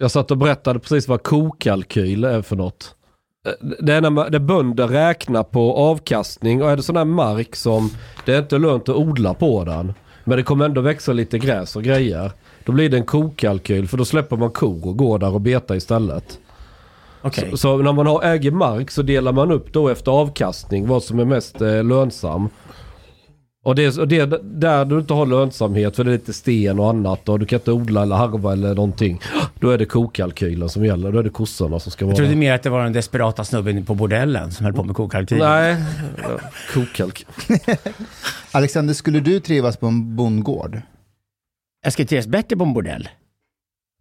Jag satt och berättade precis vad kokalkyl är för något. Eh, Det är när, man, där bönder räknar på avkastning och är det sån här mark som det är inte lönt att odla på den. Men det kommer ändå växa lite gräs och grejer. Då blir det en kokalkyl för då släpper man kor och går där och betar istället. Okej. Så, så när man har, äger mark så delar man upp då efter avkastning vad som är mest eh, lönsam. Och det, är- och det är där du inte har lönsamhet för det är lite sten och annat och du kan inte odla eller harva eller någonting. Då är det kokalkylen som gäller. Då är det kossorna som ska vara Jag trodde mer att det var den desperata snubben på bordellen som höll på med kokalkyl. Nej, kokalkyl. Alexander, skulle du trivas på en bondgård? Jag ska trivas bättre på en bordell.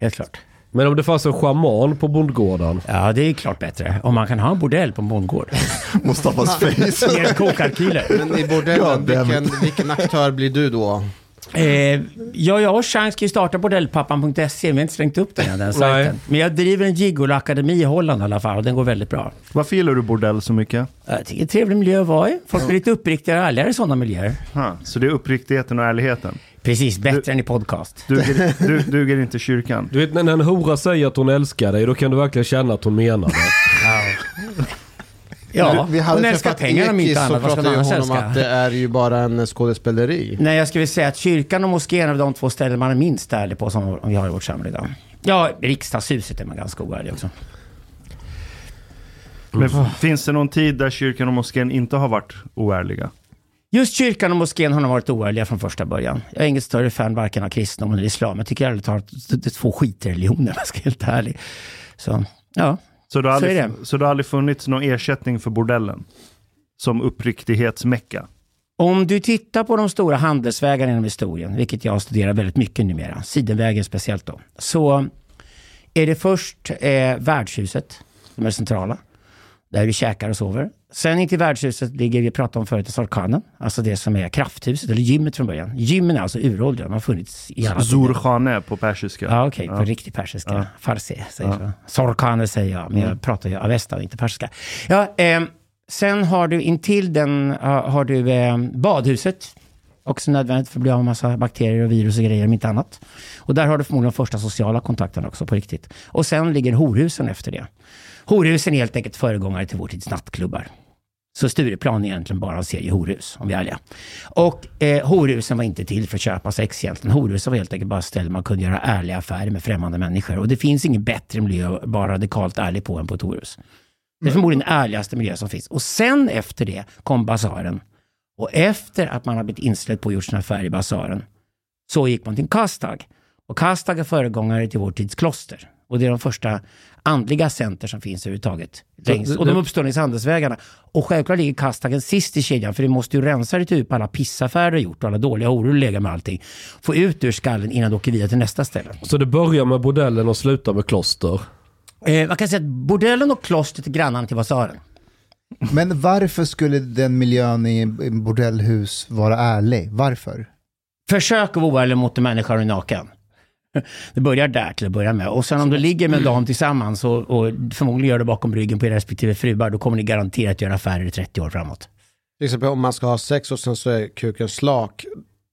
Helt klart. Men om det fanns en schaman på bondgården. Ja, det är klart bättre. Om man kan ha en bordell på en bondgård. Mustafas face. Mer kokalkyler. Men i bordellen, vilken, vilken aktör blir du då? Eh, ja, jag och Chans ska ju starta bordellpappan.se, vi har inte slängt upp den än, den sajten. Men jag driver en gigolo-akademi i Holland i alla fall och den går väldigt bra. Varför gillar du bordell så mycket? Jag tycker det är en trevlig miljö att vara i. Folk blir lite uppriktigare och ärligare i sådana miljöer. Ha, så det är uppriktigheten och ärligheten. Precis, bättre än i podcast. Duger, du, duger inte kyrkan? Du vet när en hora säger att hon älskar dig då kan du verkligen känna att hon menar det. Ja, vi hade hon älskar pengar om inte annat. Vad ska ju annars honom att älska? det är ju bara en skådespeleri. Nej, jag skulle säga att kyrkan och moskén är de två ställen man är minst ärlig på som vi har i vårt samhälle idag. Ja, riksdagshuset är man ganska oärlig också. Men f- finns det någon tid där kyrkan och moskén inte har varit oärliga? Just kyrkan och moskén har nog varit oärliga från första början. Jag är inget större fan varken av kristendomen eller islam. Jag tycker ärligt talat att det är två skitreligioner om jag ska vara helt ärlig. Så, ja. Så det har Så aldrig, så det har aldrig funnits någon ersättning för bordellen? Som uppriktighetsmecka? Om du tittar på de stora handelsvägarna genom historien, vilket jag studerar väldigt mycket numera, Sidenvägen speciellt då, så är det först eh, värdshuset som är det centrala, där du käkar och sover. Sen in till värdshuset ligger, vi pratade om förut, Sarkanen, alltså det som är krafthuset, eller gymmet från början. Gymmen är alltså uråldriga, de har funnits i alla. Zurkhane på persiska. Ja, okej, på Ja. riktig persiska. Ja. Farsi säger så. Sorkane säger jag, men jag pratar ju avesta, inte persiska. Ja, ehm, sen har du intill den har, du ehm, badhuset. Också nödvändigt för att bli av med massa bakterier och virus och grejer, om inte annat. Och där har du förmodligen de första sociala kontakterna också på riktigt. Och sen ligger horhusen efter det. Horhusen är helt enkelt föregångare till vår tids nattklubbar. Så Stureplan är egentligen bara en serie horhus, om vi är ärliga. Och eh, horhusen var inte till för att köpa sex egentligen. Horhusen var helt enkelt bara ställen man kunde göra ärliga affärer med främmande människor. Och det finns ingen bättre miljö att vara radikalt ärlig på än på ett horhus. Det är förmodligen den ärligaste miljö som finns. Och sen efter det kom basaren. Och efter att man har blivit inställd på att gjort sina affärer i basaren, så gick man till kastag. Och kastag är föregångare till vår tids kloster. Och det är de första andliga center som finns överhuvudtaget. Längs, och de uppstår längs handelsvägarna. Och självklart ligger kastagen sist i kedjan, för det måste ju rensa ditt huvud på alla pissaffärer du gjort och alla dåliga horor du lägger med allting. Få ut ur skallen innan du åker vidare till nästa ställe. Så det börjar med bordellen och slutar med kloster. Eh, man kan säga att bordellen och klostret är grannarna till basaren. Men varför skulle den miljön i bordellhus vara ärlig? Varför? Försök att vara oärlig mot en människa och är naken. Det börjar där till att börja med. Och sen om du ligger med en dam tillsammans och, och förmodligen gör det bakom ryggen på era respektive fruar, då kommer ni garanterat göra affärer i 30 år framåt. Till exempel om man ska ha sex och sen så är kuken slak,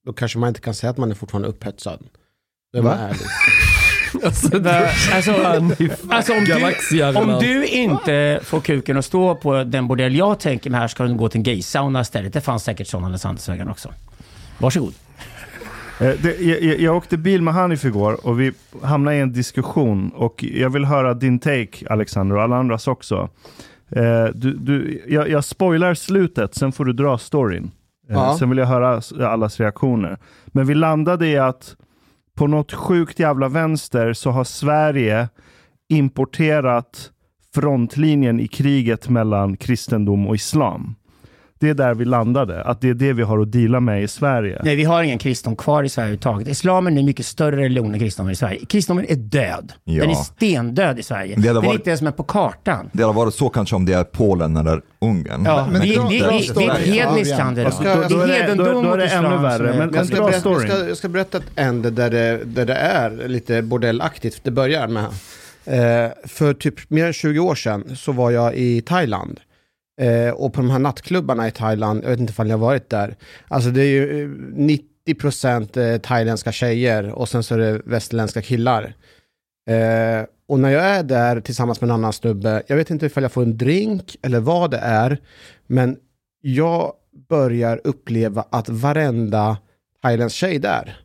då kanske man inte kan säga att man är fortfarande upphetsad. Då är man Va? ärlig. Alltså, Alltså, alltså om, du, om du inte får kuken att stå på den bordell jag tänker mig här ska du gå till en gaysauna istället. Det fanns säkert sådana längs Handelsvägen också. Varsågod. Eh, Det, jag, jag- åkte bil med Hanif igår och vi hamnade i en diskussion och jag vill höra din take Alexander och alla andras också. Eh, Du, du, jag, jag spoilar slutet, sen får du dra storyn. Eh, Ja. Sen vill jag höra allas reaktioner. Men vi landade i att på något sjukt jävla vänster så har Sverige importerat frontlinjen i kriget mellan kristendom och islam. Det är där vi landade, att det är det vi har att deala med i Sverige. Nej, vi har ingen kristendom kvar i Sverige överhuvudtaget. Islamen är en mycket större religion än kristendomen i Sverige. Kristendomen är död. Ja. Den är stendöd i Sverige. Det Den är varit- inte ens med på kartan. Det hade varit så kanske om det är Polen eller Ungern. Ja, Men det, det, det, det, det är ett hedniskt land idag. Ska- Det då, är hedendom det islam ännu värre. är- Men, men Jag ska, berätta, jag, ska, jag ska berätta ett ände där det, där det är lite bordellaktigt. Det börjar med. Eh, för typ mer än 20 år sedan så var jag i Thailand. Eh, och på de här nattklubbarna i Thailand, jag vet inte om jag har varit där. Alltså det är ju eh, 90% eh, thailändska tjejer och sen så är det västerländska killar. Eh, och när jag är där tillsammans med en annan snubbe, jag vet inte ifall jag får en drink eller vad det är, men jag börjar uppleva att varenda thailändsk tjej där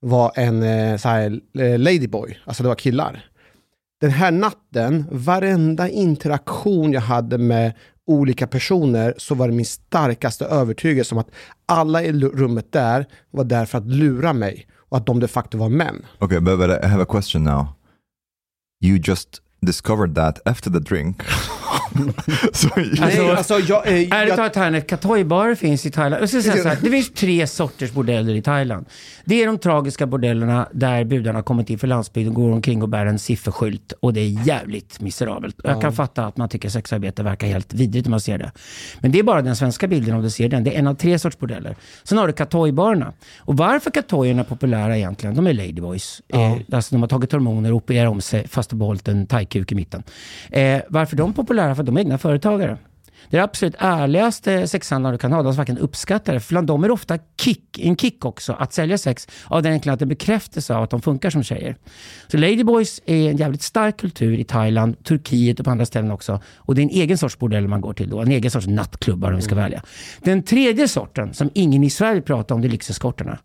var en eh, så här, eh, ladyboy, alltså det var killar. Den här natten, varenda interaktion jag hade med olika personer så var det min starkaste övertygelse om att alla i rummet där var där för att lura mig och att de de facto var män. Okay, but, but I have a question now. You just discovered that after the drink. you, Alltså, alltså, jag, eh, jag, talat, Hanif, Katoi-barer finns i Thailand. Jag ska säga så här, det finns tre sorters bordeller i Thailand. Det är de tragiska bordellerna där budarna kommit in för landsbygden, går omkring och bär en sifferskylt och det är jävligt miserabelt. Jag kan fatta att man tycker sexarbete verkar helt vidrigt när man ser det. Men det är bara den svenska bilden om du ser den. Det är en av tre sorts bordeller. Sen har du Katoi-barerna. Och varför Katoierna är populära egentligen? De är ladyboys. Eh, alltså de har tagit hormoner och opererat om sig fast de behållit en thaikuk i mitten. Eh, varför de är populära? För de är egna företagare. Det är absolut ärligaste sexhandlaren du kan ha, de som verkligen uppskattar det. För bland dem är det ofta kick, en kick också, att sälja sex av den enkla att det bekräftas av att de funkar som tjejer. Så Ladyboys är en jävligt stark kultur i Thailand, Turkiet och på andra ställen också. Och det är en egen sorts bordell man går till då, en egen sorts nattklubbar om vi ska välja. Den tredje sorten, som ingen i Sverige pratar om, det är lyxeskorterna.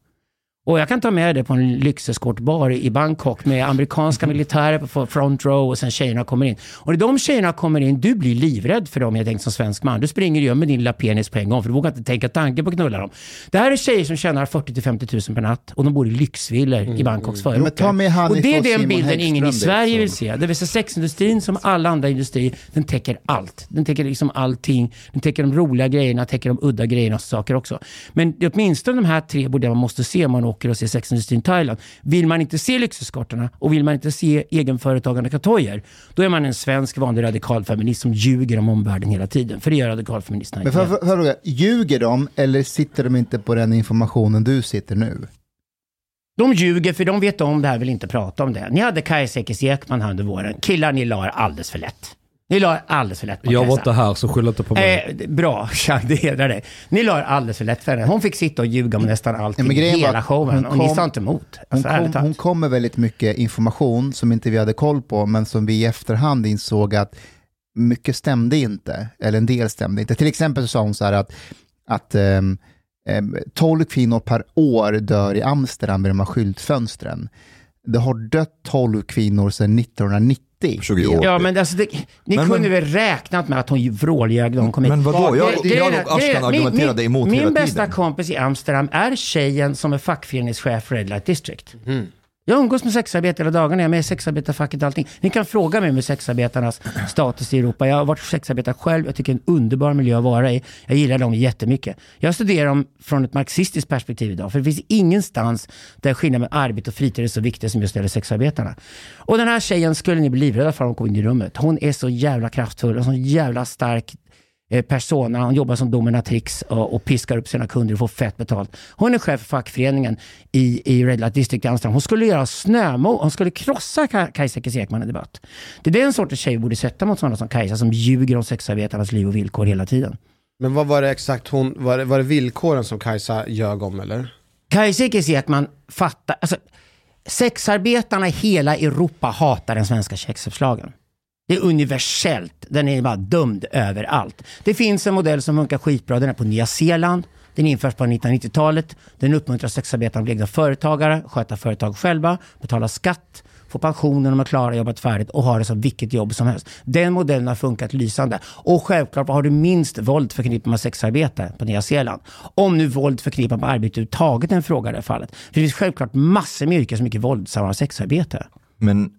Och jag kan ta med det på en lyxeskortbar i Bangkok med amerikanska militärer på front row och sen tjejerna kommer in. Och när de tjejerna kommer in, du blir livrädd för dem, jag tänkt som svensk man. Du springer ju med din lilla penis på en gång för du vågar inte tänka tanken på att knulla dem. Det här är tjejer som tjänar 40 50 000 per natt och de bor i lyxvillor i Bangkoks förorter. Med Hanif och det är och den Simon bilden ingen i Häggström Sverige dit, vill se. Det vill säga sexindustrin som alla andra industrier, den täcker allt. Den täcker liksom allting. Den täcker de roliga grejerna, täcker de udda grejerna och saker också. Men åtminstone de här tre borde man måste se om man åker och ser sexindustrin i Thailand. Vill man inte se lyxeskortarna och vill man inte se egenföretagande katojer, då är man en svensk vanlig radikalfeminist som ljuger om omvärlden hela tiden. För det gör radikalfeministerna Men inte. jag får jag fråga, ljuger de eller sitter de inte på den informationen du sitter nu? De ljuger för de vet om det här, vill inte prata om det. Ni hade Kajsa Ekis Ekman här under våren. Killar, ni la alldeles för lätt. Ni la alldeles för lätt på Jag var inte här så skyll inte på mig. Eh, bra, Chang, det hedrar dig. Ni la alldeles för lätt för henne. Hon fick sitta och ljuga om nästan allting, Ja, hela showen. hon och ni kom- sa inte emot. Hon Alltså, kom, hon kom med väldigt mycket information som inte vi hade koll på, men som vi i efterhand insåg att mycket stämde inte, eller en del stämde inte. Till exempel så sa hon så här att, att ehm, ehm, 12 kvinnor per år dör i Amsterdam med de här skyltfönstren. Det har dött 12 kvinnor sedan 1990. 20 år. Ja, men alltså, det, ni Men- kunde men- väl räknat med att hon vråljög när hon kom hit. Men vadå? Jag, jag är- och Ashkan min- argumenterade min, emot Min hela bästa tiden. kompis i Amsterdam är tjejen som är fackföreningschef för Red Light District. Mhm. Jag umgås med sexarbetare hela dagarna, jag är med i sexarbetarfacket och allting. Ni kan fråga mig om sexarbetarnas status i Europa. Jag har varit sexarbetare själv, jag tycker det är en underbar miljö att vara i. Jag gillar dem jättemycket. Jag studerar dem från ett marxistiskt perspektiv idag, för det finns ingenstans där skillnaden mellan arbete och fritid är så viktig som just det gäller sexarbetarna. Och den här tjejen skulle ni bli livrädda för om hon kom in i rummet. Hon är så jävla kraftfull och så jävla stark persona. Hon jobbar som dominatrix och, och piskar upp sina kunder och får fett betalt. Hon är chef för fackföreningen i, i Red Light District i Amsterdam. Hon skulle göra snömo, hon skulle krossa Ka- Kajsa Ekis Ekman i debatt. Det är den sortens tjej vi borde sätta mot sådana som Kajsa som ljuger om sexarbetarnas liv och villkor hela tiden. Men vad var det exakt hon, var det, var det villkoren som Kajsa ljög om eller? Kajsa Ekis Ekman fattar, alltså sexarbetarna i hela Europa hatar den svenska sexköpslagen. Det är universellt. Den är bara dömd överallt. Det finns en modell som funkar skitbra. Den är på Nya Zeeland. Den införs på 1990-talet. Den uppmuntrar sexarbetare att bli egna företagare, sköta företag själva, betala skatt, få pension när de är klara, jobbat färdigt och ha det som vilket jobb som helst. Den modellen har funkat lysande. Och självklart har du minst våld förknippat med sexarbete på Nya Zeeland. Om nu våld förknippat med arbete överhuvudtaget är en fråga i det här fallet. För det finns självklart massor med yrken som är mycket våldsamma sexarbete. Men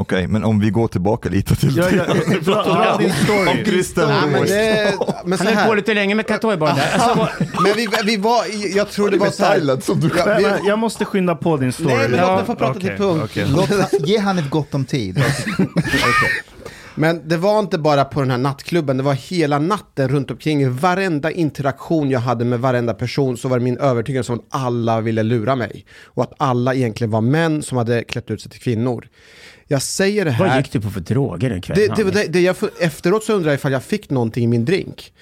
okej, men om vi går tillbaka lite till Ja, ja, dra din Om story. Christer Nej, men, det, men så Han höll på lite länge med Katoiborg där. Alltså, Men vi, vi var, jag tror det var så här. Som du Ja, vi, jag måste skynda på din story. Nej, men låt mig få prata Okej, till punkt. okej. Låt, ge han ett gott om tid. Men det var inte bara på den här nattklubben, det var hela natten runt omkring. Varenda interaktion jag hade med varenda person så var det min övertygelse om att alla ville lura mig. Och att alla egentligen var män som hade klätt ut sig till kvinnor. Jag säger det vad här... gick du på för droger den kvällen? Det, det, det, det jag, efteråt så undrar jag ifall jag fick någonting i min drink.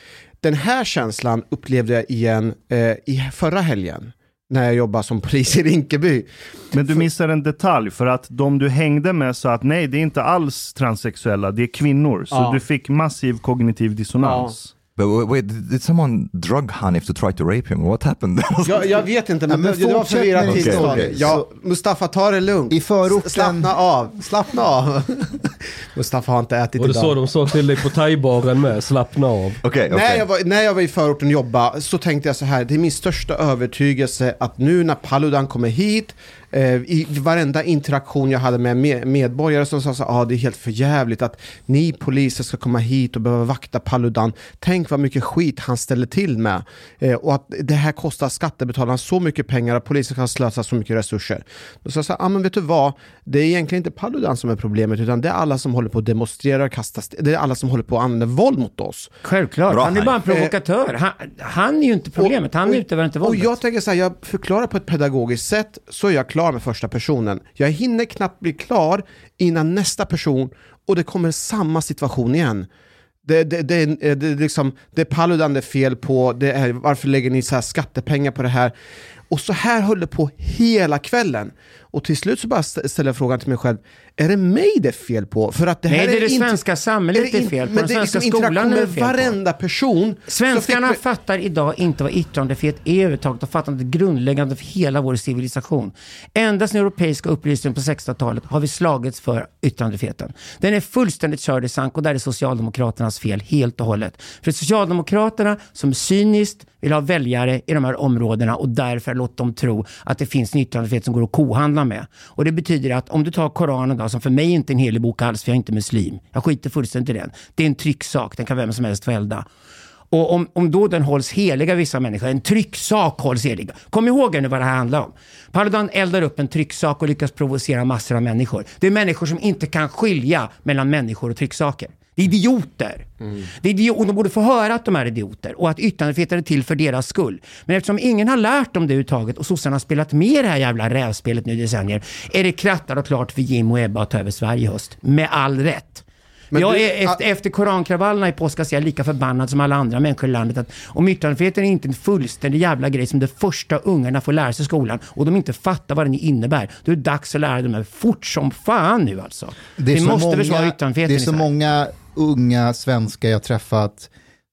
Den här känslan upplevde jag igen eh, i förra helgen. när jag jobbade som polis i Rinkeby. Men du missar en detalj för att de du hängde med sa att nej, det är inte alls transsexuella, det är kvinnor. Så Ja. du fick massiv kognitiv dissonans. But wait, did someone drug Hanif to try to rape him? What happened? Jag, jag vet inte, men, Ja, men det var förvirrat tillstånd. story. Ja, Mustafa, ta det lugnt. I förorten- Slappna av, slappna av. Mustafa har inte ätit Och det idag. så de sa till dig på thai-baren med, slappna av. okay, okay. När, jag var, när jag var i förorten och jobbade så tänkte jag så här, det är min största övertygelse att nu när Paludan kommer hit, i varenda interaktion jag hade med med- medborgare som sa så här, ah, det är helt för jävligt att ni poliser ska komma hit och behöva vakta Paludan. Tänk vad mycket skit han ställer till med. Eh, och att det här kostar skattebetalarna så mycket pengar att polisen kan slösa så mycket resurser. Då sa jag så här, ah, men vet du vad, det är egentligen inte Paludan som är problemet, utan det är alla som håller på att demonstrera och kasta st- det är alla som håller på att använda våld mot oss. Självklart, Bra, han är bara en Hanif. provokatör. Han, han är ju inte problemet, han utövar inte Och våldet. jag tänker så här, jag förklarar på ett pedagogiskt sätt så är jag klar med första personen. Jag hinner knappt bli klar innan nästa person och det kommer samma situation igen. Det, det, det, är- eh, det, liksom, det är Paludan det är fel på, det är, varför lägger ni så här skattepengar på det här? Och så här höll det på hela kvällen. Och till slut så bara ställer jag frågan till mig själv, är det mig det är fel på? För att det Nej, här det är det inte- svenska samhället är det är in- fel på, men den det är svenska liksom skolan är det fel på. varenda person. Svenskarna fick fattar idag inte vad yttrandefrihet är överhuvudtaget och fattar inte grundläggande för hela vår civilisation. Ända sedan europeiska upplysningen på 1600-talet har vi slagits för yttrandefriheten. Den är fullständigt körd i sank och där är Socialdemokraternas fel helt och hållet. För Socialdemokraterna som cyniskt vill ha väljare i de här områdena och därför låter dem tro att det finns en yttrandefrihet som går att kohandla med. Och det betyder att om du tar Koranen då, som för mig inte är en helig bok alls, för jag är inte muslim. Jag skiter fullständigt i den. Det är en trycksak, den kan vem som helst få elda. Och om, om då den hålls helig av vissa människor, en trycksak hålls helig. Kom ihåg nu vad det här handlar om. Paludan eldar upp en trycksak och lyckas provocera massor av människor. Det är människor som inte kan skilja mellan människor och trycksaker. Det är idioter. Det är idio- och de borde få höra att de är idioter och att yttrandefriheten är till för deras skull. Men eftersom ingen har lärt dem det överhuvudtaget och sossarna har spelat med i det här jävla rävspelet nu i decennier är det krattat och klart för Jim och Ebba att ta över Sverige i höst. Med all rätt. Men jag du- är efter, efter korankravallerna i påskas är jag lika förbannad som alla andra människor i landet att om yttrandefriheten är inte en fullständig jävla grej som det första ungarna får lära sig i skolan och de inte fattar vad den innebär, då är det dags att lära dem det fort som fan nu alltså. Det är Vi så måste många, försvara Det yttrandefriheten är i så många unga svenskar jag träffat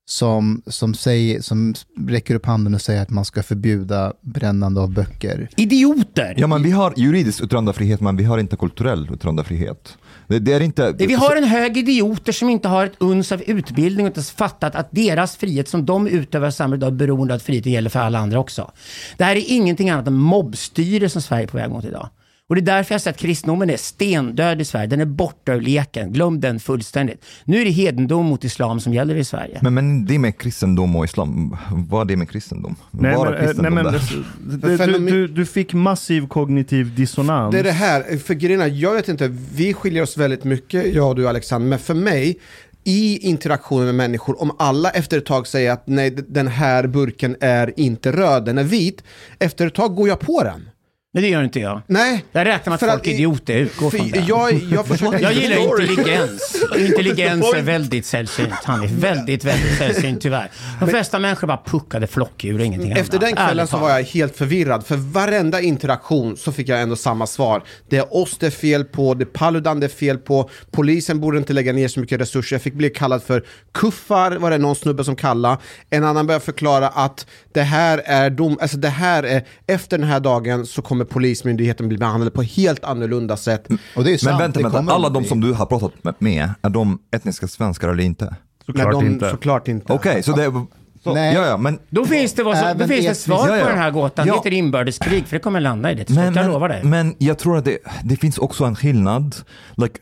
som, som, säger, som räcker upp handen och säger att man ska förbjuda brännande av böcker. Idioter! Ja, men vi har juridisk yttrandefrihet, men vi har inte kulturell yttrandefrihet. Det, det är inte... Vi har en hög idioter som inte har ett uns av utbildning och inte ens fattat att deras frihet som de utövar i samhället är beroende av att friheten gäller för alla andra också. Det här är ingenting annat än mobbstyre som Sverige är på väg mot idag. Och det är därför jag säger att kristendomen är stendöd i Sverige. Den är borta ur leken. Glöm den fullständigt. Nu är det hedendom mot islam som gäller i Sverige. Men, men det med kristendom och islam, vad är det med kristendom? Nej, Bara men, eh, nej, kristendom men, där. det, du, du, du fick massiv kognitiv dissonans. Det är det här, för grejen är, jag vet inte, vi skiljer oss väldigt mycket, jag och du Alexander, men för mig, i interaktionen med människor, om alla efter ett tag säger att nej, den här burken är inte röd, den är vit, efter ett tag går jag på den. Men det gör inte jag. Nej. Jag räknar med att folk är idioter. Jag utgår från det. jag, jag försöker... Jag gillar intelligens. Intelligens är väldigt sällsynt. Han är väldigt, väldigt sällsynt tyvärr. De flesta människor bara puckade flockdjur och ingenting Efter annat. den kvällen Ärligt så var jag helt förvirrad, för varenda interaktion så fick jag ändå samma svar. Det är oss det är fel på, det är Paludan det är fel på, polisen borde inte lägga ner så mycket resurser. Jag fick bli kallad för kuffar, var det någon snubbe som kallade. En annan började förklara att det här är dom, alltså det här är, efter den här dagen så kommer polismyndigheten bli behandlade på helt annorlunda sätt. Och det är sant, Men vänta, det vänta. kommer alla de som du har pratat med- är de etniska svenskar eller inte? Såklart Nej, de, inte. Såklart inte. Okej, så det. Så, Nej. Ja, ja, men... Då finns det, vad så, då finns det svar Ja, ja. på den här gåtan. Ja. Det heter inbördeskrig, för det kommer landa i det till slut. Men, Jag lovar dig. men, men jag tror att det, det finns också en skillnad, like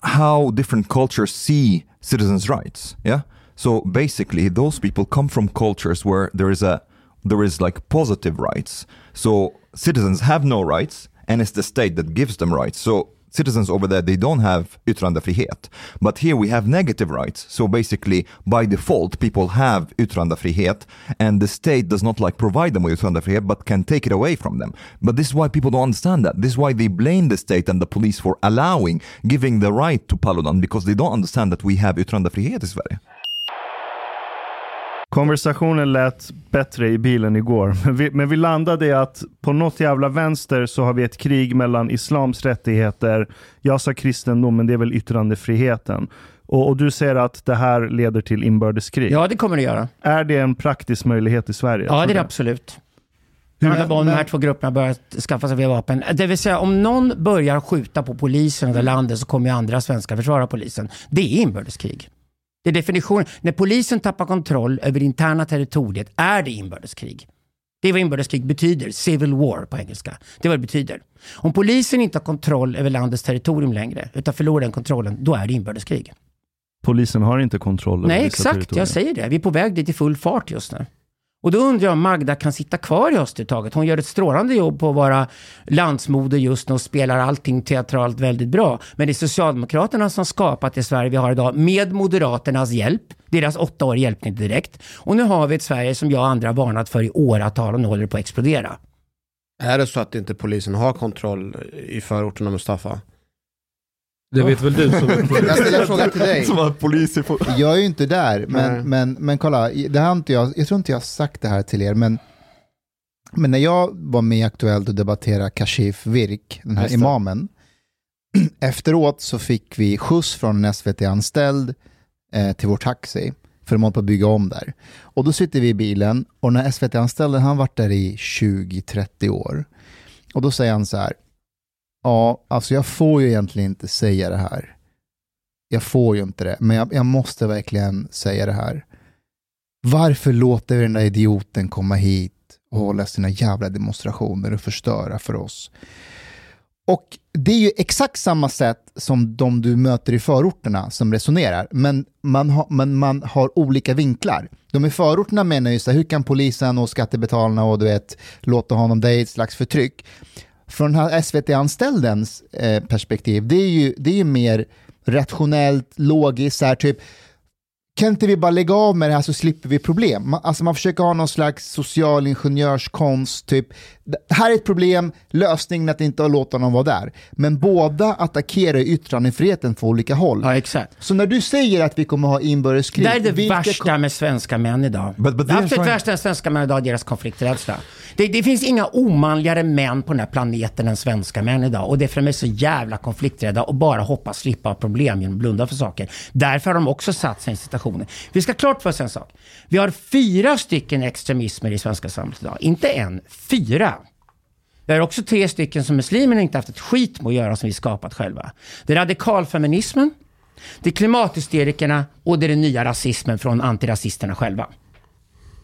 how different cultures see citizens' rights. Yeah. So basically, those people come from cultures where there is a there is like positive rights. So citizens have no rights, and it's the state that gives them rights. So citizens over there they don't have yttrandefrihet, but here we have negative rights. So basically, by default, people have yttrandefrihet, and the state does not like provide them with yttrandefrihet, but can take it away from them. But this is why people don't understand that. This is why they blame the state and the police for allowing, giving the right to Paludan, because they don't understand that we have yttrandefrihet Sverige. Konversationen lät bättre i bilen igår, men vi, men vi landade i att på något jävla vänster så har vi ett krig mellan islams rättigheter, jag sa kristendom, men det är väl yttrandefriheten. Och, och du säger att det här leder till inbördeskrig. Ja, det kommer det göra. Är det en praktisk möjlighet i Sverige? Ja, det är det absolut. Det handlar om de här två grupperna börjar skaffa sig vapen. Det vill säga om någon börjar skjuta på polisen över landet så kommer ju andra svenskar försvara polisen. Det är inbördeskrig. Det är definitionen. När polisen tappar kontroll över det interna territoriet är det inbördeskrig. Det är vad inbördeskrig betyder, civil war på engelska. Det är vad det betyder. Om polisen inte har kontroll över landets territorium längre, utan förlorar den kontrollen, då är det inbördeskrig. Polisen har inte kontroll över Nej, exakt. Jag säger det. Vi är på väg dit i full fart just nu. Och då undrar jag om Magda kan sitta kvar i Östertaget. Hon gör ett strålande jobb på att vara landsmoder just nu och spelar allting teatralt väldigt bra. Men det är Socialdemokraterna som skapat det Sverige vi har idag med Moderaternas hjälp. Deras åtta år hjälpte inte direkt. Och nu har vi ett Sverige som jag och andra varnat för i åratal och nu håller det på att explodera. Är det så att inte polisen har kontroll i förorterna Mustafa? Det vet väl du som är polis. Jag ställer en fråga till dig. Som får... Jag är ju inte där, Nej. men, men, men kolla, det här har inte jag, jag tror inte jag har sagt det här till er, men, men när jag var med i Aktuellt och debatterade Kashif Virk, den här Just det. imamen, efteråt så fick vi skjuts från en SVT-anställd eh, till vår taxi, för de håller på att bygga om där. Och då sitter vi i bilen, och när SVT-anställden, han har varit där i 20-30 år, och då säger han så här, ja, alltså jag får ju egentligen inte säga det här. Jag får ju inte det, men jag, jag måste verkligen säga det här. Varför låter vi den där idioten komma hit och hålla sina jävla demonstrationer och förstöra för oss? Och det är ju exakt samma sätt som de du möter i förorterna som resonerar, men man, har- men man har olika vinklar. De i förorterna menar ju så här, hur kan polisen och skattebetalarna och du vet, låta honom, det är ett slags förtryck. Från den här SVT-anställdens eh, perspektiv, det är, ju, det är ju mer rationellt, logiskt, så här, typ kan inte vi bara lägga av med det här så slipper vi problem? Man, alltså man försöker ha någon slags social ingenjörskonst, typ det här är ett problem, lösningen är att inte låta honom vara där. Men båda attackerar yttrandefriheten på olika håll. Ja, exakt. Så när du säger att vi kommer ha inbördeskrig, Det är det vilka värsta med svenska män idag. But- but det absolut värsta med svenska män idag deras konflikträdsla. Det, det finns inga omanligare män på den här planeten än svenska män idag. Och det är för de är så jävla konflikträdda och bara hoppas slippa problem genom att blunda för saker. Därför har de också satt sig i situationer. Vi ska ha klart för oss en sak. Vi har fyra stycken extremismer i svenska samhället idag. Inte en, fyra. Vi har också tre stycken som muslimerna inte haft ett skit med att göra som vi skapat själva. Det är radikalfeminismen, det är klimathysterikerna och det är den nya rasismen från antirasisterna själva.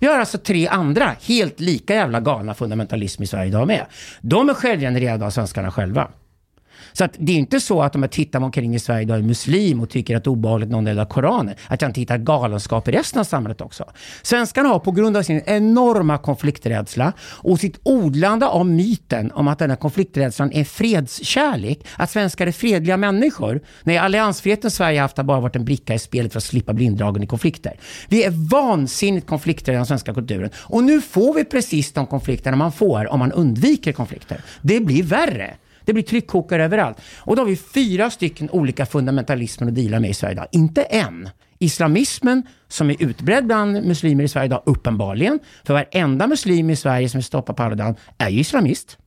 Vi har alltså tre andra helt lika jävla galna fundamentalism i Sverige idag med. De är självgenererade av svenskarna själva. Så att det är inte så att om jag tittar mig omkring i Sverige idag är muslim och tycker att det är obehagligt någon delar Koranen, att jag inte hittar galenskap i resten av samhället också. Svenskarna har på grund av sin enorma konflikträdsla och sitt odlande av myten om att den här konflikträdslan är fredskärlek, att svenskar är fredliga människor. Nej, alliansfriheten Sverige haft har bara varit en bricka i spelet för att slippa bli indragen i konflikter. Vi är vansinnigt konflikträdda i den svenska kulturen. Och nu får vi precis de konflikterna man får om man undviker konflikter. Det blir värre. Det blir tryckkokare överallt. Och då har vi fyra stycken olika fundamentalismer att deala med i Sverige idag. Inte en. Islamismen, som är utbredd bland muslimer i Sverige idag, uppenbarligen. För varenda muslim i Sverige som vill stoppa Paludan är ju islamist.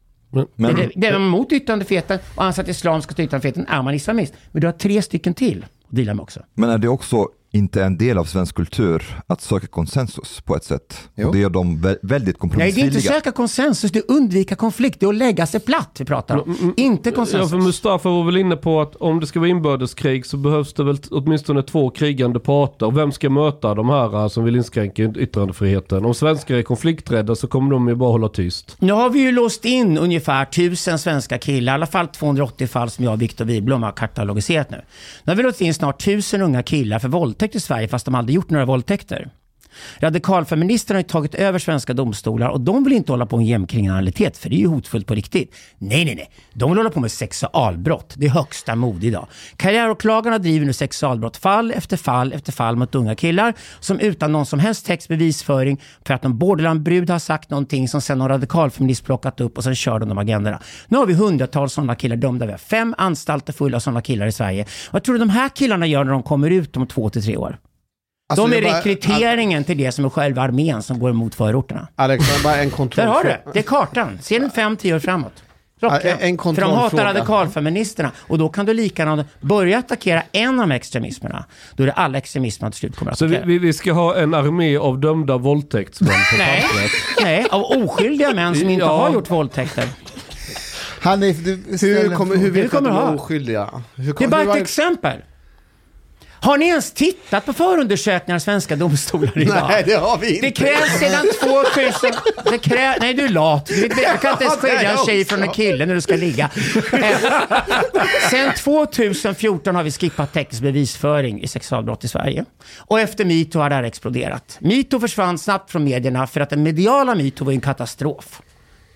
Men, Det, det, det är man emot yttrandefriheten och anser att islam ska ta yttrandefriheten är man islamist. Men du har tre stycken till att deala med också. men är det också inte en del av svensk kultur att söka konsensus på ett sätt? Jo. Och det gör de vä- väldigt Nej, det är inte kompromissvilliga. söka konsensus, det är undvika konflikt, det är att lägga sig platt vi pratar om. Inte Ja, konsensus. för Mustafa var väl inne på att om det ska vara inbördeskrig så behövs det väl åtminstone två krigande parter. Och vem ska möta de här eh, som vill inskränka yt- yttrandefriheten? Om svenskar är konflikträdda så kommer de ju bara hålla tyst. Nu har vi ju låst in ungefär 1000 svenska killar, i alla fall 280 fall som jag och Viktor Wiblom har katalogiserat nu. Nu har vi låst in snart 1000 unga killar för våldtäkt i Sverige fast de aldrig gjort några våldtäkter. Radikalfeministerna har ju tagit över svenska domstolar och de vill inte hålla på med gängkriminalitet för det är ju hotfullt på riktigt. Nej, nej, nej. De vill hålla på med sexualbrott. Det är högsta mode idag. Karriäråklagarna driver nu sexualbrott fall efter fall efter fall mot unga killar som utan någon som helst text, bevisföring, för att någon borderlandbrud har sagt någonting som sen någon radikalfeminist plockat upp och sen kör de de agendorna. Nu har vi hundratals sådana killar dömda. Vi har fem anstalter fulla av sådana killar i Sverige. Vad tror du de här killarna gör när de kommer ut om två till tre år? Alltså, de är var- rekryteringen till det som är själva armén som går emot förorterna. Alex, bara en Där kontrollfråga. har du det. Det är kartan. Ser du fem, tio år framåt? Klockan. En- För de hatar radikalfeministerna. Och då kan du lika gärna börja attackera en av extremismerna. Då är det alla extremismerna till slut kommer att Så vi, attackera. vi, ska ha en armé av dömda våldtäktsmän på Nej. Nej, av oskyldiga män som inte Ja. har gjort våldtäkter. Hanif, du Hur, kommer, hur vet du att de är oskyldiga? Hur, Det är bara ett exempel. Har ni ens tittat på förundersökningar i svenska domstolar idag? Nej, det har vi inte. Det krävs sedan 2000... Det krä, nej, du är lat. Du, kan inte ens skilja en tjej från en kille när du ska ligga. Eh, sen 2014 har vi skippat teknisk bevisföring i sexualbrott i Sverige. Och efter metoo har det här exploderat. Metoo försvann snabbt från medierna för att den mediala metoo var en katastrof.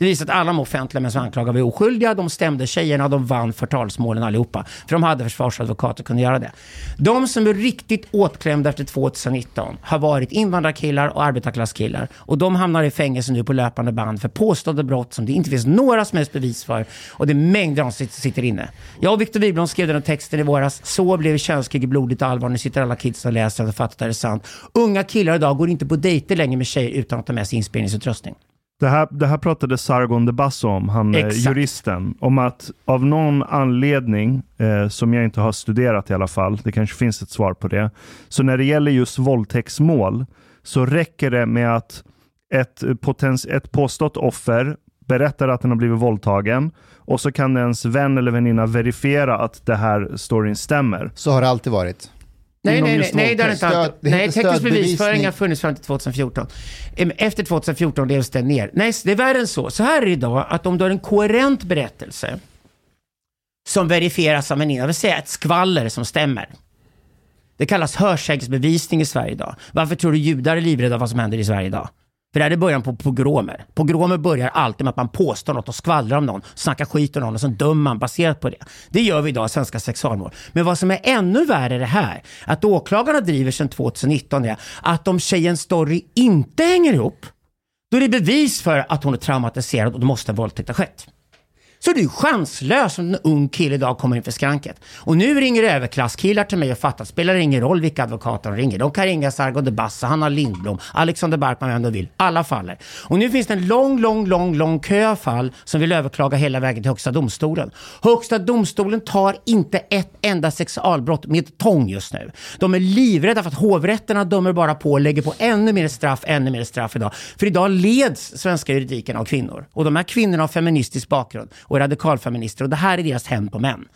Det visar att alla de offentliga män som anklagade var oskyldiga. De stämde tjejerna och de vann förtalsmålen allihopa. För de hade försvarsadvokater och kunde göra det. De som är riktigt åtklämda efter 2019 har varit invandrarkillar och arbetarklasskillar. Och de hamnar i fängelse nu på löpande band för påstådda brott som det inte finns några som helst bevis för. Och det är mängder som sitter, inne. Jag och Viktor Wiblom skrev den här texten i våras. Så blev könskrig i blodigt allvar. Nu sitter alla kids och läser och fattar att det är sant. Unga killar idag går inte på dejter längre med tjejer utan att ta med sig inspelningsutrustning. Det här, det här pratade Sargon de Basso om, han eh, Exakt. juristen. Om att av någon anledning, eh, som jag inte har studerat i alla fall, det kanske finns ett svar på det. Så när det gäller just våldtäktsmål så räcker det med att ett, potens, ett påstått offer berättar att den har blivit våldtagen och så kan ens vän eller väninna verifiera att det här storyn stämmer. Så har det alltid varit. Nej, nej, nej, det har det inte Stöd- Nej, teknisk bevisföring har funnits fram till 2014. Em, Efter 2014 levs det ner. Nej, det är värre än så. Så här är det idag, att om du har en koherent berättelse som verifieras av en innan, det vill säga ett skvaller som stämmer. Det kallas hörsägsbevisning i Sverige idag. Varför tror du judar är livrädda vad som händer i Sverige idag? För det här är början på pogromer. Pogromer börjar alltid med att man påstår något och skvallrar om någon, snackar skit om någon och sen dömer man baserat på det. Det gör vi idag i svenska sexualmål. Men vad som är ännu värre är det här, att åklagarna driver sedan 2019 är att om tjejens story inte hänger ihop, då är det bevis för att hon är traumatiserad och då måste en våldtäkt ha skett. Så du är chanslös om en ung kille idag kommer in för skranket. Och nu ringer överklasskillar till mig och fattar, spelar ingen roll vilka advokater de ringer. De kan ringa Sargon de Bassa, Hanna Lindblom, Alexander Barkman, vem de vill. Alla faller. Och nu finns det en lång, lång, lång, lång kö av fall som vill överklaga hela vägen till Högsta domstolen. Högsta domstolen tar inte ett enda sexualbrott med tång just nu. De är livrädda för att hovrätterna dömer bara på och lägger på ännu mer straff, ännu mer straff idag. För idag leds svenska juridiken av kvinnor. Och de här kvinnorna har feministisk bakgrund och radikalfeminister och det här är deras hem på män.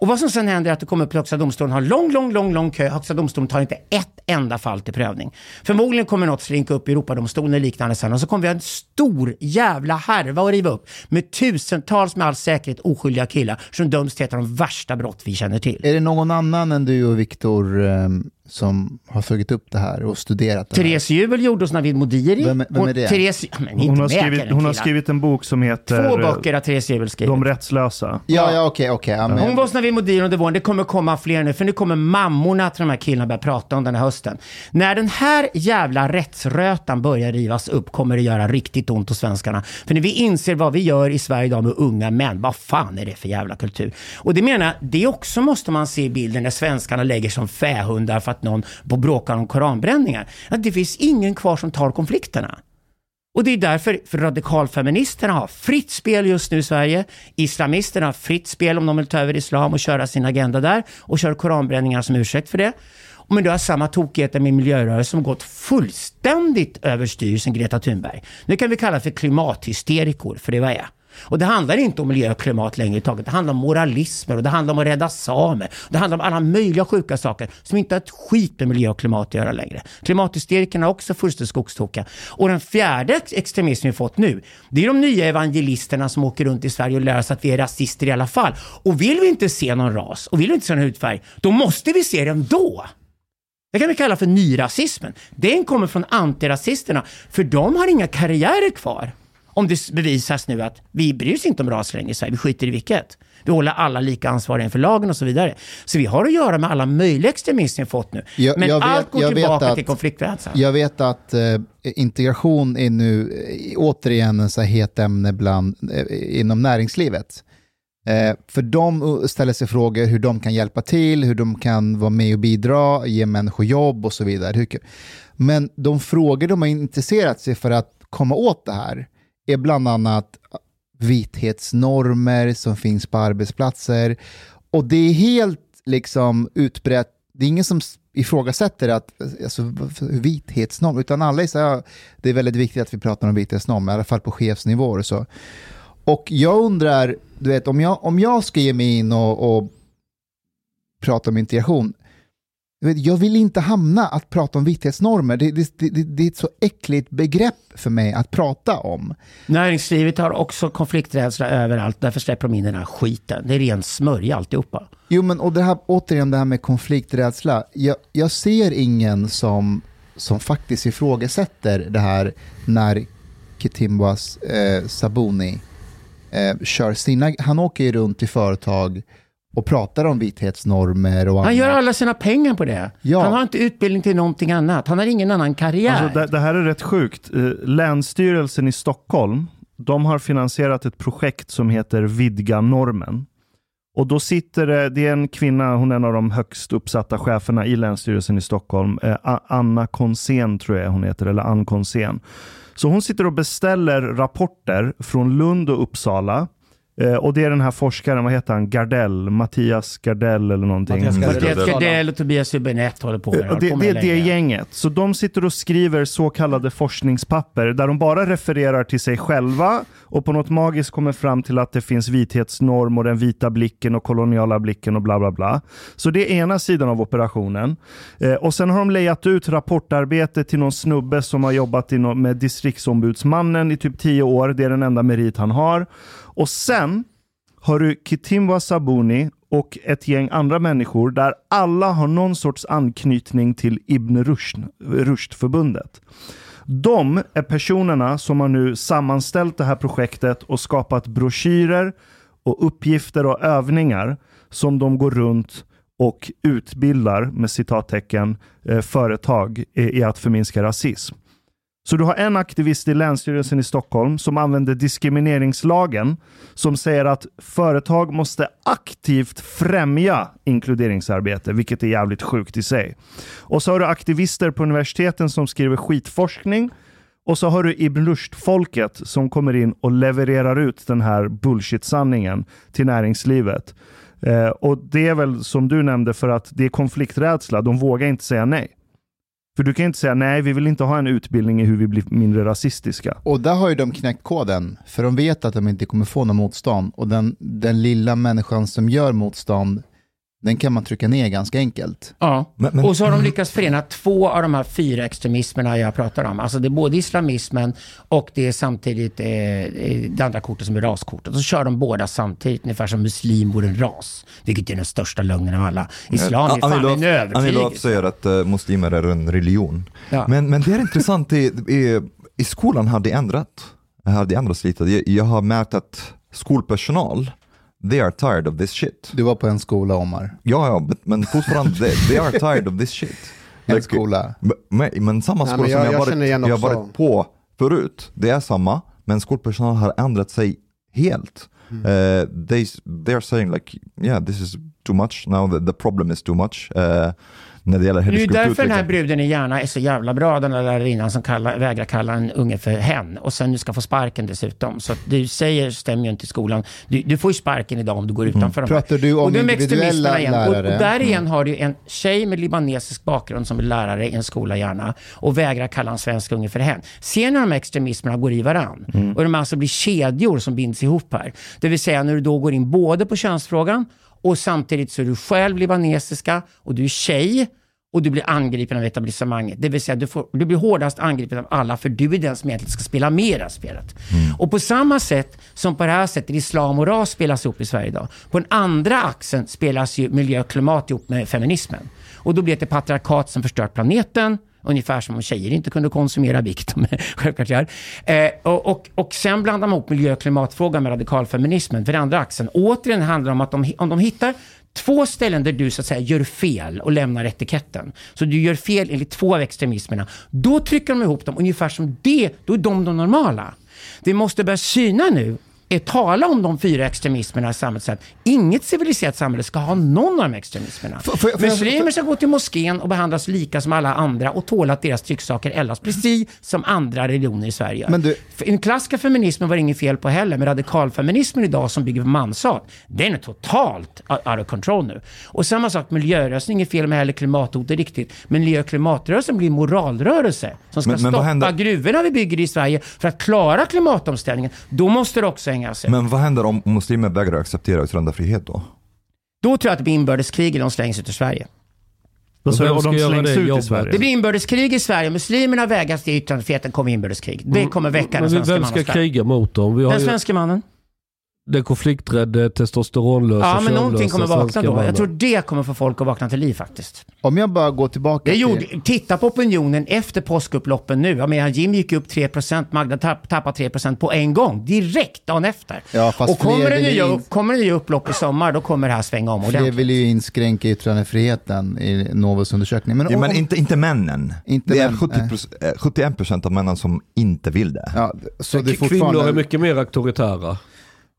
Och vad som sen händer är att det kommer upp till Högsta domstolen, har lång, lång, lång, lång kö. Högsta domstolen tar inte ett enda fall till prövning. Förmodligen kommer något slinka upp i Europadomstolen eller liknande sen och så kommer vi ha en stor jävla härva att riva upp med tusentals med all säkerhet oskyldiga killar som döms till ett av de värsta brott vi känner till. Är det någon annan än du och Viktor ehm, som har tagit upp det här och studerat det här? Therese Jubel gjorde hos Navid Modiri. Vem- vem är Hon- det? Therese, ja, men inte Hon har, skrivit, hon har skrivit en bok som heter Två böcker har Therese Jubel skrivit. De rättslösa. Ja, ja, okej, okej. ja, men- Hon var hos Navid Modiri under våren. Det kommer komma fler nu, för nu kommer mammorna till de här killarna börja prata om den här hösten. När den här jävla rättsrötan börjar rivas upp kommer det göra riktigt ont hos svenskarna. För när vi inser vad vi gör i Sverige idag med unga män, vad fan är det för jävla kultur? Och det menar jag, det också måste man se i bilden när svenskarna lägger som fähundar för att någon bråkar om koranbränningar. Att det finns ingen kvar som tar konflikterna. Och det är därför radikalfeministerna har fritt spel just nu i Sverige. Islamisterna har fritt spel om de vill ta över islam och köra sin agenda där och kör koranbränningar som ursäkt för det. Men du har samma tokigheter med miljörörelsen som gått fullständigt överstyr sen Greta Thunberg. Nu kan vi kalla det för klimathysterikor, för det var jag. Och det handlar inte om miljö och klimat längre taget. Det handlar om moralismer och det handlar om att rädda samer. Det handlar om alla möjliga sjuka saker som inte har ett skit med miljö och klimat att göra längre. Klimathysterikerna är också fullständigt skogstokiga. Och den fjärde extremismen vi fått nu, det är de nya evangelisterna som åker runt i Sverige och lär oss att vi är rasister i alla fall. Och vill vi inte se någon ras och vill vi inte se någon hudfärg, då måste vi se det ändå. Det kan vi kalla för nyrasismen. Den kommer från antirasisterna, för de har inga karriärer kvar. Om det bevisas nu att vi bryr oss inte om ras längre i Sverige, vi skiter i vilket. Vi håller alla lika ansvariga inför lagen och så vidare. Så vi har att göra med alla möjliga extremister vi fått nu. Jag- Men jag vet- allt går tillbaka att- till konflikträdslan. Jag vet att eh, integration är nu eh, återigen en så här het ämne bland, eh, inom näringslivet. Eh, för de ställer sig frågor hur de kan hjälpa till, hur de kan vara med och bidra, ge människor jobb och så vidare. Men de frågor de har intresserat sig för att komma åt det här är bland annat vithetsnormer som finns på arbetsplatser. Och det är helt liksom utbrett, det är ingen som ifrågasätter att, alltså, vithetsnorm, utan alla är så här, det är väldigt viktigt att vi pratar om vithetsnorm, i alla fall på chefsnivåer och så. Och jag undrar, du vet, om jag, om jag ska ge mig in och, och prata om integration, jag, vill inte hamna att prata om vithetsnormer. Det, det, det, det är ett så äckligt begrepp för mig att prata om. Näringslivet har också konflikträdsla överallt. Därför släpper de in den här skiten. Det är ren smörja alltihopa. Jo, men och det här, återigen det här med konflikträdsla. Jag, jag ser ingen som, som faktiskt ifrågasätter det här när Kitimbwas eh, Sabuni eh, kör sina... Han åker ju runt i företag och pratar om vithetsnormer och Han annat. gör alla sina pengar på det. Ja. Han har inte utbildning till någonting annat. Han har ingen annan karriär. Alltså, det, det här är rätt sjukt. Eh, Länsstyrelsen i Stockholm, de har finansierat ett projekt som heter Vidga normen. Och då sitter det, det är en kvinna, hon är en av de högst uppsatta cheferna i Länsstyrelsen i Stockholm. Eh, Anna Konsén tror jag hon heter, eller Ann Konsén. Så hon sitter och beställer rapporter från Lund och Uppsala. Eh, och det är den här forskaren, vad heter han, Gardell, Mattias Gardell eller någonting. Mattias Gardell. Mattias. Gardell och Tobias Hübinette håller på med det. Och Håller det, på det med är det gänget. Så de sitter och skriver så kallade forskningspapper där de bara refererar till sig själva och på något magiskt kommer fram till att det finns vithetsnorm och den vita blicken och koloniala blicken och bla bla bla. Så det är ena sidan av operationen. Eh, och sen har de lejat ut rapportarbete till någon snubbe som har jobbat med distriktsombudsmannen i typ tio år. Det är den enda merit han har. Och sen har du Kitimwa Sabuni och ett gäng andra människor där alla har någon sorts anknytning till Ibn Rushd, Rushd-förbundet. De är personerna som har nu sammanställt det här projektet och skapat broschyrer och uppgifter och övningar som de går runt och utbildar med citattecken eh, företag i, i att förminska rasism. Så du har en aktivist i Länsstyrelsen i Stockholm som använder diskrimineringslagen som säger att företag måste aktivt främja inkluderingsarbete, vilket är jävligt sjukt i sig. Och så har du aktivister på universiteten som skriver skitforskning och så har du Ibn Rushd-folket som kommer in och levererar ut den här bullshit-sanningen till näringslivet. Eh, och det är väl som du nämnde för att det är konflikträdsla. De vågar inte säga nej. För du kan inte säga nej, vi vill inte ha en utbildning i hur vi blir mindre rasistiska. Och där har ju de knäckt koden, för de vet att de inte kommer få någon motstånd. Och den, den lilla människan som gör motstånd, den kan man trycka ner ganska enkelt. Ja. Men- men- och så har de lyckats förena två av de här fyra extremismerna jag pratar om. Alltså det är både islamismen och det är samtidigt eh, eh, det andra kortet som är raskortet. Så kör de båda samtidigt, ungefär som muslim vore en ras. Vilket är den största lögnen av alla. Islam är fan en övertygelse. säger att uh, muslimer är en religion. Ja. Men, men det är intressant, i, i, i skolan har det ändrat. Har det ändrats lite. Jag, jag har märkt att skolpersonal, they are tired of this shit. Du var på en skola, Omar. Ja, ja, men- fortfarande, they, they are tired of this shit. En Like, skola. Men, men samma Nej, skola men jag- som jag, jag varit, jag varit på förut, det är samma, men skolpersonal har ändrat sig helt. Mm. Eh, they, they are saying like, yeah this is too much, now the, the problem is too much. Eh, när det gäller Det är ju därför den här bruden i Järna är så jävla bra, den där lärarinnan som kallar, vägrar kalla en unge för hen och sen nu ska få sparken dessutom. Så att du säger stämmer ju inte i skolan. Du, du får ju sparken idag om du går utanför de här. Pratar du om och individuella extremisterna igen. Och, och lärare? där igen har du en tjej med libanesisk bakgrund som är lärare i en skola gärna och vägrar kalla en svensk unge för hen. Ser ni de här extremismerna går i varann? Och de alltså blir kedjor som binds ihop här. Det vill säga när du då går in både på könsfrågan och samtidigt så är du själv libanesiska och du är tjej och du blir angripen av etablissemanget. Det vill säga du, får, du blir hårdast angripen av alla för du är den som egentligen ska spela med i det här spelet. Och på samma sätt som på det här sättet islam och ras spelas ihop i Sverige idag. På den andra axeln spelas ju miljö och klimat ihop med feminismen. Och då blir det ett patriarkat som förstört planeten, Ungefär som om tjejer inte kunde konsumera, vilket de självklart gör. Eh, och, och, och sen blandar man ihop miljö och klimatfrågan med radikalfeminismen. För den andra axeln, återigen handlar det om att de, om de hittar två ställen där du så att säga gör fel och lämnar etiketten. Så du gör fel enligt två av extremismerna. Då trycker de ihop dem ungefär som det, då är de de normala. Det måste börja syna nu tala om de fyra extremismerna i samhället. Inget civiliserat samhälle ska ha någon av de extremismerna. Muslimer ska gå till moskén och behandlas lika som alla andra och tåla att deras trycksaker eldas precis som andra religioner i Sverige. Men du- Den klassiska feminismen var det inget fel på heller, men radikalfeminismen idag som bygger på manshat, den är totalt out of control nu. Och samma sak, miljörörelsen, inget fel med heller, klimathot är riktigt. Men miljö och klimatrörelsen blir moralrörelse som ska Men- stoppa händer- gruvorna vi bygger i Sverige för att klara klimatomställningen. Då måste det också sig. Men vad händer om muslimer vägrar acceptera yttrandefrihet då? Då tror jag att det blir inbördeskrig eller de slängs ut ur Sverige. Vad sa du? vem Och ska de slängs det ut i? Sverige? Det blir inbördeskrig i Sverige. Muslimerna vägras till yttrandefriheten kommer inbördeskrig. Det kommer väcka den svenska vem mannen. ska stark. kriga mot dem? Vi har Den ju svenska mannen. Den konflikträdde, testosteronlösa, Ja, men någonting kommer vakna då. Jag tror det kommer få folk att vakna till liv faktiskt. Om jag bara går tillbaka Det till... gjorde, titta på opinionen efter påskupploppen nu. Jag menar, Jim gick upp 3%, Magda tapp, tappade 3% på en gång. Direkt dagen efter. Ja, fast och kommer det, nya, in- kommer det nya upplopp i sommar, då kommer det här svänga om ordentligt. vill ju inskränka yttrandefriheten i Novus undersökning. Men, Ja, men inte, inte männen. Inte det är män, 70 eh, 71 procent av männen som inte vill det. ja, så det är Kvinnor fortfarande... är mycket mer auktoritära.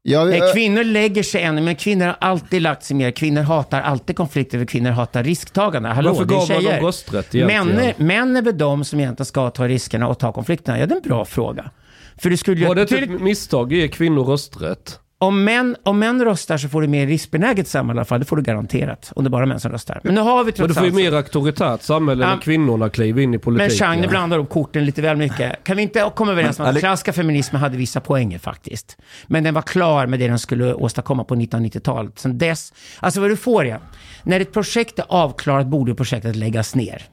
Ja, Nej, eh, kvinnor lägger sig ännu, men kvinnor har alltid lagt sig mer. Kvinnor hatar alltid konflikter, för kvinnor hatar risktagande. Hallå, Varför det är gav man tjejer. dem rösträtt egentligen? Män, män är väl de som egentligen ska ta riskerna och ta konflikterna? Ja, det är en bra fråga. För det skulle ju Var det ett misstag att ge kvinnor rösträtt? Om, män, om män röstar så får du mer riskbenäget samhälle i alla fall. Det får du garanterat. Om det är bara män som röstar. Men nu har vi Men trots du får ju allt... mer auktoritärt samhälle Ja. när kvinnorna kliver in i Men politiken. Chang, ni blandar upp korten lite väl mycket. Kan vi inte komma överens om Men, att Alex- klassiska feminismen hade vissa poänger faktiskt. Men den var klar med det den skulle åstadkomma på 1990-talet. Sen dess, alltså vad du får är, när ett projekt är avklarat borde projektet läggas ner.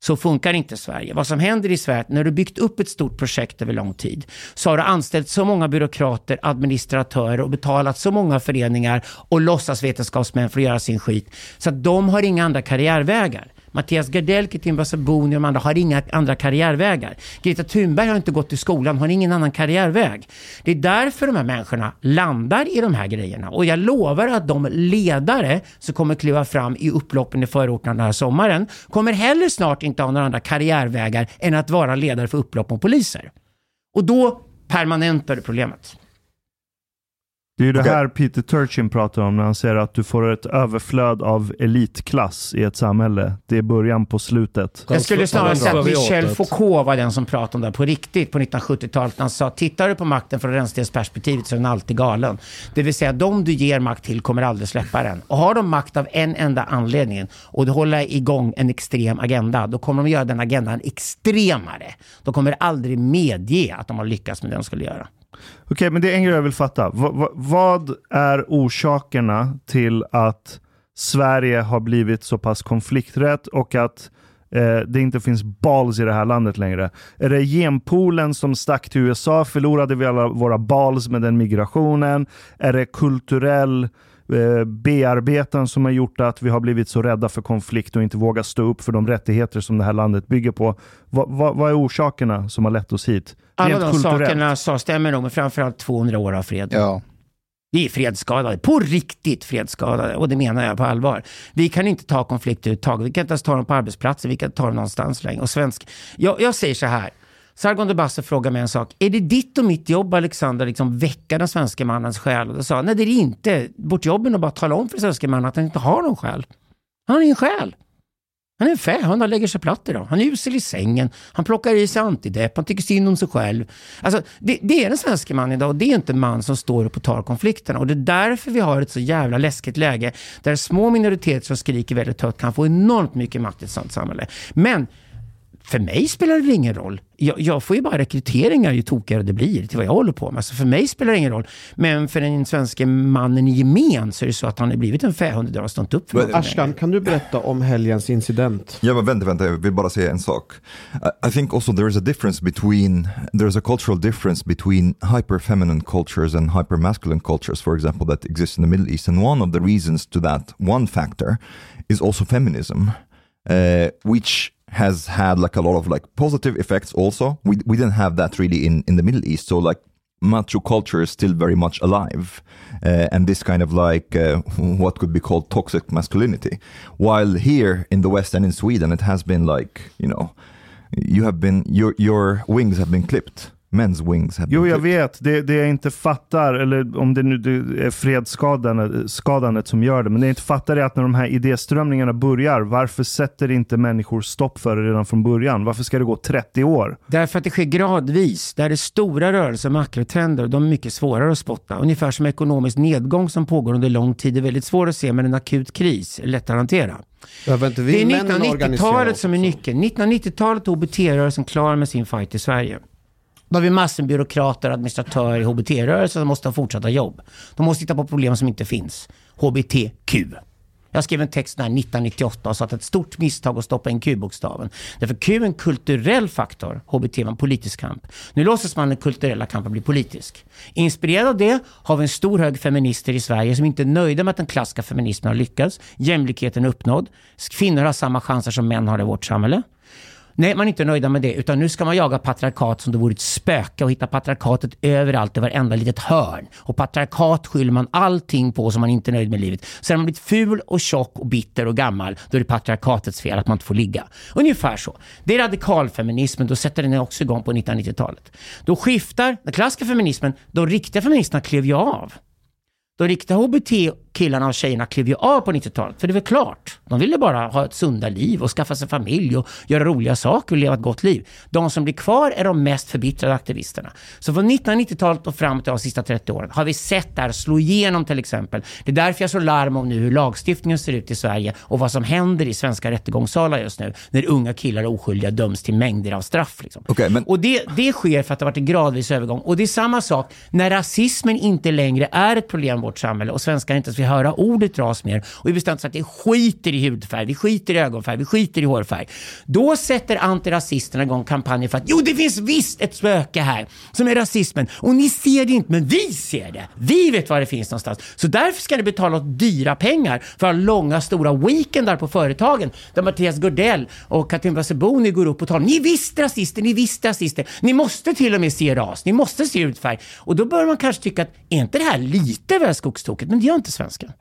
Så funkar inte Sverige. Vad som händer i Sverige är att när du byggt upp ett stort projekt över lång tid så har du anställt så många byråkrater, administratörer och betalat så många föreningar och låtsasvetenskapsmän för att göra sin skit. Så att de har inga andra karriärvägar. Mattias Gardell, Ketim Sabuni och de andra har inga andra karriärvägar. Greta Thunberg har inte gått i skolan, har ingen annan karriärväg. Det är därför de här människorna landar i de här grejerna. Och jag lovar att de ledare som kommer kliva fram i upploppen i förorterna den här sommaren kommer heller snart inte ha några andra karriärvägar än att vara ledare för upplopp mot poliser. Och då permanentar du problemet. Det är ju det Okej. här Peter Turchin pratar om när han säger att du får ett överflöd av elitklass i ett samhälle. Det är början på slutet. Jag skulle snarare säga att Michel. Foucault var den som pratade om det här på riktigt på 1970-talet. Han sa, tittar du på makten från rännstensperspektivet så är den alltid galen. Det vill säga, de du ger makt till kommer aldrig släppa den. Och har de makt av en enda anledning och du håller igång en extrem agenda, då kommer de göra den agendan extremare. De kommer aldrig medge att de har lyckats med det de skulle göra. Okej, men det är en grej jag vill fatta. Va, va, vad är orsakerna till att Sverige har blivit så pass konflikträtt och att eh, det inte finns balls i det här landet längre? Är det genpoolen som stack till USA? Förlorade vi alla våra balls med den migrationen? Är det kulturell eh, bearbeten som har gjort att vi har blivit så rädda för konflikt och inte vågar stå upp för de rättigheter som det här landet bygger på? Va, va, vad är orsakerna som har lett oss hit? Alla Rent de kulturellt. sakerna sa stämmer nog, men framförallt 200 år av fred. ja. Vi är fredsskadade, på riktigt fredsskadade. Och det menar jag på allvar. Vi kan inte ta konflikter överhuvudtaget. Vi kan inte ens ta dem på arbetsplatser. Vi kan inte ta dem någonstans längre. Och svensk... jag, jag säger så här. Sargon de Basse frågar mig en sak. Är det ditt och mitt jobb, Alexander, liksom väcka den svenska mannens själ? Och då sa nej det är det inte. Vårt jobb är att bara tala om för den svenska mannen att han inte har någon själ. Han har ingen själ. Han är en fähund, han lägger sig platt idag. Han är usel i sängen, han plockar i sig antidepp, han tycker synd om sig själv. Alltså, det, det är den svenska mannen idag och det är inte en man som står upp och tar konflikterna. Och det är därför vi har ett så jävla läskigt läge där små minoriteter som skriker väldigt högt kan få enormt mycket makt i ett sånt samhälle. Men för mig spelar det ingen roll. Jag, jag får ju bara rekryteringar ju tokigare det blir till vad jag håller på med. Så för mig spelar det ingen roll. Men för den svenska mannen i gemen så är det så att han har blivit en fähund idag och stått upp för Ashkan, kan du berätta om helgens incident? Ja men vänta, vänta, jag vill bara säga en sak. I, I think also there is a difference between, there is a cultural difference between hyper-feminine cultures and hyper-masculine cultures, for example, that exist in the Middle East. And one of the reasons to that, one factor, is also feminism, uh, which has had like a lot of like positive effects also. We, we didn't have that really in, in the Middle East. So like macho culture is still very much alive uh, and this kind of like uh, what could be called toxic masculinity while here in the west and in sweden it has been like you know you have been your your wings have been clipped men's wings have Jo, been jag vet. Det, det jag inte fattar, eller om det nu det är fredsskadandet skadandet som gör det, men det jag inte fattar är att när de här idéströmningarna börjar, varför sätter inte människor stopp för det redan från början? Varför ska det gå 30 år? Därför att det sker gradvis. Där det är stora rörelser, makrotrender, och de är mycket svårare att spotta. Ungefär som ekonomisk nedgång som pågår under lång tid är väldigt svår att se, men en akut kris är lättare att hantera. Inte vi Det är männen organisera 1990-talet oss som är nyckeln. 1990-talet är HBT-rörelsen klar med sin fight i Sverige. Då har vi massor med byråkrater och administratörer i HBT-rörelsen som måste ha fortsatta jobb. De måste titta på problem som inte finns. HBTQ. Jag skrev en text där 1998 och sa att ett stort misstag att stoppa in Q-bokstaven. Därför Q är en kulturell faktor, HBT var en politisk kamp. Nu låtsas man den kulturella kampen bli politisk. Inspirerad av det har vi en stor hög feminister i Sverige som inte är nöjda med att den klassiska feminismen har lyckats. Jämlikheten är uppnådd. Kvinnor har samma chanser som män har i vårt samhälle. Nej, man är inte nöjda med det, utan nu ska man jaga patriarkat som det vore ett spöke och hitta patriarkatet överallt i varenda litet hörn. Och patriarkat skyller man allting på som man inte är nöjd med i livet. Så när man blivit ful och tjock och bitter och gammal, då är det patriarkatets fel att man inte får ligga. Ungefär så. Det är radikalfeminismen, då sätter den också igång på 1990-talet. Då skiftar den klassiska feminismen, de riktiga feministerna klev ju av. De riktiga HBT-killarna och tjejerna klev ju av på 90-talet. För det väl klart. De ville bara ha ett sunda liv och skaffa sig familj och göra roliga saker och leva ett gott liv. De som blir kvar är de mest förbittrade aktivisterna. Så från 1990-talet och fram till de sista 30 åren har vi sett det här slå igenom till exempel. Det är därför jag slår larm om nu hur lagstiftningen ser ut i Sverige och vad som händer i svenska rättegångssalar just nu. När unga killar och oskyldiga döms till mängder av straff. Liksom. Okej, men- Och det, det sker för att det har varit en gradvis övergång. Och det är samma sak när rasismen inte längre är ett problem vårt samhälle och svenskar inte ens vill höra ordet ras mer och vi bestämt att det skiter i hudfärg, vi skiter i ögonfärg, vi skiter i hårfärg. Då sätter antirasisterna igång kampanjer för att jo, det finns visst ett spöke här som är rasismen och ni ser det inte, men vi ser det. Vi vet var det finns någonstans. Så därför ska ni betala oss dyra pengar för att ha långa stora weekendar på företagen där Mattias Gurdell och Katrin Vaseboni går upp och talar. Ni är visst rasister, ni är visst rasister. Ni måste till och med se ras, ni måste se hudfärg. Och då bör man kanske tycka att är inte det här lite väl skogstokigt? Men det gör inte svensken.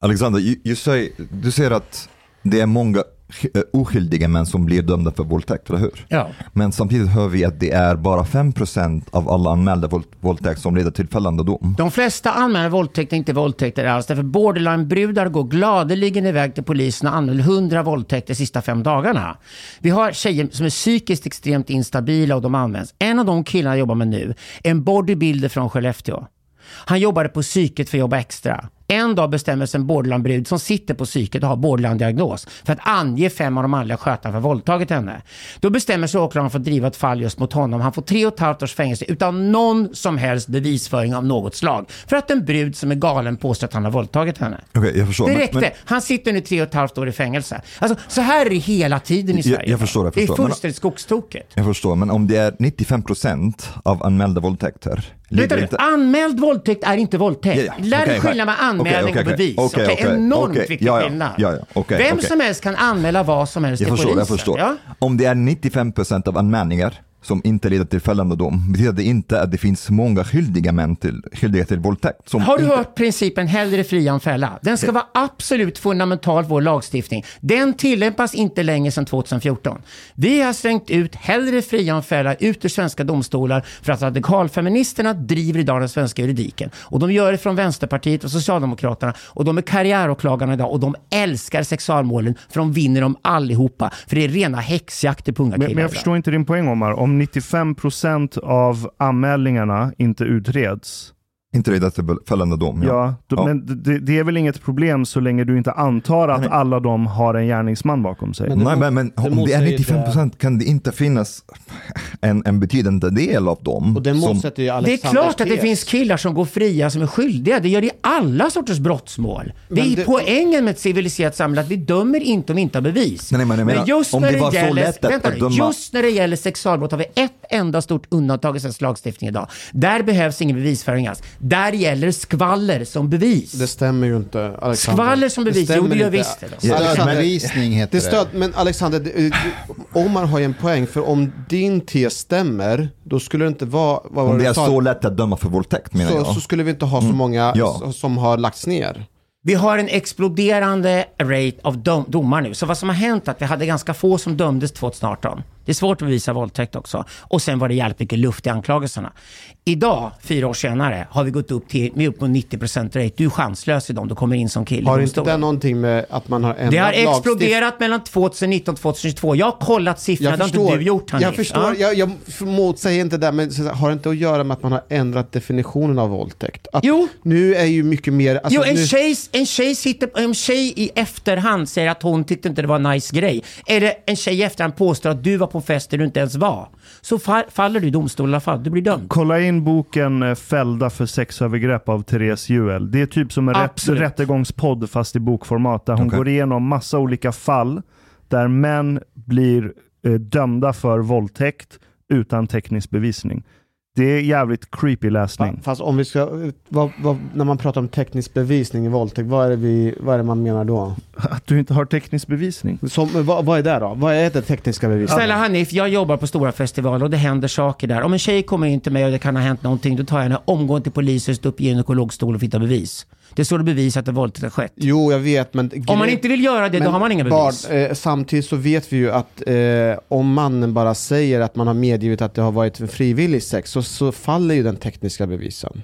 Alexander, you, you say, du säger att det är många eh, oskyldiga män som blir dömda för våldtäkt, eller hur? Ja. Men samtidigt hör vi att det är bara 5% av alla anmälda våld, våldtäkt som leder till fällande dom. De flesta anmäler våldtäkter inte våldtäkter alls. Därför borderline-brudar går gladeligen iväg till polisen och anmäler 100 våldtäkter de sista fem dagarna. Vi har tjejer som är psykiskt extremt instabila och de används. En av de killarna jag jobbar med nu är en bodybuilder från Skellefteå. Han jobbade på psyket för att jobba extra. En dag bestämmer sig en borderline-brud som sitter på psyket och har borderline-diagnos för att ange fem av de manliga skötarna för våldtagit henne. Då bestämmer sig åklagaren för att driva ett fall just mot honom. Han får tre och ett halvt års fängelse utan någon som helst bevisföring av något slag. För att en brud som är galen påstår att han har våldtagit henne. Okej, jag förstår. Det men- räckte. men- Han sitter nu tre och ett halvt år i fängelse. Alltså, så här är det hela tiden i Jag- Sverige. jag förstår, jag Det förstår. är Men- fullständigt skogstokigt. Jag förstår, men om det är 95% av anmälda våldtäkter, Ligger nu, anmäld våldtäkt är inte våldtäkt. Ja, ja. Lär dig Okej, skillnad med okej. anmälning Okej, och bevis. Okej, okej, enormt okej. viktig Ja, skillnad. ja, ja, Vem som helst kan anmäla vad som helst Jag till förstår, polisen. jag förstår. Om det är 95% av anmälningar som inte leder till fällande dom, betyder det inte att det finns många skyldiga män till, skyldiga till våldtäkt. Som Har du inte, hört principen hellre fria än fälla? Den ska vara absolut fundamental vår lagstiftning. Den tillämpas inte längre sedan 2014. Vi har slängt ut hellre fria än fälla ut ur svenska domstolar för att radikalfeministerna driver idag den svenska juridiken. Och de gör det från Vänsterpartiet och Socialdemokraterna och de är karriäråklagarna idag och de älskar sexualmålen för de vinner dem allihopa. För det är rena häxjakter på unga Men, killar. men jag idag. förstår inte din poäng Omar. Om 95% av anmälningarna inte utreds, inte leder till fällande dom. ja, då, Ja. men det, det är väl inget problem så länge du inte antar att Nej. alla de har en gärningsman bakom sig. Men det Nej, men, men det om det är motsäger 95% kan det inte finnas en, en betydande del av dem Och det som... Det är klart att det finns killar som går fria som är skyldiga. Det gör det i alla sorters brottsmål. Det Men är det- poängen med ett civiliserat samhälle att vi dömer inte om vi inte har bevis. Nej, men menar, just om när det var så gäller, lätt att vänta, nu, döma- Just när det gäller sexualbrott har vi ett enda stort undantag i svensk lagstiftning idag. Där behövs ingen bevisföring alls. Där gäller skvaller som bevis. Det stämmer ju inte, Alexander. Skvaller som bevis, stämmer jo, det gör inte. visst det. Ja, Alexander, Stödbevisning heter det det. stöd, men Alexander, det- eh, Omar har ju en poäng, för om din tes stämmer, då skulle det inte vara... Vad var Om det du är så lätt att döma för våldtäkt menar så, jag. så skulle vi inte ha så många Ja. s- som har lagts ner. Vi har en exploderande rate av dom, domar nu. Så vad som har hänt är att vi hade ganska få som dömdes 2018. Det är svårt att bevisa våldtäkt också. Och sen var det jävligt mycket luft i anklagelserna. Idag, fyra år senare, har vi gått upp till med upp på 90% rate. Du är chanslös idag om du kommer in som kille Har inte det någonting med att man har ändrat Det har lagstift- exploderat mellan 2019 och 2022. Jag har kollat siffrorna, Jag det har inte du gjort Hanif. jag, förstår Ja. jag, jag motsäger inte det, men har det inte att göra med att man har ändrat definitionen av våldtäkt? Att Jo. Nu är ju mycket mer... Alltså, jo, en nu, tjej, en, tjej sitter, en tjej i efterhand säger att hon tyckte inte det var en nice grej. Eller en tjej i efterhand påstår att du var på en fest där du inte ens var. Så fa- faller du i domstol i alla fall. Du blir dömd. Kolla in boken eh, Fällda för sexövergrepp av Therese Juel. Det är typ som en rätt, rättegångspodd fast i bokformat där hon Okej. går igenom massa olika fall där män blir eh, dömda för våldtäkt utan teknisk bevisning. Det är jävligt creepy läsning. Fast om vi ska, vad, vad, när man pratar om teknisk bevisning i våldtäkt, vad är det, vi, vad är det man menar då? Att du inte har teknisk bevisning. Som, vad, vad är det då? Vad är det tekniska bevisningen? Snälla Hanif, jag jobbar på stora festivaler och det händer saker där. Om en tjej kommer in till mig och det kan ha hänt någonting, då tar jag henne omgående till polishuset upp i gynekologstol och hittar bevis. Det så det bevisar att en våldtäkt har skett. Jo, jag vet, men... Om man inte vill göra det, då har man inga bevis. Bard, eh, samtidigt så vet vi ju att eh, om mannen bara säger att man har medgivit att det har varit en frivillig sex, så, så faller ju den tekniska bevisen.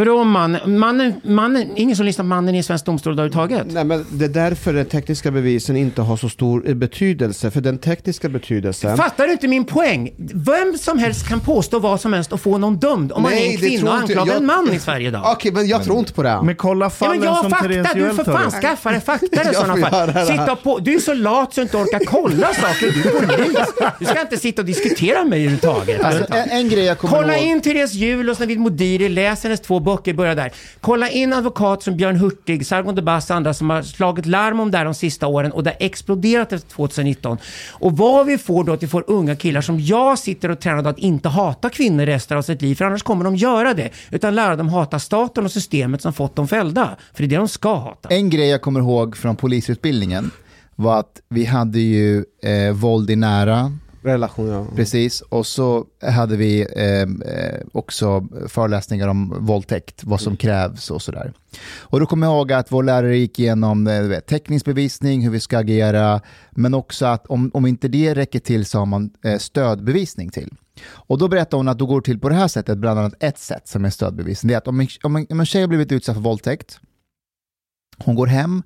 Vadå man? Mannen, mannen, ingen som lyssnar på mannen i en svensk domstol överhuvudtaget? Nej, men det är därför den tekniska bevisen inte har så stor eh, betydelse, för den tekniska betydelsen... Fattar du inte min poäng? Vem som helst kan påstå vad som helst och få någon dömd om man Nej, är en kvinna och anklagar jag. en man i Sverige idag. Okej, men jag tror inte på det. Men kolla Ja, fallen men jag som fakta, Therese du Juel för tar fan skaffa dig fakta i sådana får fall. det Sitta på, du är så lat så du inte orkar kolla saker, du är polis. Du ska inte sitta och diskutera med mig överhuvudtaget. Alltså, en, en grej jag kommer Kolla ihåg. in Therese Juhl och Navid Modiri, läs hennes två böcker, börja där. Kolla in advokat som Björn Hurtig, Sargon de Bass och andra som har slagit larm om det här de sista åren och det har exploderat efter 2019. Och vad vi får då att vi får unga killar som jag sitter och tränar att inte hata kvinnor resten av sitt liv, för annars kommer de göra det. Utan lära dem hata staten och systemet som fått dem fällda. För det är det de ska hata. En grej jag kommer ihåg från polisutbildningen var att vi hade ju eh, våld i nära, Relation, ja. precis, och så hade vi eh, eh, också föreläsningar om våldtäkt, vad som krävs och sådär. Och då kommer jag ihåg att vår lärare gick igenom eh, vet, teknisk bevisning, hur vi ska agera, men också att om, om inte det räcker till så har man eh, stödbevisning till. Och då berättar hon att då går det till på det här sättet, bland annat ett sätt som är stödbevisning. Det är att om en, om en, om en tjej har blivit utsatt för våldtäkt, hon går hem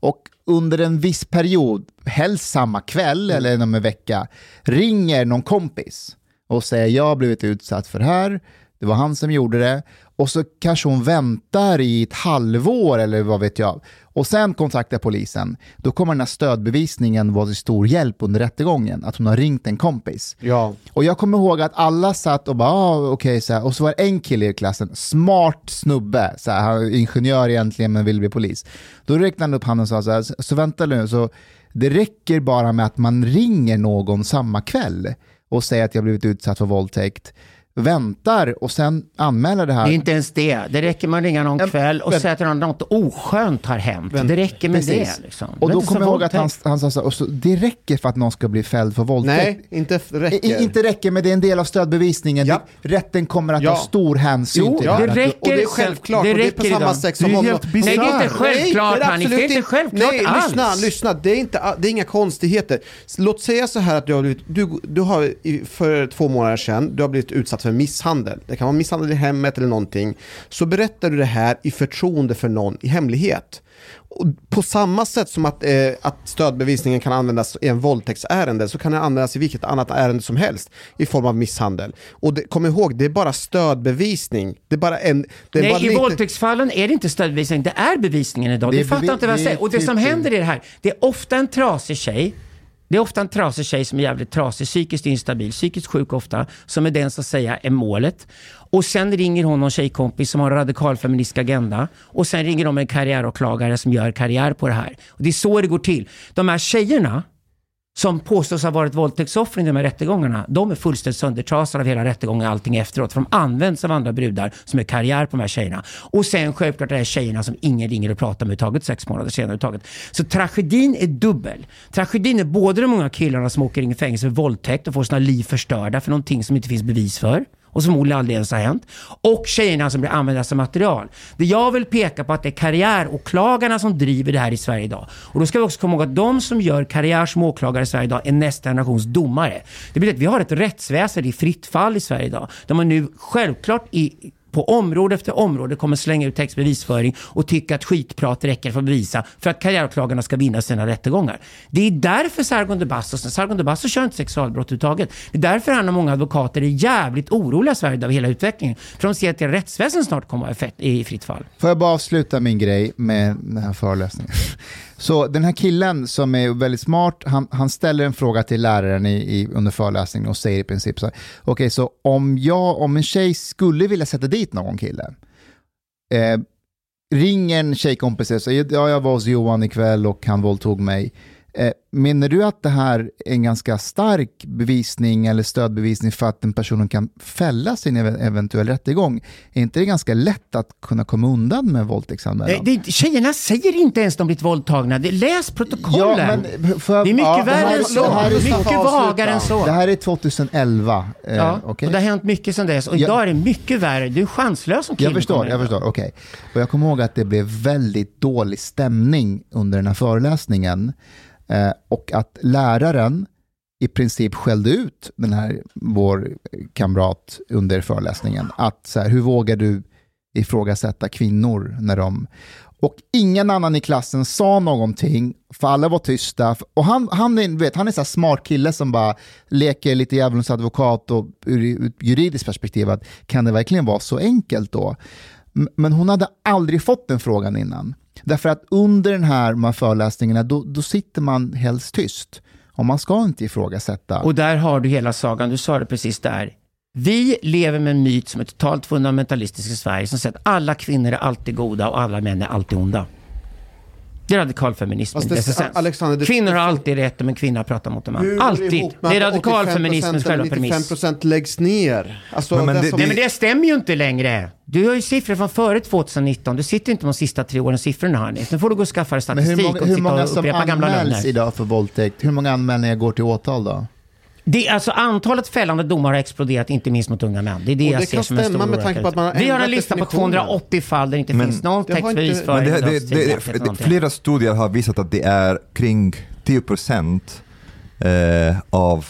och under en viss period, helst samma kväll eller inom en vecka, ringer någon kompis och säger jag har blivit utsatt för det här, det var han som gjorde det. Och så kanske hon väntar i ett halvår eller vad vet jag. Och sen kontaktar polisen. Då kommer den här stödbevisningen vara till stor hjälp under rättegången. Att hon har ringt en kompis. Ja. Och jag kommer ihåg att alla satt och bara, ah, okej, så här. och så var det en kille i klassen, smart snubbe, så här, han är ingenjör egentligen men vill bli polis. Då räckte han upp handen och sa så här, så, så vänta nu, så det räcker bara med att man ringer någon samma kväll och säger att jag blivit utsatt för våldtäkt, väntar och sen anmäler det här. Det är inte ens det. Det räcker med att ringa någon Ja, kväll och säga att något oskönt har hänt. Det räcker med Precis. det. Liksom. Och Det är då kommer jag ihåg att han, han sa så här, och så, det räcker för att någon ska bli fälld för våldtäkt. Nej, inte räcker. I, inte räcker, men det är en del av stödbevisningen. Ja. Det, rätten kommer att Ja. ta stor hänsyn Jo, till det här. räcker. Och det är självklart, Det och det är på räcker samma idag. sätt Det är som om... helt Nej, det är inte självklart Nej, Hanif. Det är inte självklart Nej, alls. lyssna, lyssna. Det är, inte, det är inga konstigheter. Låt säga så här att du har blivit, du, du har för två månader sedan, du har blivit utsatt för misshandel. Det kan vara misshandel i hemmet eller någonting. Så berättar du det här i förtroende för någon i hemlighet. Och på samma sätt som att, eh, att stödbevisningen kan användas i en våldtäktsärende så kan den användas i vilket annat ärende som helst i form av misshandel. Och det, kom ihåg, det är bara stödbevisning. Det är bara en... Det är bara Nej, i lite- våldtäktsfallen är det inte stödbevisning, det är bevisningen idag. Det är fattar inte vad jag säger. Och det som händer är det här, det är ofta en trasig tjej, det är ofta en trasig tjej som är jävligt trasig, psykiskt instabil, psykiskt sjuk ofta, som är den som säger är målet. Och sen ringer hon någon tjejkompis som har en radikal feministisk agenda och sen ringer de en karriäråklagare som gör karriär på det här. Och det är så det går till. De här tjejerna som påstås ha varit våldtäktsoffer i de här rättegångarna, de är fullständigt söndertrasade av hela rättegången och allting efteråt. För de används av andra brudar som är karriär på de här tjejerna. Och sen självklart är det tjejerna som ingen ringer och pratar med överhuvudtaget sex månader senare överhuvudtaget. Så tragedin är dubbel. Tragedin är både de unga killarna som åker in i fängelse för våldtäkt och får sina liv förstörda för någonting som inte finns bevis för. Och som förmodligen aldrig ens har hänt. Och tjejerna som blir använda som material. Det jag vill peka på att det är karriäråklagarna som driver det här i Sverige idag. Och då ska vi också komma ihåg att de som gör karriär som åklagare i Sverige idag är nästa generations domare. Det betyder att vi har ett rättsväsende i fritt fall i Sverige idag. De har nu självklart i på område efter område kommer slänga ut textbevisföring och tycka att skitprat räcker för att bevisa för att karriäråklagarna ska vinna sina rättegångar. Det är därför Sargon de Bastos, Sargon de Bastos kör inte sexualbrott överhuvudtaget. Det är därför han och många advokater är jävligt oroliga i Sverige av hela utvecklingen. För de ser att rättsväsendet snart kommer att vara i fritt fall. Får jag bara avsluta min grej med den här föreläsningen? Så den här killen som är väldigt smart, han, han ställer en fråga till läraren i, i, under föreläsningen och säger i princip så här, okej okay, så om jag, om en tjej skulle vilja sätta dit någon kille, eh, ringer en tjejkompis och säger, ja jag var hos Johan ikväll och han våldtog mig, Eh, menar du att det här är en ganska stark bevisning eller stödbevisning för att en person kan fälla sin eventuell rättegång? Är inte det ganska lätt att kunna komma undan med våldtäktsanmälan? Det, det, tjejerna säger inte ens de blivit våldtagna. läs protokollen. Ja, för, det är mycket ja, värre än så. mycket vagare än så. Det här är 2011. Eh, ja, okay. och det har hänt mycket sedan dess. Och idag är det mycket värre. Du är chanslös som kille. Jag förstår, jag förstår. Okej. Okay. Och jag kommer ihåg att det blev väldigt dålig stämning under den här föreläsningen. Eh, och att läraren i princip skällde ut den här, vår kamrat under föreläsningen. Att så här, hur vågar du ifrågasätta kvinnor när de... Och ingen annan i klassen sa någonting, för alla var tysta. Och han, han, är, vet, han är en smart kille som bara leker lite djävulens advokat och ur ett juridiskt perspektiv, att kan det verkligen vara så enkelt då? Men hon hade aldrig fått den frågan innan. Därför att under den här, de här föreläsningarna, då, då sitter man helst tyst. Och man ska inte ifrågasätta. Och där har du hela sagan, du sa det precis där. Vi lever med en myt som är totalt fundamentalistisk i Sverige, som säger att alla kvinnor är alltid goda och alla män är alltid onda. Det är radikalfeminismen i dess essens. Kvinnor har alltid rätt om en kvinna pratar mot en man. Alltid. Det är radikalfeminismens själva premiss. 95% läggs ner. Alltså, men, men det, Nej, men det stämmer ju inte längre. Du har ju siffror från före 2019. Du sitter inte med de sista tre årens siffrorna här. Nu får du gå och skaffa dig statistik men hur många, och hur många som anmäls idag för våldtäkt? Hur många anmälningar går till åtal då? Det, alltså antalet fällande domar har exploderat, inte minst mot unga män. Det är det, och jag ser som en stor med tanke på att man har Vi har en lista på 280 fall där det inte men, finns någon textbevis för det, det, det, det, Flera studier har visat att det är kring 10 procent eh, av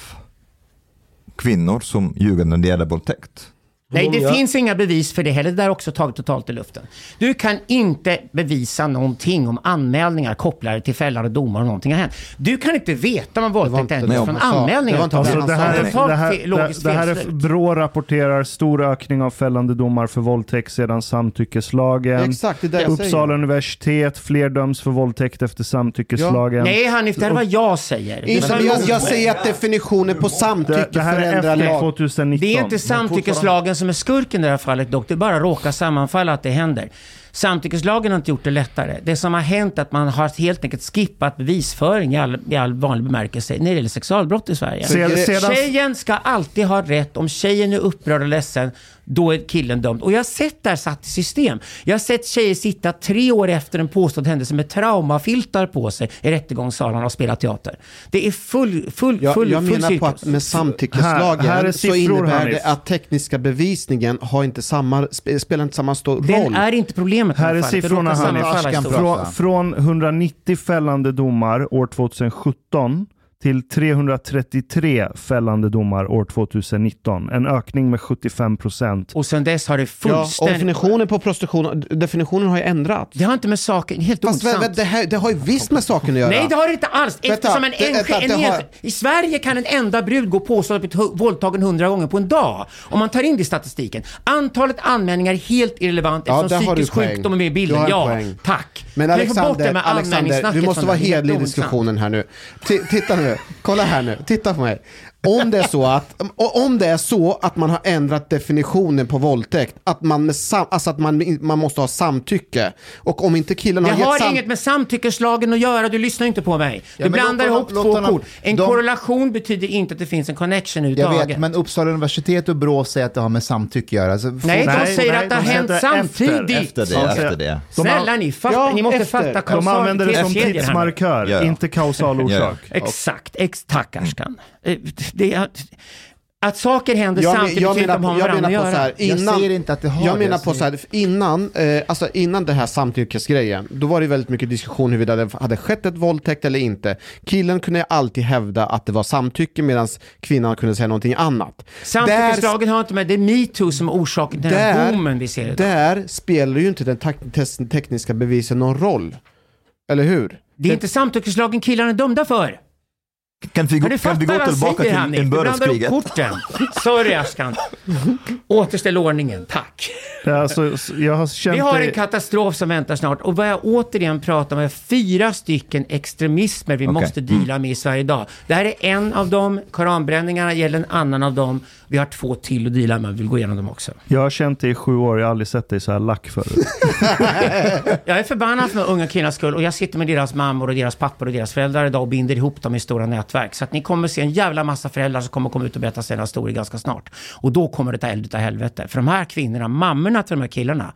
kvinnor som ljuger när det gäller våldtäkt. Nej, det finns inga bevis för det heller. Det där är också taget totalt i luften. Du kan inte bevisa någonting om anmälningar kopplade till fällande domar och någonting har hänt. Du kan inte veta om våldtäkt är från anmälningar. Det, alltså, det, här, det, här, det, här är Brå rapporterar stor ökning av fällande domar för våldtäkt sedan samtyckeslagen. Exakt, det Uppsala universitet, fler döms för våldtäkt efter samtyckeslagen. Ja. Nej Hanif, det är vad jag säger. Jag, jag, jag säger att definitionen på samtycke förändrar lag. Det är inte samtyckeslagen som är skurken i det här fallet dock. Det bara råkar sammanfalla att det händer. Samtyckeslagen har inte gjort det lättare. Det som har hänt är att man har helt enkelt skippat bevisföring i all, i all vanlig bemärkelse när det gäller sexualbrott i Sverige. Sedan... Tjejen ska alltid ha rätt. Om tjejen är upprörd och ledsen, då är killen dömd. Och jag har sett det här satt i system. Jag har sett tjejer sitta tre år efter en påstådd händelse med traumafiltar på sig i rättegångssalarna och spela teater. Det är full, full, jag, full, Jag full menar på att med samtyckeslagen här, här så innebär det att tekniska bevisningen har inte samma, spelar inte samma stor roll. Den är inte problemet. Här är siffrorna Hanif. Från, från 190 fällande domar år 2017 till 333 fällande domar år 2019. En ökning med 75 procent. Och sen dess har det fullständigt... Ja, och definitionen på prostitution, definitionen har ju ändrats. Det har inte med saken, helt Fast vä, det, här, det har ju visst med saken att göra. Nej, det har det inte alls. Eftersom en, en, en, en har... I Sverige kan en enda brud gå på att blivit våldtagen hundra gånger på en dag. Om man tar in det i statistiken. Antalet anmälningar är helt irrelevant ja, eftersom psykisk sjukdom är med i bilden. Ja, poäng. tack. Men Alexander, Alexander du måste vara hedlig i diskussionen här nu. T titta nu kolla här nu, titta på mig. Om det, är så att, om det är så att man har ändrat definitionen på våldtäkt, att man, med sam, alltså att man, man måste ha samtycke. Och om inte killen har Det har sam inget med samtyckeslagen att göra, du lyssnar inte på mig. Du ja, blandar ihop två kort. En de, korrelation betyder inte att det finns en connection överhuvudtaget. Jag vet, men Uppsala universitet och Brå säger att det har med samtycke att göra. Alltså, nej, de säger nej, att det har hänt samtidigt. Efter det, efter det. Snälla ni, fatta, ja, ni måste efter. fatta De använder det som tidsmarkör, inte kausal orsak. Exakt, ex, tack Ashkan. Eh, det, Att saker händer Jag, samtidigt jag betyder menar, inte att de på- har med jag varandra menar på så göra. här, Jag innan, säger inte att det har jag det, menar jag på så här, innan, eh, alltså innan det här samtyckesgrejen, då var det väldigt mycket diskussion huruvida det hade skett ett våldtäkt eller inte. Killen kunde alltid hävda att det var samtycke medan kvinnan kunde säga någonting annat. Samtyckeslagen har inte med, det är metoo som är orsaken till den här boomen vi ser idag. Där spelar ju inte den tekniska bevisen någon roll. Eller hur? Det är inte samtyckeslagen killarna är dömda för. Kan vi, Kan gå, du kan vi gå tillbaka han till Du blandar upp inbördeskriget? korten. Sorry Ashkan. Återställ ordningen, tack. Alltså, s- jag har känt Vi har en katastrof som väntar snart och vad jag återigen pratar om är fyra stycken extremismer vi Okej. måste deala med i Sverige idag. Det här är en av dem, koranbränningarna gäller en annan av dem. Vi har två till att deala med, vi vill gå igenom dem också. Jag har känt det i sju år, jag har aldrig sett dig så här lack förut. Jag är förbannad för unga killars skull och jag sitter med deras mammor och deras pappor och deras föräldrar idag och binder ihop dem i stora nätverk. Så att ni kommer se en jävla massa föräldrar som kommer komma ut och berätta sina historier ganska snart. Och då kommer det ta eld utav helvete. För de här kvinnorna, mammorna till de här killarna,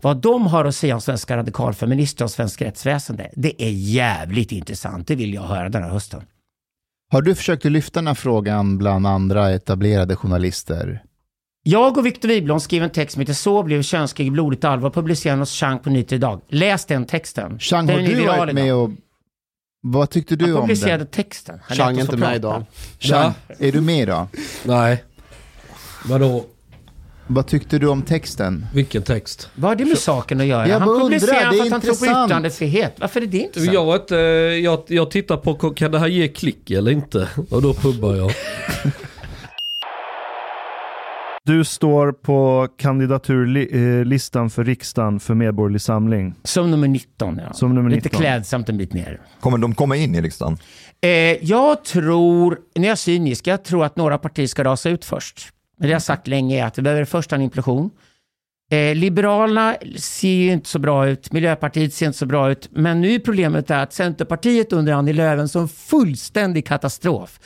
vad de har att säga om svenska radikalfeminister och svensk rättsväsende, det är jävligt intressant. Det vill jag höra den här hösten. Har du försökt lyfta den här frågan bland andra etablerade journalister? Jag och Victor Wiblom skrev en text som heter Så blev könskrig blodigt allvar, publicerad hos Chang på Nyheter idag. Läs den texten. Chang, Den har du varit med idag. och... Vad tyckte du om den? texten. Han Chang är inte med idag. Chang, är du med idag? Nej. Vadå? Vad tyckte du om texten? Vilken text? Vad har det med saken att göra? Jag han undrar, publicerar för att han tror på yttrandefrihet. Varför är det intressant? Jag, inte, jag, jag tittar på, kan det här ge klick eller inte? Och då pubbar jag. Du står på kandidaturlistan för riksdagen för Medborgerlig Samling. Som nummer 19, ja. Som nummer Lite 19. klädsamt en bit ner. Kommer de komma in i riksdagen? Eh, jag tror, när jag är cynisk, jag tror att några partier ska rasa ut först. Men det jag har sagt länge är att vi behöver först en implosion. Eh, Liberalerna ser ju inte så bra ut, Miljöpartiet ser inte så bra ut, men nu är problemet är att Centerpartiet under Annie Lööf en sån fullständig katastrof.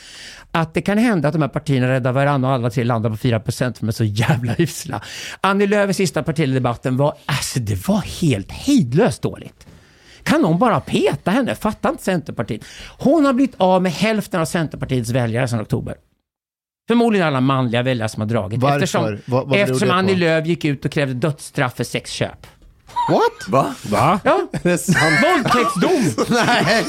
Att det kan hända att de här partierna räddar varandra och alla tre landar på 4% för de är så jävla usla. Annie Lööfs sista partiledardebatten var, alltså det var helt hejdlöst dåligt. Kan någon bara peta henne? Fattar inte Centerpartiet. Hon har blivit av med hälften av Centerpartiets väljare sedan oktober. Förmodligen alla manliga väljare som har dragit. Varför? Eftersom, Vad- vad eftersom? Annie Lööf gick ut och krävde dödsstraff för sexköp. What? Va? Va? Ja, våldtäktsdom! Nej.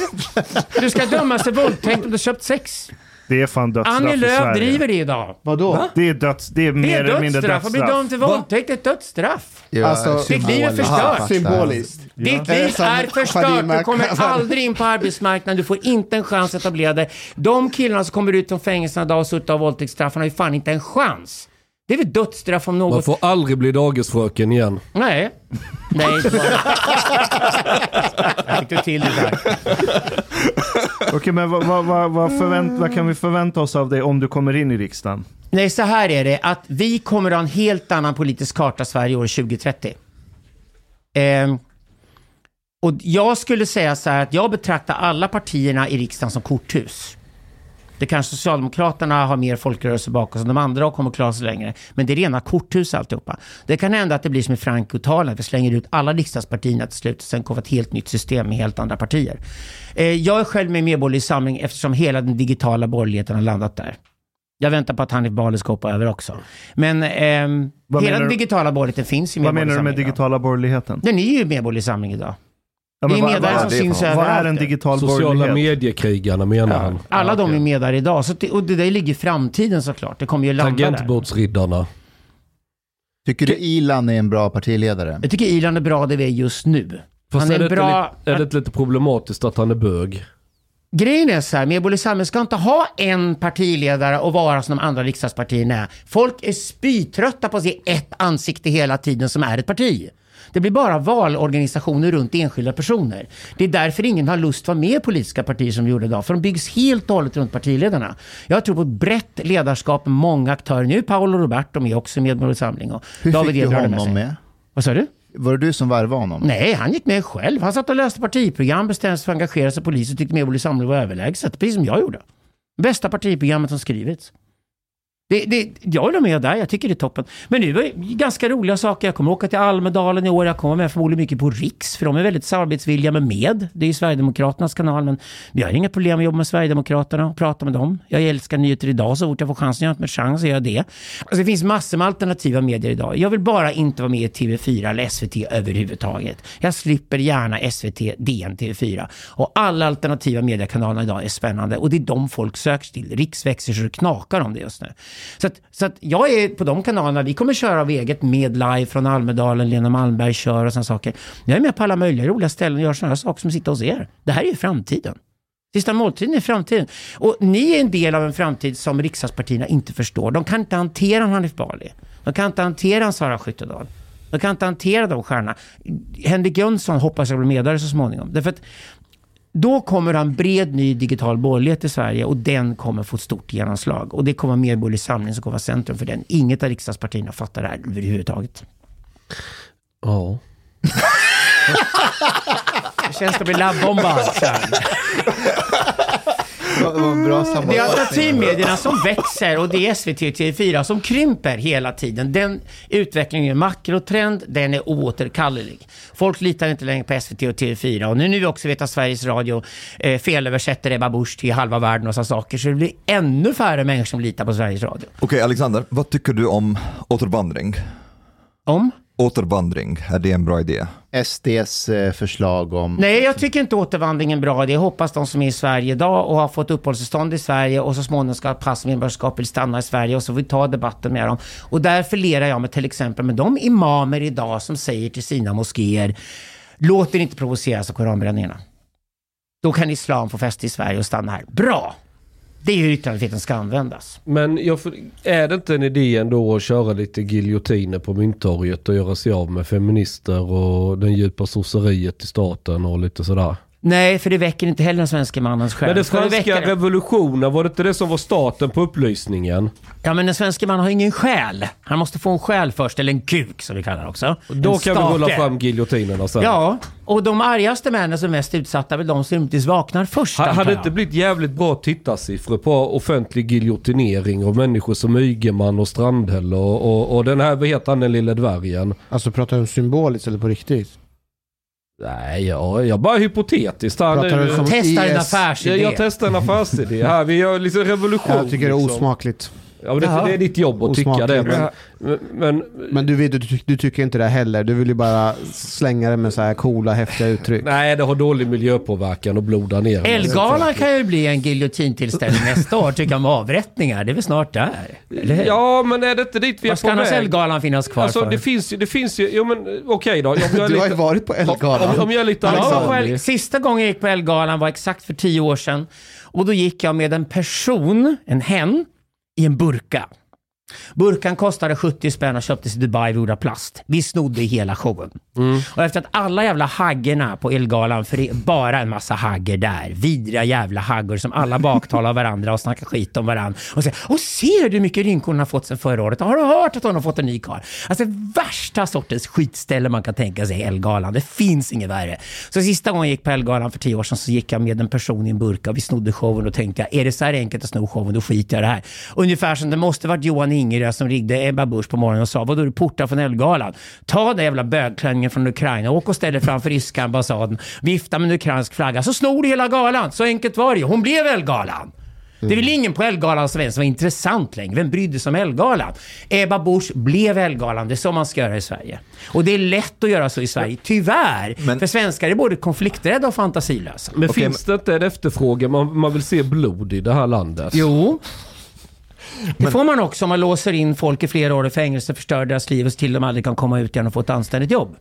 Du ska dömas för våldtäkt om du köpt sex. Det är fan dödsstraff Annie i Lööf Sverige. driver det idag. Vadå? Det är, döds, det är Det mer är eller mindre dödsstraff. Att bli dömd för våldtäkt är ett dödsstraff. Ja, Alltså, ditt liv är förstört. Symboliskt. Ditt Eh, liv är förstört. Du kommer aldrig in på arbetsmarknaden. Du får inte en chans att etablera dig. De killarna som kommer ut från fängelserna idag och suttit av våldtäktsstraffen har ju fan inte en chans. Det är väl dödsstraff om Man något. får aldrig bli dagisfröken igen. Nej. Nej. Jag fick du till det där. Okej, men vad, vad, vad, vad, förvänt, vad kan vi förvänta oss av dig om du kommer in i riksdagen? Nej, så här är det att vi kommer att ha en helt annan politisk karta Sverige år 2030. Ehm, och jag skulle säga så här att jag betraktar alla partierna i riksdagen som korthus. Det kanske Socialdemokraterna har mer folkrörelse bakom sig, de andra kommer att klara sig längre. Men det är rena korthus alltihopa. Det kan hända att det blir som i Franco-talen, vi slänger ut alla riksdagspartierna till slut och sen kommer ett helt nytt system med helt andra partier. Eh, jag är själv med i Medborgerlig Samling eftersom hela den digitala borgerligheten har landat där. Jag väntar på att Hanif Bali ska hoppa över också. Men ehm, Vad hela den digitala borgerligheten finns i Vad Medborgerlig menar du med Samling digitala borgerligheten? Den är ju Medborgerlig Samling idag. Ja, det är vad, vad, som det syns något? vad är överallt. en digital Sociala mediekrigarna menar han. Alla Ja, de okej. är med där idag. Så det, och det där ligger i framtiden såklart. Det kommer ju landa där. Tangentbordsriddarna. Tycker du Ilan är en bra partiledare? Jag tycker Ilan är bra där vi är just nu. Fast han är, är, det bra... lite, är det lite problematiskt att han är bög? Grejen är så här, Medborgerlig Samling ska inte ha en partiledare och vara som de andra riksdagspartierna är. Folk är spytrötta på att se ett ansikte hela tiden som är ett parti. Det blir bara valorganisationer runt enskilda personer. Det är därför ingen har lust att vara med i politiska partier som vi gjorde idag. För de byggs helt och hållet runt partiledarna. Jag tror på ett brett ledarskap med många aktörer. Nu är Paolo Roberto med också i Medborgerlig Samling. Och Hur David fick du med honom sig. med? Vad sa du? Var det du som värvade honom? Nej, han gick med själv. Han satt och läste partiprogram, bestämde sig för att engagera sig i polis och tyckte Medborgerlig Samling var överlägset. Precis som jag gjorde. Bästa partiprogrammet som skrivits. Det, det, jag håller med där, jag tycker det är toppen. Men nu är ganska roliga saker. Jag kommer åka till Almedalen i år. Jag kommer med förmodligen mycket på Riks, för de är väldigt samarbetsvilliga med Med. Det är ju Sverigedemokraternas kanal, men vi har inga problem att jobba med Sverigedemokraterna och prata med dem. Jag älskar nyheter idag, så fort jag får chansen, jag har inte chans att göra det. Alltså, det finns massor med alternativa medier idag. Jag vill bara inte vara med i TV4 eller SVT överhuvudtaget. Jag slipper gärna SVT, DN, TV4. Och alla alternativa mediekanaler idag är spännande och det är de folk söker till. Riks växer så det knakar om det just nu. Så att, så att jag är på de kanalerna, vi kommer köra av eget med live från Almedalen, Lena Malmberg kör och sådana saker. Jag är med på alla möjliga roliga ställen och gör sådana saker som sitter hos er. Det här är ju framtiden. Sista måltiden är framtiden. Och ni är en del av en framtid som riksdagspartierna inte förstår. De kan inte hantera en Hanif Bali. De kan inte hantera en Sara Skyttedal. De kan inte hantera de stjärnorna. Henrik Jönsson hoppas jag blir medare så småningom. Därför att då kommer en bred ny digital borgerlighet i Sverige och den kommer få ett stort genomslag. Och det kommer vara Medborgerlig Samling som kommer vara centrum för den. Inget av riksdagspartierna fattar det här överhuvudtaget. Ja. Det känns att bli labbbombad. Det var är alternativmedierna som växer och det är SVT och TV4 som krymper hela tiden. Den utvecklingen är en makrotrend, den är oåterkallelig. Folk litar inte längre på SVT och TV4 och nu när vi också vet att Sveriges Radio eh, felöversätter Ebba Busch till halva världen och så saker så det blir ännu färre människor som litar på Sveriges Radio. Okej, Alexander, vad tycker du om återvandring? Om? Återvandring, är det en bra idé? SDs eh, förslag om... Nej, jag tycker inte återvandring är en bra idé. Jag hoppas de som är i Sverige idag och har fått uppehållstillstånd i Sverige och så småningom ska ha pass och medborgarskap vill stanna i Sverige och så får vi ta debatten med dem. Och därför lerar jag med till exempel med de imamer idag som säger till sina moskéer låt er inte provoceras av koranbränningarna. Då kan islam få fäste i Sverige och stanna här. Bra! Det är hur yttrandefriheten ska användas. Men jag, är det inte en idé ändå att köra lite giljotiner på Mynttorget och göra sig av med feminister och den djupa sosseriet i staten och lite sådär? Nej, för det väcker inte heller den svenska mannens själ. Men den franska väcka det? revolutionen, var det inte det som var starten på upplysningen? Ja, men den svenska mannen har ingen själ. Han måste få en själ först, eller en kuk som vi kallar det också. Då En kan vi rulla stake. fram giljotinerna sen. Ja, och de argaste männen som är mest utsatta är väl de som inte vaknar först. Ha- Hade det inte blivit jävligt bra tittarsiffror på offentlig giljotinering av människor som Ygeman och Strandhäll och, och, och den här, vad heter han den lille dvärgen? Alltså pratar du symboliskt eller på riktigt? Nej, jag, jag bara hypotetiskt. Han, Pratar du som Testa en IS? affärsidé. jag, jag testar en affärsidé här. Vi gör liksom revolution. Jag tycker det är liksom. Ja, men det, Jaha. det är ditt jobb att tycka Osmakligt. det. Men, men, Men du, vet, du, ty- du tycker inte det heller. Du vill ju bara slänga det med så här coola, häftiga uttryck. nej, det har dålig miljöpåverkan och blodar ner. Elgalan kan ju bli en giljotintillställning nästa år, tycker jag, med avrättningar. Det är väl snart där? Eller hur? Ja, men är det inte dit vi är Vad ska på annars väg? Elgalan finnas kvar Alltså för? det finns ju, det finns ju, jo men okej då. Om jag är Du har ju lite, varit på om, Elgalan. om jag är lite Ja, Alexander. själv, sista gången jag gick på Elgalan var exakt för tio år sedan. Och då gick jag med en person, en hen, i en burka. Burkan kostade 70 spänn och köptes i Dubai gjord av plast. Vi snodde hela showen. Mm. Och efter att alla jävla haggerna på Elgalan, för det är bara en massa hagger där. Vidriga jävla haggor som alla baktalar varandra och snackar skit om varandra. Och säger, och ser du hur mycket rynkor hon har fått sen förra året? Har du hört att hon har fått en ny karl? Alltså värsta sortens skitställe man kan tänka sig, Elgalan. Det finns inget värre. Så sista gången jag gick på Elgalan för tio år sedan så gick jag med en person i en burka och vi snodde showen och tänkte jag, är det så här enkelt att sno showen, då skiter jag i det här. Ungefär som det måste varit Johan Ingerö som ringde Ebba Busch på morgonen och sa, vadå du portar från Elgalan? Ta den jävla bögklänningen från Ukraina, åk och ställ dig framför ryska ambassaden, vifta med en ukrainsk flagga, så snor du hela galan. Så enkelt var det ju. Hon blev Elgalan. Det är väl ingen på Elgalan som ens var intressant längre. Vem brydde sig om Elgalan? Ebba Busch blev Elgalan. Det är så man ska göra i Sverige. Och det är lätt att göra så i Sverige. Tyvärr. Men- För svenskar är både konflikträdda och fantasilösa. Men Okej, finns det inte en efterfrågan? Man, man vill se blod i det här landet. Jo. Det får man också om man låser in folk i flera år i fängelse, förstör deras liv och till de aldrig kan komma ut igen och få ett anständigt jobb.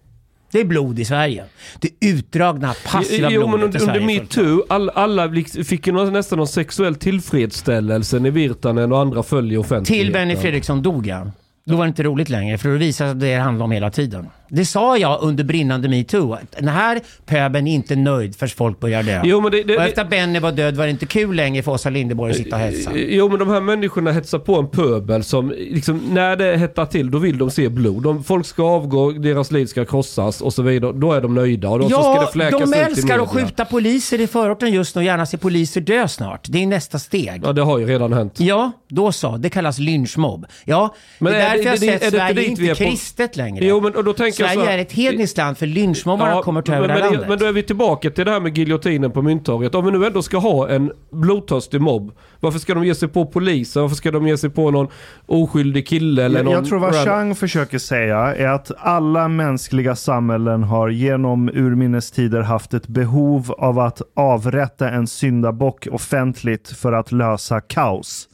Det är blod i Sverige. Det utdragna, passiva Jo men blodet under, i Sverige. under metoo, all, alla fick ju nästan någon sexuell tillfredsställelse när Virtanen och andra föll i offentligheten. Till Benny Fredriksson dog ja. Då var det inte roligt längre, för då visade det sig att det handlade om hela tiden. Det sa jag under brinnande metoo. att Den här pöbeln är inte nöjd förrän folk börjar dö. Jo, men det, det, och efter att Benny var död var det inte kul längre för Åsa Linderborg att sitta och hetsa. Jo men de här människorna hetsar på en pöbel som, liksom, när det hettar till då vill de se blod. De, folk ska avgå, deras liv ska krossas och så vidare. Då är de nöjda och då så ska Ja, det fläkas de älskar att skjuta poliser i förorten just nu och gärna se poliser dö snart. Det är nästa steg. Ja det har ju redan hänt. Ja, då så. Det kallas lynchmobb. Ja, Men det är är därför det- jag har sett Sverige inte är kristet längre. Jo men och då tänker så Sverige här- är ett hedniskt land för lynchmobbarna kommer ta över men, det här men, landet. men då är vi tillbaka till det här med giljotinen på Mynttorget. Om vi nu ändå ska ha en blodtörstig mobb. Varför ska de ge sig på polisen? Varför ska de ge sig på någon oskyldig kille eller Jag, någon... jag tror vad Chang försöker säga är att alla mänskliga samhällen har genom urminnes tider haft ett behov av att avrätta en syndabock offentligt för att lösa kaos.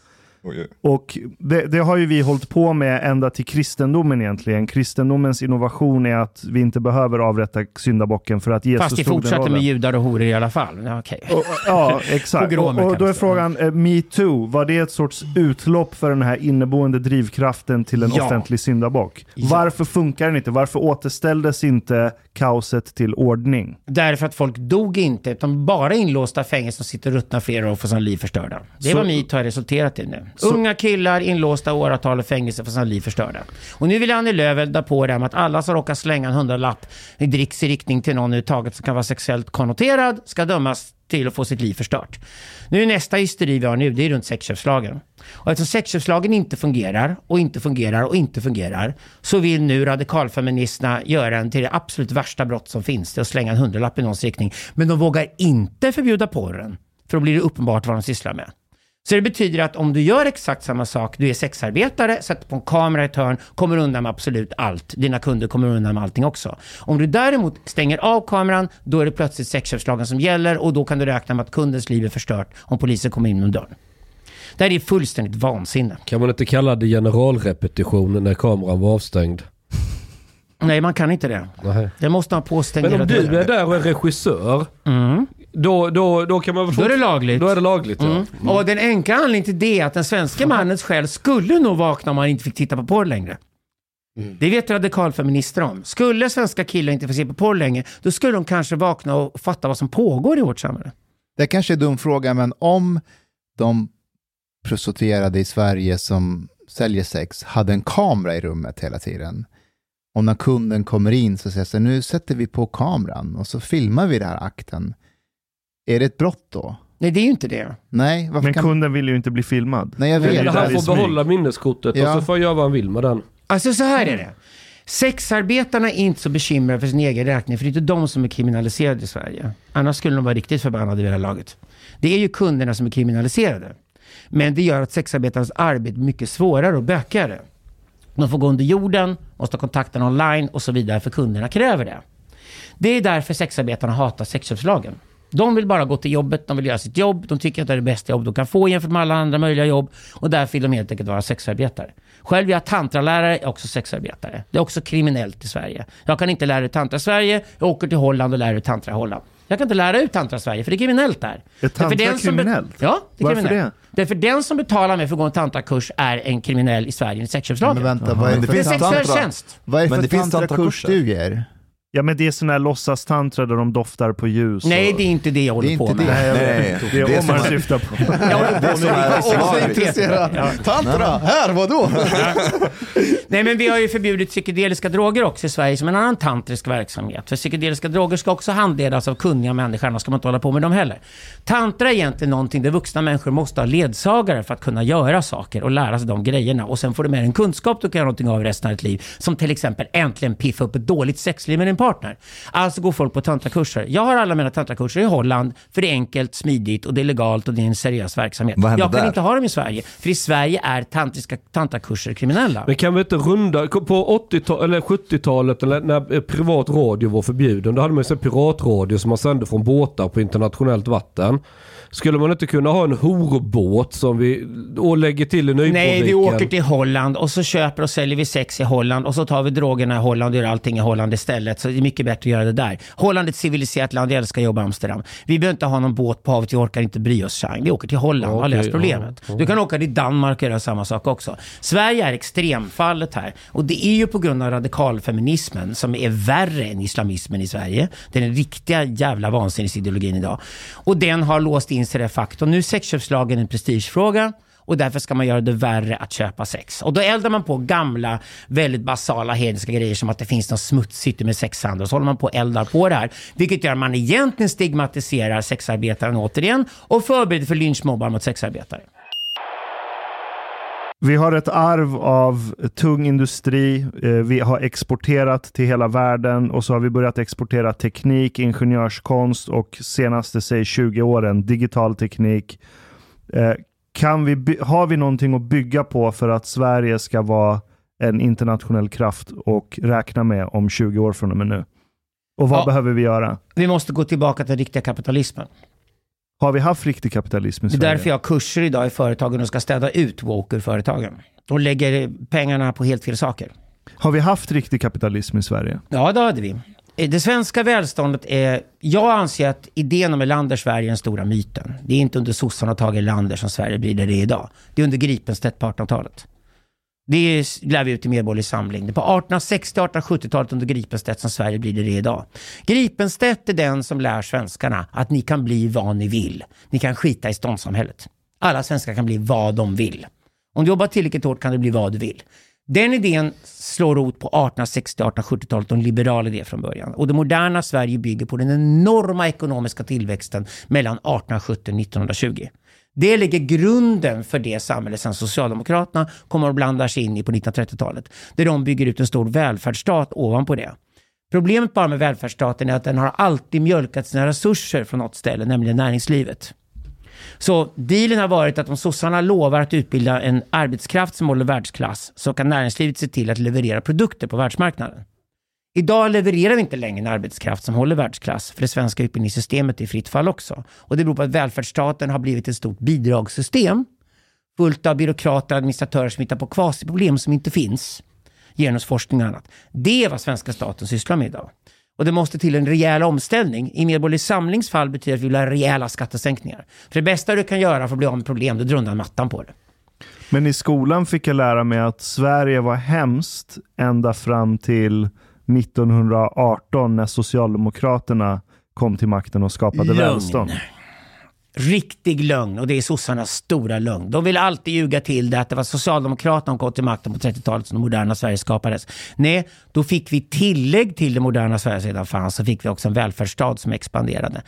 Och det, det har ju vi hållit på med ända till kristendomen egentligen. Kristendomens innovation är att vi inte behöver avrätta syndabocken för att Jesus Fast de tog den fortsätter med judar och horor i alla fall. Ja, okej. Och- Ja, exakt. Och, och då är det. frågan, eh, metoo, var det ett sorts utlopp för den här inneboende drivkraften till en Ja. offentlig syndabock? Ja. Varför funkar den inte? Varför återställdes inte kaoset till ordning? Därför att folk dog inte, utan bara inlåsta i fängelse som sitter och ruttnar flera år och får sina liv förstörda. Det är Så- vad metoo har resulterat i nu. Unga killar inlåsta i åratal i fängelse för sina liv förstörda. Och nu vill Annie Lööf elda på det här med att alla som råkar slänga en hundralapp i dricks i riktning till någon överhuvudtaget som kan vara sexuellt konnoterad ska dömas till att få sitt liv förstört. Nu är nästa hysteri vi har nu, det är runt sexköpslagen. Och eftersom sexköpslagen inte fungerar och inte fungerar och inte fungerar så vill nu radikalfeministerna göra den till det absolut värsta brott som finns, det är att slänga en hundralapp i någons riktning. Men de vågar inte förbjuda porren, för då blir det uppenbart vad de sysslar med. Så det betyder att om du gör exakt samma sak, du är sexarbetare, sätter på en kamera i ett hörn, kommer undan med absolut allt. Dina kunder kommer undan med allting också. Om du däremot stänger av kameran, då är det plötsligt sexköpslagen som gäller och då kan du räkna med att kundens liv är förstört om polisen kommer in genom dörren. Det här är fullständigt vansinne. Kan man inte kalla det generalrepetition när kameran var avstängd? Nej, man kan inte det. Nej. Det måste ha påstängda Men om du är där och är regissör, Mm. Då, då, då kan man väl Då är det lagligt. Då är det lagligt ja. Mm. Och den enkla anledningen till det är att den svenska mannens själ skulle nog vakna om han inte fick titta på porr längre. Det vet radikalfeminister om. Skulle svenska killar inte få se på porr längre, då skulle de kanske vakna och fatta vad som pågår i vårt samhälle. Det kanske är en dum fråga, men om de prostituerade i Sverige som säljer sex hade en kamera i rummet hela tiden. Och när kunden kommer in så säger så nu sätter vi på kameran och så filmar vi den här akten. Är det ett brott då? Nej, det är ju inte det. Nej, varför Men kan... kunden vill ju inte bli filmad. Nej, jag vet. han får behålla minneskortet Ja. och så får han göra vad han vill med den. Alltså så här är det. Sexarbetarna är inte så bekymrade för sin egen räkning, för det är inte de som är kriminaliserade i Sverige. Annars skulle de vara riktigt förbannade vid det här laget. Det är ju kunderna som är kriminaliserade. Men det gör att sexarbetarnas arbete är mycket svårare och bökigare. De får gå under jorden, måste ha kontakten online och så vidare, för kunderna kräver det. Det är därför sexarbetarna hatar sexköpslagen. De vill bara gå till jobbet, de vill göra sitt jobb, de tycker att det är det bästa jobb de kan få jämfört med alla andra möjliga jobb och därför vill de helt enkelt vara sexarbetare. Själv är jag tantralärare, är också sexarbetare. Det är också kriminellt i Sverige. Jag kan inte lära ut tantra i Sverige, jag åker till Holland och lär ut tantra i Holland. Jag kan inte lära ut tantra i Sverige, för det är kriminellt där. Är tantra den som be- kriminellt? Ja, det är Varför kriminellt. Därför den som betalar mig för att gå en tantrakurs är en kriminell i Sverige enligt sexköpslagen. Men vänta, vad är det det för, det är tantra. tjänst. vad är det Men för det finns tantrakursstudier? Ja men det är sådana här låtsastantra där de doftar på ljus. Nej, och... det är inte det jag håller Det är på inte med. det. Nej, Nej, det Det är är Omar som syftar på. Jag håller på med slager. intresserad. Tantra, här, vadå? Nej, men vi har ju förbjudit psykedeliska droger också i Sverige som en annan tantrisk verksamhet. För psykedeliska droger ska också handledas av kunniga människor, annars ska man inte hålla på med dem heller. Tantra är egentligen någonting där vuxna människor måste ha ledsagare för att kunna göra saker och lära sig de grejerna. Och sen får du med dig en kunskap du kan göra någonting av resten av ditt liv. Som till exempel äntligen piffa upp ett dåligt sexliv med din partner. Alltså går folk på tantrakurser. Jag har alla mina tantrakurser i Holland, för det är enkelt, smidigt och det är legalt och det är en seriös verksamhet. Jag kan där? inte ha dem i Sverige, för i Sverige är tantriska tantrakurser kriminella. Men kan vi inte runda, på 80 eller 70-talet eller när privat radio var förbjuden, då hade man ju så piratradio som man sände från båtar på internationellt vatten. Skulle man inte kunna ha en horbåt som vi och lägger till i Nybroviken? Nej, vi åker till Holland och så köper och säljer vi sex i Holland och så tar vi drogerna i Holland och gör allting i Holland istället. Så det är mycket bättre att göra det där. Holland är ett civiliserat land, jag älskar att jobba i Amsterdam. Vi behöver inte ha någon båt på havet, vi orkar inte bry oss. Chang. Vi åker till Holland och har löst problemet. Du kan åka till Danmark och göra samma sak också. Sverige är extremfallet här. Och det är ju på grund av radikalfeminismen som är värre än islamismen i Sverige. Den riktiga jävla vansinnesideologin idag. Och den har låst in sig det faktum. Nu är sexköpslagen en prestigefråga och därför ska man göra det värre att köpa sex. Och då eldar man på gamla, väldigt basala hedniska grejer som att det finns något smutsigt med sexhandel. Och så håller man på och eldar på det här. Vilket gör att man egentligen stigmatiserar sexarbetaren återigen och förbereder för lynchmobbar mot sexarbetare. Vi har ett arv av tung industri. Eh, Vi har exporterat till hela världen och så har vi börjat exportera teknik, ingenjörskonst och senaste säg 20 åren digital teknik. Eh, Kan vi, har vi någonting att bygga på för att Sverige ska vara en internationell kraft och räkna med om 20 år från och med nu? Och vad Ja. behöver vi göra? Vi måste gå tillbaka till den riktiga kapitalismen. Har vi haft riktig kapitalism i Det är Sverige? därför jag har kurser idag i företagen och ska städa ut woke ur företagen. Och lägger pengarna på helt fel saker. Har vi haft riktig kapitalism i Sverige? Ja, det hade vi. Eh, Det svenska välståndet är... Jag anser att idén om Erlander Sverige är den stora myten. Det är inte under sossarna och Tage Erlander som Sverige blir det det är idag. Det är under Gripenstedt på 1800-talet. Det lär vi ut i Medborgerlig Samling. Det är på 1860 1870-talet under Gripenstedt som Sverige blir det det idag. Gripenstedt är den som lär svenskarna att ni kan bli vad ni vill. Ni kan skita i ståndssamhället. Alla svenskar kan bli vad de vill. Om du jobbar tillräckligt hårt kan du bli vad du vill. Den idén slår rot på 1860-1870-talet och en liberal idé från början. Och det moderna Sverige bygger på den enorma ekonomiska tillväxten mellan 1870 och 1920. Det lägger grunden för det samhälle som Socialdemokraterna kommer att blanda sig in i på 1930-talet. Där de bygger ut en stor välfärdsstat ovanpå det. Problemet bara med välfärdsstaten är att den har alltid mjölkat sina resurser från något ställe, nämligen näringslivet. Så dealen har varit att om sossarna lovar att utbilda en arbetskraft som håller världsklass så kan näringslivet se till att leverera produkter på världsmarknaden. Idag levererar vi inte längre en arbetskraft som håller världsklass, för det svenska utbildningssystemet är i fritt fall också. Och det beror på att välfärdsstaten har blivit ett stort bidragssystem fullt av byråkrater och administratörer som hittar på kvasiproblem som inte finns. Genusforskning och annat. Det är vad svenska staten sysslar med idag. Och det måste till en rejäl omställning. I Medborgerlig Samlings fall betyder det att vi vill ha rejäla skattesänkningar. För det bästa du kan göra för att bli av med problem, det är att dra undan mattan på det. Men i skolan fick jag lära mig att Sverige var hemskt ända fram till 1918 när Socialdemokraterna kom till makten och skapade välstånd. Riktig lögn och det är sossarnas stora lögn. De vill alltid ljuga till det att det var Socialdemokraterna som kom till makten på 30-talet som det moderna Sverige skapades. Nej, då fick vi tillägg till det moderna Sverige som redan fanns så fick vi också en välfärdsstat som expanderade.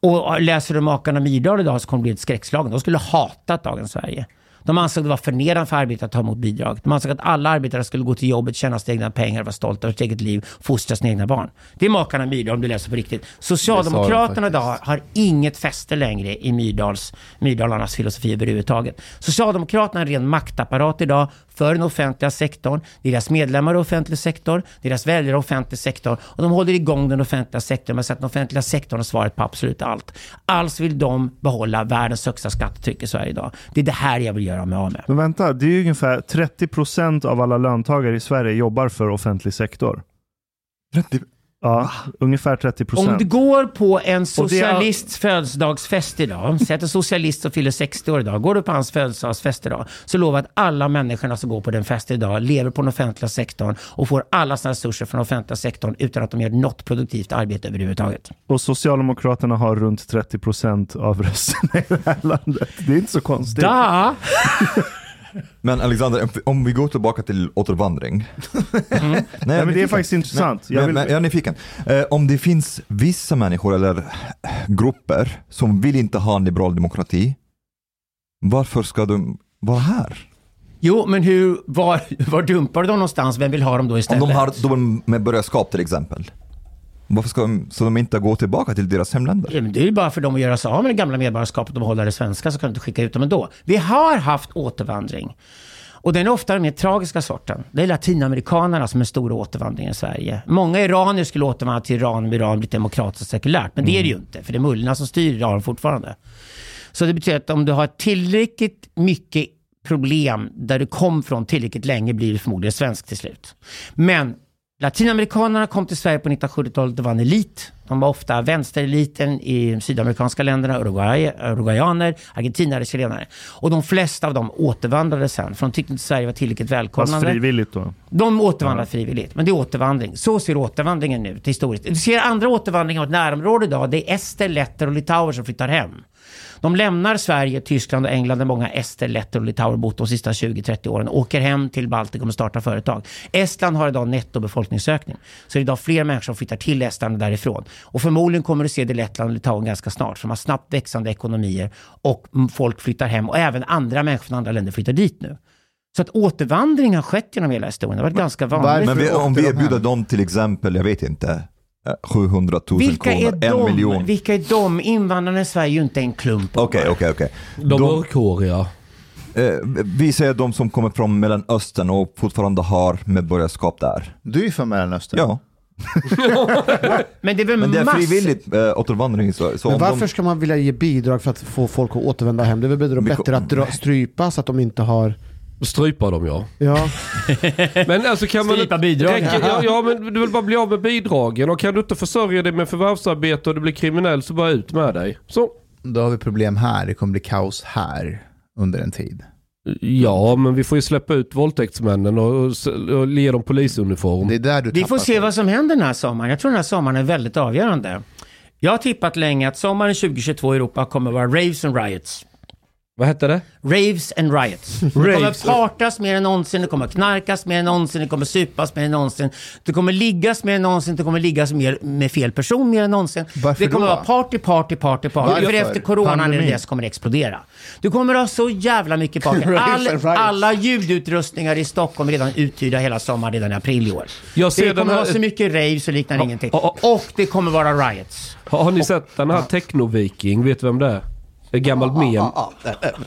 Och läser du Makarna Myrdal idag så kommer det bli ett skräckslag. De skulle hatat dagens Sverige. De ansåg det var förnedrande för arbetare att ta emot bidrag. De ansåg att alla arbetare skulle gå till jobbet, tjäna sina egna pengar, vara stolta över sitt eget liv, fostra sina egna barn. Det är makarna Myrdal om du läser på riktigt. Socialdemokraterna idag har inget fäste längre i Myrdals, Myrdalarnas filosofi överhuvudtaget. Socialdemokraterna är en ren maktapparat idag för den offentliga sektorn. Deras medlemmar är offentlig sektor, deras väljare är offentlig sektor och de håller igång den offentliga sektorn med att den offentliga sektorn har svaret på absolut allt. Alltså vill de behålla världens högsta skattetryck i Sverige idag. Det är det här jag vill göra mig av med. Men vänta, det är ju ungefär 30% av alla löntagare i Sverige jobbar för offentlig sektor. 30, Ja, ungefär 30%. Om du går på en det är- socialists födelsedagsfest idag, säg att en socialist som fyller 60 år idag, går du på hans födelsedagsfest idag, så lovar att alla människorna som går på den festen idag lever på den offentliga sektorn och får alla sina resurser från den offentliga sektorn utan att de gör något produktivt arbete överhuvudtaget. Och Socialdemokraterna har runt 30% av rösterna i det här landet. Det är inte så konstigt. Da! Men Alexander, om- om vi går tillbaka till återvandring. Nej, Nej, men det är faktiskt intressant. Men, Jag vill- men jag är nyfiken. Eh, om det finns vissa människor eller grupper som vill inte ha en liberal demokrati, varför ska de vara här? Jo, men hur, var, var dumpar du dem någonstans? Vem vill ha dem då Om istället? de har dubbel medborgarskap till exempel. Varför ska de, så de inte gå tillbaka till deras hemländer? Ja, men Det är ju bara för dem att göra sig av med det gamla medborgarskapet och behålla det svenska så kan du inte skicka ut dem ändå. Vi har haft återvandring. Och den är ofta den mer tragiska sorten. Det är latinamerikanerna som är stora återvandringen i Sverige. Många iranier skulle återvandra till Iran om Iran blir demokratiskt och sekulärt. Men det är det ju inte, för det är mullorna som styr Iran fortfarande. Så det betyder att om du har tillräckligt mycket problem där du kom från tillräckligt länge blir du förmodligen svensk till slut. Men Latinamerikanerna kom till Sverige på 1970-talet och var en elit. De var ofta vänstereliten i de sydamerikanska länderna, Uruguay, uruguayaner, argentinare, chilenare. Och de flesta av dem återvandrade sen, för de tyckte inte Sverige var tillräckligt Fast välkomnande. frivilligt då. De återvandrar frivilligt, men det är återvandring. Så ser återvandringen ut historiskt. Du ser andra återvandringar av ett närområde idag. Det är ester, letter och litauer som flyttar hem. De lämnar Sverige, Tyskland och England där många ester, letter och litauer bott de sista 20-30 åren. Åker hem till Baltikum och startar företag. Estland har idag nettobefolkningsökning. Så det är idag fler människor som flyttar till Estland och därifrån. Och förmodligen kommer du se det i Lettland och Litauen ganska snart. För de har snabbt växande ekonomier och folk flyttar hem. Och även andra människor från andra länder flyttar dit nu. Så att återvandring har skett genom hela historien. Det har varit ganska vanligt. Men vi, om vi de erbjuder dem till exempel, jag vet inte, 700 000 Vilka är kronor, en de? miljon. Vilka är de? Invandrarna i Sverige är ju inte en klump. Okej, okej, okej. De mörkhåriga. Eh, Vi säger de som kommer från Mellanöstern och fortfarande har medborgarskap där. Du är ju från Mellanöstern. Ja, Men det är väl men det är frivilligt eh, återvandring. Så, så Men varför de, ska man vilja ge bidrag för att få folk att återvända hem? Det är väl bättre att dra, strypa så att de inte har... Strypa dem ja. Ja, Men alltså kan man... Strypa bidragen. Räcker, ja, ja men du vill bara bli av med bidragen och kan du inte försörja dig med förvärvsarbete och du blir kriminell så bara ut med dig. Så. Då har vi problem här. Det kommer bli kaos här under en tid. Ja, men vi får ju släppa ut våldtäktsmännen och, och, ge dem polisuniform. Det är där du Vi får se vad som händer den här sommaren. Jag tror den här sommaren är väldigt avgörande. Jag har tippat länge att sommaren 2022 i Europa kommer vara raves and riots. Vad hette det? Raves and riots. Det kommer partas mer än någonsin, det kommer knarkas mer än någonsin, det kommer supas mer än någonsin. Det kommer liggas mer än någonsin, det kommer liggas mer med fel person mer än någonsin. Varför det kommer då? vara party, party, party, party. Varför? För efter coronan är det det som kommer att explodera. Du kommer att ha så jävla mycket party. Raves All, alla ljudutrustningar i Stockholm är redan uthyrda hela sommaren, redan i april i år. Jag ser Det kommer här- vara så mycket raves och liknande ingenting. Och det kommer vara riots. Har, har ni sett den här Technoviking? Vet du vem det är? Ett gammalt mem.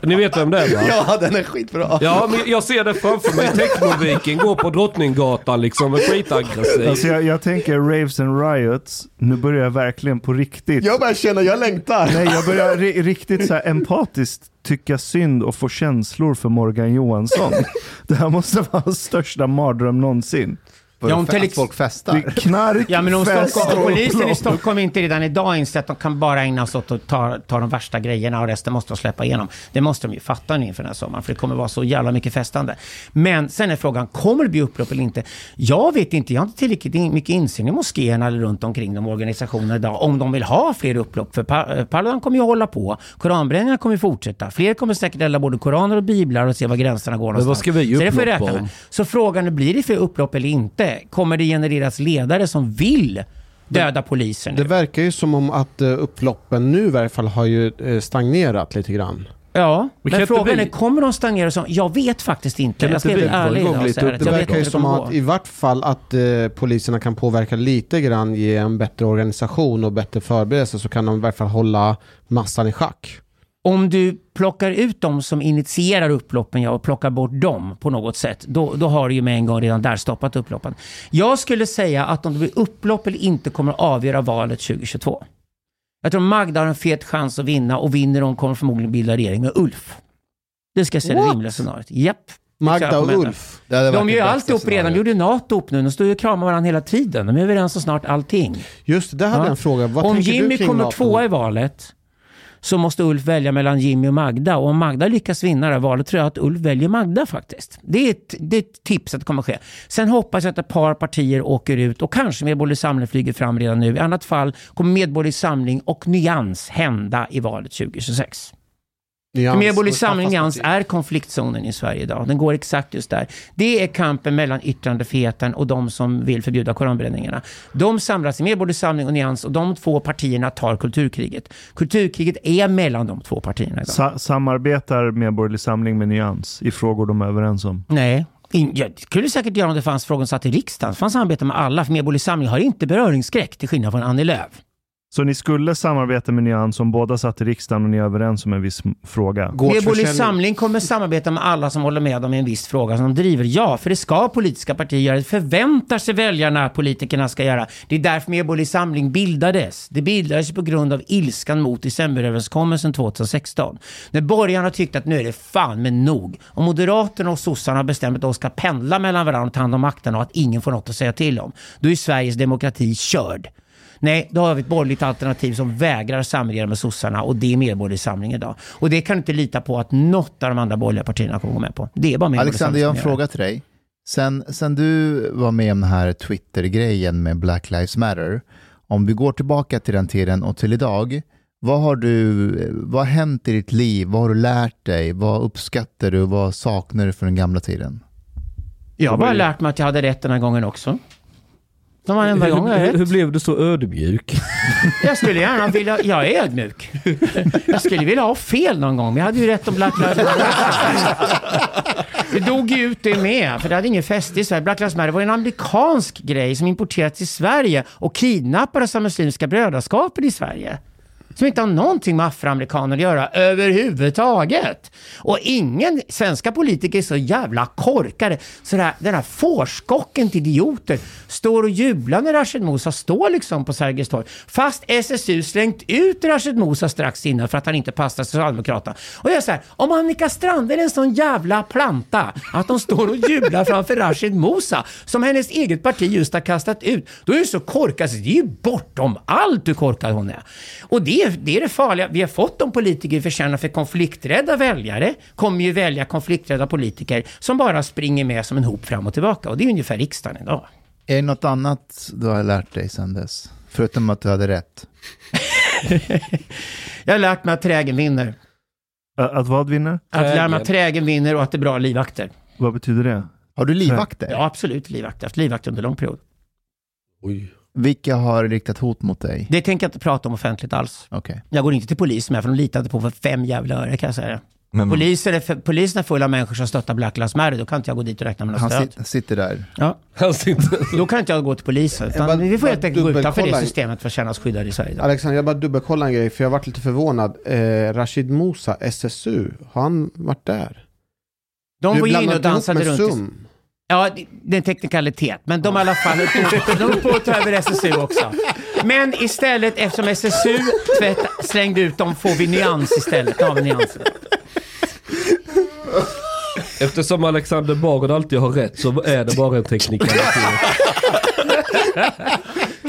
Ni vet vem det är va? ja den är skitbra. Ja, men jag ser det framför mig. Technoviking går på Drottninggatan liksom är skitaggressiv. Alltså jag, jag tänker Raves and Riots, nu börjar jag verkligen på riktigt. Jag börjar känna, jag längtar. Nej, jag börjar ri- riktigt så här empatiskt tycka synd och få känslor för Morgan Johansson. Det här måste vara hans största mardröm någonsin. För Ja, om till att folk festar. Det är knark, Ja men om, Stockholm, polisen i upplopp. Stockholm inte redan idag inser att de kan bara ägna sig åt att ta, ta de värsta grejerna och resten måste de släppa igenom. Det måste de ju fatta nu inför den här sommaren för det kommer vara så jävla mycket festande. Men sen är frågan, kommer det bli upplopp eller inte? Jag vet inte, jag har inte tillräckligt in- mycket insyn i moskéerna eller runt omkring de organisationerna idag om de vill ha fler upplopp. För eh, Paludan kommer ju hålla på, koranbränningarna kommer ju fortsätta. Fler kommer säkert elda både koraner och biblar och se var gränserna går vad någonstans. ska vi ge Så det får vi upplopp räkna med. Så frågan är, blir det för upplopp eller inte? Kommer det genereras ledare som vill döda poliser nu? Det verkar ju som om att eh, upploppen nu i varje fall har ju eh, stagnerat lite grann. Ja, Men inte frågan är, kommer de stagnera som? Jag vet faktiskt inte. Kan jag inte ska vara ärlig idag att Det verkar ju inte som att i vart fall att eh, poliserna kan påverka lite grann, ge en bättre organisation och bättre förberedelse så kan de i varje fall hålla massan i schack. Om du plockar ut de som initierar upploppen ja, och plockar bort dem på något sätt, då, då har du ju med en gång redan där stoppat upploppen. Jag skulle säga att om det blir upplopp eller inte kommer att avgöra valet 2022. Jag tror Magda har en fet chans att vinna och vinner hon kommer förmodligen bilda regering med Ulf. Det ska jag säga det rimliga scenariot. Japp. Magda och Ulf. De gör alltihop redan. De gjorde NATO upp nu. De står ju och kramar varandra hela tiden. De är överens om snart allting. Just det, där hade Ja. jag en fråga. Vad om Jimmy kommer tvåa i valet så måste Ulf välja mellan Jimmy och Magda. Och om Magda lyckas vinna det här valet tror jag att Ulf väljer Magda faktiskt. Det är ett, det är ett tips att det kommer att ske. Sen hoppas jag att ett par partier åker ut och kanske Medborgerlig Samling flyger fram redan nu. I annat fall kommer Medborgerlig Samling och Nyans hända i valet 2026. Medborgerlig Samling Nyans är konfliktzonen i Sverige idag. Den går exakt just där. Det är kampen mellan yttrandefriheten och de som vill förbjuda koranbränningarna. De samlas i Medborgerlig Samling och Nyans och de två partierna tar kulturkriget. Kulturkriget är mellan de två partierna idag. Sa- samarbetar Medborgerlig Samling med Nyans i frågor de är överens om? Nej. In, ja, det skulle säkert göra om det fanns frågor som satt i riksdagen. Det fanns samarbete med alla. För Medborgerlig Samling har inte beröringsskräck till skillnad från Annie Lööf. Så ni skulle samarbeta med Nyans om båda satt i riksdagen och ni är överens om en viss fråga? Medborgerlig. Samling kommer samarbeta med alla som håller med om en viss fråga som de driver. Ja, för det ska politiska partier göra. Det förväntar sig väljarna att politikerna ska göra. Det är därför Medborgerlig Samling bildades. Det bildades på grund av ilskan mot decemberöverenskommelsen 2016. När borgarna tyckte att nu är det fan med nog. Och Moderaterna och sossarna har bestämt att de ska pendla mellan varandra och ta hand om makten och att ingen får något att säga till om. Då är Sveriges demokrati körd. Nej, då har vi ett borgerligt alternativ som vägrar samregera med sossarna och det är Medborgerlig Samling idag. Och det kan du inte lita på att något av de andra borgerliga partierna kommer gå med på. Det är bara Medborgerlig Alexander, jag har en fråga till dig. Sen, sen du var med om den här Twitter-grejen med Black Lives Matter, om vi går tillbaka till den tiden och till idag, vad har, du, vad har hänt i ditt liv? Vad har du lärt dig? Vad uppskattar du? Vad saknar du från den gamla tiden? Jag har bara lärt mig att jag hade rätt den här gången också. De varenda gång jag har Hur, hur rätt. blev du så ödmjuk? Jag skulle gärna vilja... Jag är ödmjuk. Jag skulle vilja ha fel någon gång, men jag hade ju rätt om Black Lives Matter. Det dog ju ut det med, för det hade ingen fäste i Sverige. Black Lives Matter var en amerikansk grej som importerats till Sverige och kidnappades av Muslimska brödraskapet i Sverige. Som inte har någonting med afroamerikaner att göra överhuvudtaget. Och ingen svenska politiker är så jävla korkade. Så det här, den här fårskocken till idioter står och jublar när Rashid Mosa står liksom på Sergels torg. Fast SSU slängt ut Rashid Mosa strax innan för att han inte passar Socialdemokraterna. Och jag säger, om Annika Strandhäll är en sån jävla planta att de står och jublar framför Rashid Mosa som hennes eget parti just har kastat ut. Då är det så korkat, så det är ju bortom allt hur korkad hon är. Och det är, det är det farliga. Vi har fått de politiker vi förtjänar för konflikträdda väljare kommer ju välja konflikträdda politiker som bara springer med som en hop fram och tillbaka. Och det är ungefär riksdagen idag. Är det något annat du har lärt dig sedan dess? Förutom att du hade rätt. Jag har lärt mig att trägen vinner. Att vad vinner? Att lära mig Trägen. att trägen vinner och att det är bra livvakter. Vad betyder det? Har du livvakter? Ja, absolut livvakter. Jag har haft livvakter under lång period. Oj. Vilka har riktat hot mot dig? Det tänker jag inte prata om offentligt alls. Okej. Jag går inte till polisen med, för de litar inte på för fem jävla öre kan jag säga. Men, Polisen är, polisen är full av människor som stöttar Black Lives Matter, då kan inte jag gå dit och räkna med något Han stöd. sit, sitter där. Ja, Han sitter... då kan inte jag gå till polisen. Jag bara- Utan vi får helt enkelt gå utanför det dubbelkolla. systemet för att känna oss skyddade i Sverige. Alexander, jag bara dubbelkollar en grej, för jag varit lite förvånad. Eh, Rashid Musa, SSU, har han varit där? De Du var ju inne och dansade runt. i- SUM. Ja, det- är en teknikalitet. Men de i alla fall de på att ta över SSU också. Men istället, eftersom SSU tvätt, slängde ut dem, får vi nyans istället. Nu har vi nyanser. Eftersom Alexander Bard alltid har rätt så är det bara en teknikalitet.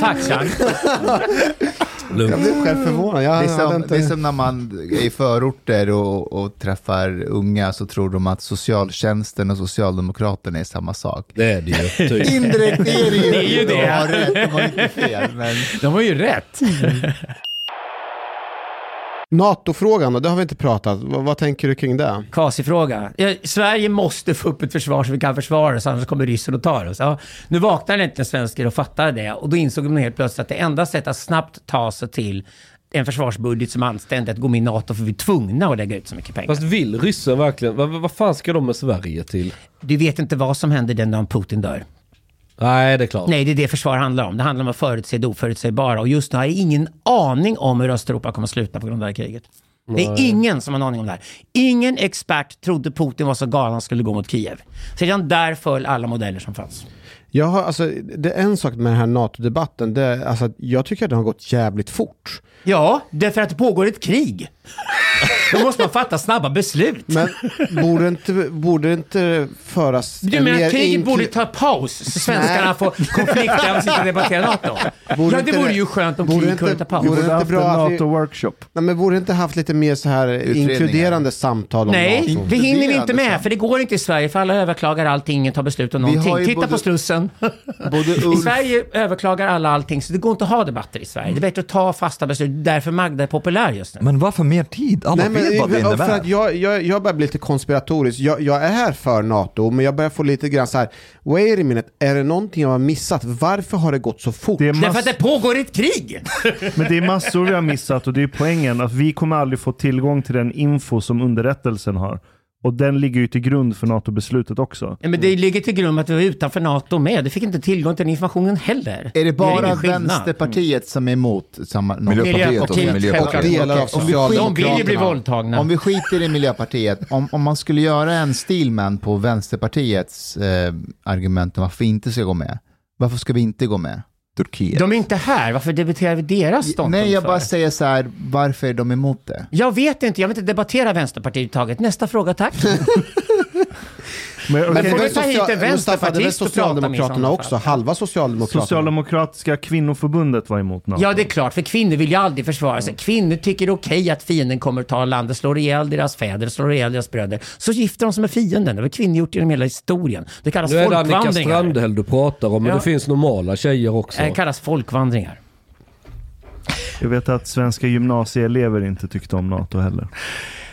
Tack Chang. Jag Lugnt. blev själv förvånad. Jag Det är, som, inte... det är som när man är i förorter och, och träffar unga så tror de att socialtjänsten och Socialdemokraterna är samma sak. Det är det ju. Typ. Indirekt är det ju Det är ju De det. har rätt, de har inte fel. Men De var ju rätt. NATO-frågan, och det har vi inte pratat. Vad, vad tänker du kring det? Kvasifråga. Ja, Sverige måste få upp ett försvar så vi kan försvara oss, annars kommer ryssen och tar oss. Ja, nu vaknade äntligen svenskar och fattade det. Och då insåg de helt plötsligt att det enda sättet att snabbt ta sig till en försvarsbudget som är anständig att gå med i NATO, för vi är tvungna att lägga ut så mycket pengar. Fast vill ryssen verkligen? Vad, vad fan ska de med Sverige till? Du vet inte vad som händer den dagen Putin dör. Nej, det är klart. Nej, det är det försvar handlar om. Det handlar om att förutse det oförutsägbara. Och just nu har jag ingen aning om hur Östeuropa kommer att sluta på grund av det här kriget. Det är ingen som har en aning om det här. Ingen expert trodde Putin var så galen han skulle gå mot Kiev. Sedan där föll alla modeller som fanns. Jag har, alltså, det är en sak med den här NATO-debatten. Det, är- alltså, jag tycker att den har gått jävligt fort. Ja, därför att det pågår ett krig. Då måste man fatta snabba beslut. Men borde inte, borde inte föras Du en menar att kriget borde ta paus så svenskarna får konflikta och sitta och debattera NATO? Borde ja, det vore ju skönt om borde kriget inte- kunde ta paus. borde inte haft bra en NATO-workshop. Nej, men borde inte haft lite mer så här inkluderande samtal om Nej, NATO? det hinner vi inte med, för det går inte i Sverige, för alla överklagar allting, ingen tar beslut om Vi har någonting. Titta både- på Slussen. Både I Sverige överklagar alla allting, så det går inte att ha debatter i Sverige. Det är bättre att ta fasta beslut. Därför Magda är populär just nu. men varför mer tid? Alla Nej, men, vet vad det för att jag, jag, jag börjar bli lite konspiratorisk. Jag, jag är här för NATO, men jag börjar få lite grann så här, wait a minute, är det någonting jag har missat? Varför har det gått så fort? Det är, Därför att det pågår ett krig! men det är massor vi har missat och det är poängen att vi kommer aldrig få tillgång till den info som underrättelsen har. Och den ligger ju till grund för NATO-beslutet också. Ja, men det ligger till grund att vi var utanför NATO med. Du fick inte tillgång till den informationen heller. Är det bara ingen skillnad. Vänsterpartiet som är emot samma... Miljöpartiet och Miljöpartiet, Miljöpartiet. Och delar av Okej, om vi De vill ju bli våldtagna. Om vi skiter i Miljöpartiet, om, om man skulle göra en Steelman på Vänsterpartiets eh, argument om varför vi inte ska gå med, varför ska vi inte gå med? Turkiet. De är inte här, varför debatterar vi deras ståndpunkt Nej, jag för? bara säger så här, varför är de emot det? Jag vet inte, jag vill inte debattera Vänsterpartiet taget. Nästa fråga tack. Men, Men okej, får det vi ta hit en det vänsterpartist och Socialdemokraterna också, halva Socialdemokraterna. Socialdemokratiska kvinnoförbundet var emot NATO. Ja, det är klart, för kvinnor vill ju aldrig försvara sig. Kvinnor tycker det är okej att fienden kommer att ta landet, slår ihjäl deras fäder, slår ihjäl deras bröder. Så gifter de sig med fienden. Det har kvinnor gjort genom hela historien. Det kallas Nu är det Annika folkvandringar. Strandhäll du pratar om, men Ja. det finns normala tjejer också. Det kallas folkvandringar. Jag vet att svenska gymnasieelever inte tyckte om NATO heller.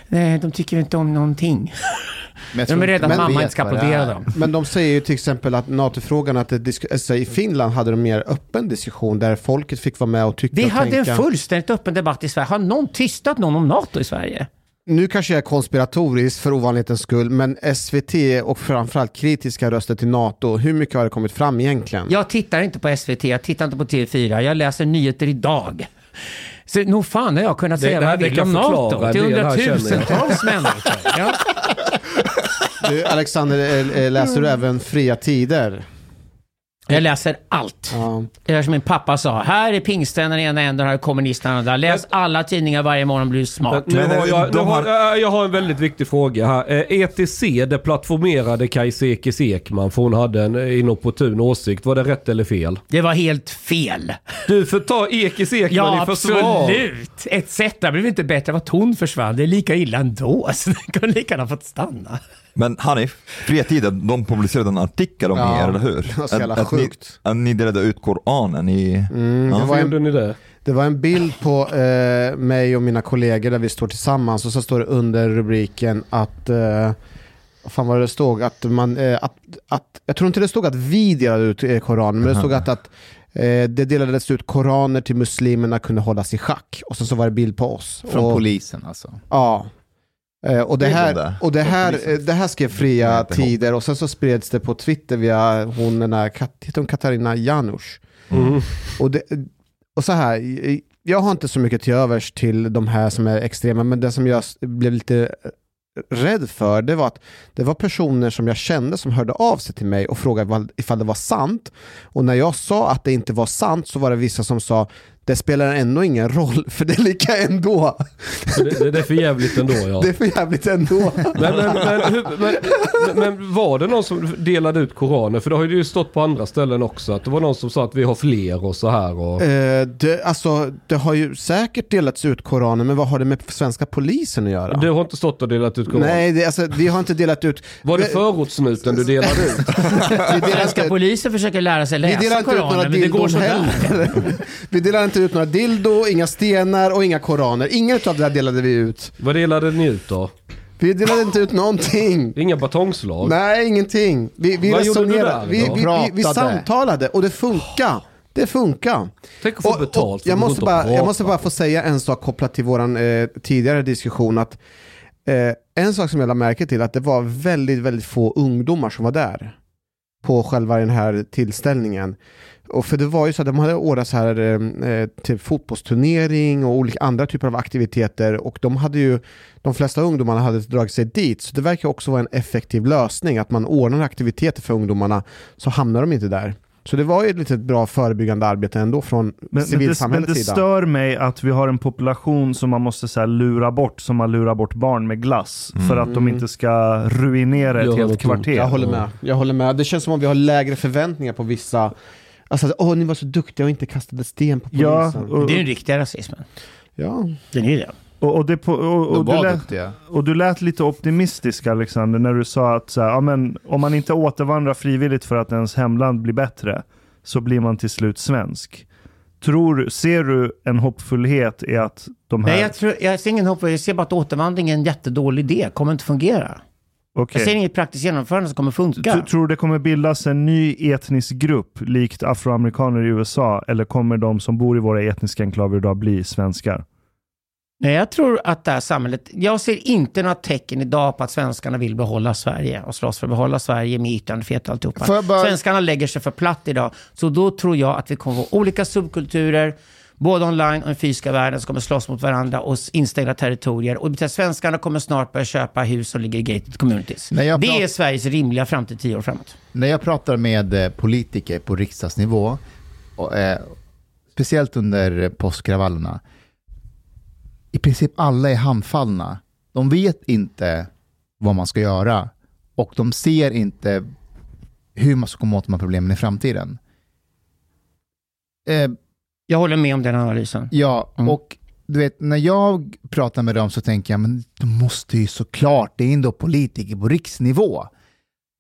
Nej, de tycker inte om någonting. Men De är rädda att mamma inte ska applådera dem. Men de säger ju till exempel att NATO-frågan, att alltså i Finland hade de mer öppen diskussion där folket fick vara med och tycka Vi och hade tänka. en fullständigt öppen debatt i Sverige. Har någon tystat någon om NATO i Sverige? Nu kanske jag är konspiratorisk för ovanlighetens skull, men SVT och framförallt kritiska röster till NATO, hur mycket har det kommit fram egentligen? Jag tittar inte på SVT, jag tittar inte på TV4, jag läser nyheter idag. Så nog fan har jag kunnat Det- säga det vad jag det vill om NATO till hundratusentals människor. Ja. Du, Alexander, eh, eh, läser du även Fria Tider? Jag läser allt. Ja. Det är som min pappa sa, här är pingstvännerna i ena änden, här är kommunisterna i den andra. Läs alla tidningar varje morgon blir du smart. Nu Men, har eh, jag, nu de har, har- äh, jag har en väldigt viktig fråga här. Eh, ETC, det plattformerade Kajsa Ekis Ekman för hon hade en eh, inopportun åsikt. Var det rätt eller fel? Det var helt fel. Du får ta Ekis Ekman Ja, i försvar. absolut. Etc. Det blev inte bättre av att hon försvann. Det är lika illa ändå. Så den kunde lika gärna fått stanna. Men Hanif, Fria Tider, de publicerade en artikel om Ja, er, eller hur? det var så jävla att, att, ni, sjukt. att ni delade ut Koranen i... Mm, det, Ja. var en, gjorde ni det? det var en bild på eh, mig och mina kollegor där vi står tillsammans och så står det under rubriken att eh, vad fan var det det stod? Att man, eh, att, att, jag tror inte det stod att vi delade ut eh, Koranen, men det stod att, att eh, det delades ut koraner till muslimerna kunde hållas i schack. Och så, så var det bild på oss. Från och, polisen alltså. Ja. Eh, och det Det är här, och det här, eh, det här skrev Fria. Tider och sen så spreds det på Twitter via hon den där, Kat- heter hon Katarina Janouch. Mm. Och, det, och så här, jag har inte så mycket till övers till de här som är extrema, men det som jag blev lite rädd för, det var att det var personer som jag kände som hörde av sig till mig och frågade ifall det var sant. Och när jag sa att det inte var sant så var det vissa som sa det spelar ändå ingen roll, för det är lika ändå. Det, det, är för jävligt ändå ja. Det är för jävligt ändå. Men, men, men, hur, men, men var det någon som delade ut Koranen? För det har ju stått på andra ställen också. Att det var någon som sa att vi har fler och så här. Och... Eh, det, alltså, det har ju säkert delats ut Koraner, men vad har det med svenska polisen att göra? Du har inte stått och delat ut Koranen? Nej, det, alltså, vi har inte delat ut... Var det förortssnuten du delade ut? Vi delar Svenska polisen försöker lära sig läsa Koranen, men det går sådär. heller. Vi delar inte ut några dildo, inga stenar och inga koraner. Inget av det här delade vi ut. Vad delade ni ut då? Vi delade inte ut någonting. Inga batongslag? Nej, ingenting. Vi, vi Vad resonerade, där vi, vi, vi, vi samtalade och det funkar. Det funkar. Tänk att få betalt för jag, måste och bara, jag måste bara få säga en sak kopplat till vår eh, tidigare diskussion. Att, eh, en sak som jag lade märke till att det var väldigt, väldigt få ungdomar som var där. På själva den här tillställningen. Och för det var ju så att de hade ordnat så här eh, eh, till fotbollsturnering och olika andra typer av aktiviteter och de hade ju de flesta ungdomarna hade dragit sig dit så det verkar också vara en effektiv lösning att man ordnar aktiviteter för ungdomarna så hamnar de inte där. Så det var ju ett litet bra förebyggande arbete ändå från Men, men, det, men civilsamhällets det sida. stör mig att vi har en population som man måste så här, lura bort, som man lurar bort barn med glass. För att de inte ska ruinera ett helt kvarter. Jag håller med. Jag håller med. Det känns som om vi har lägre förväntningar på vissa. Alltså, åh, ni var så duktiga och inte kastade sten på polisen. Ja, och, Det är den riktiga rasismen. ja. Den är det. och, och, det på, och, och, du lät, och du lät lite optimistisk Alexander när du sa att så här, ja, men, om man inte återvandrar frivilligt för att ens hemland blir bättre så blir man till slut svensk. Tror, ser du en hoppfullhet i att de här... Nej, jag, tror, jag ser ingen hopp. Jag ser bara att återvandring är en jättedålig idé. kommer inte fungera. Okej. Jag ser inget praktiskt genomförande som kommer funka. Tr- Tror du det kommer bildas en ny etnisk grupp likt afroamerikaner i USA eller kommer de som bor i våra etniska enklaver idag bli svenskar? Nej, jag tror att det här samhället, jag ser inte några tecken idag på att svenskarna vill behålla Sverige och slåss för att behålla Sverige med yttrandefrihet och alltihopa. Bara- Svenskarna lägger sig för platt idag. Så då tror jag att vi kommer få olika subkulturer, både online och den fysiska världen, som kommer slåss mot varandra och instängda territorier. Och svenskarna kommer snart börja köpa hus som ligger i gated communities. Det är Sveriges rimliga framtid tio år framåt. När jag pratar med eh, politiker på riksdagsnivå, och, eh, speciellt under påskkravallerna, i princip alla är handfallna. De vet inte vad man ska göra och de ser inte hur man ska komma åt de här problemen i framtiden. Eh, Jag håller med om den analysen. ja, Mm. och du vet, när jag pratar med dem så tänker jag, men de måste ju såklart, det är ändå politiker på riksnivå.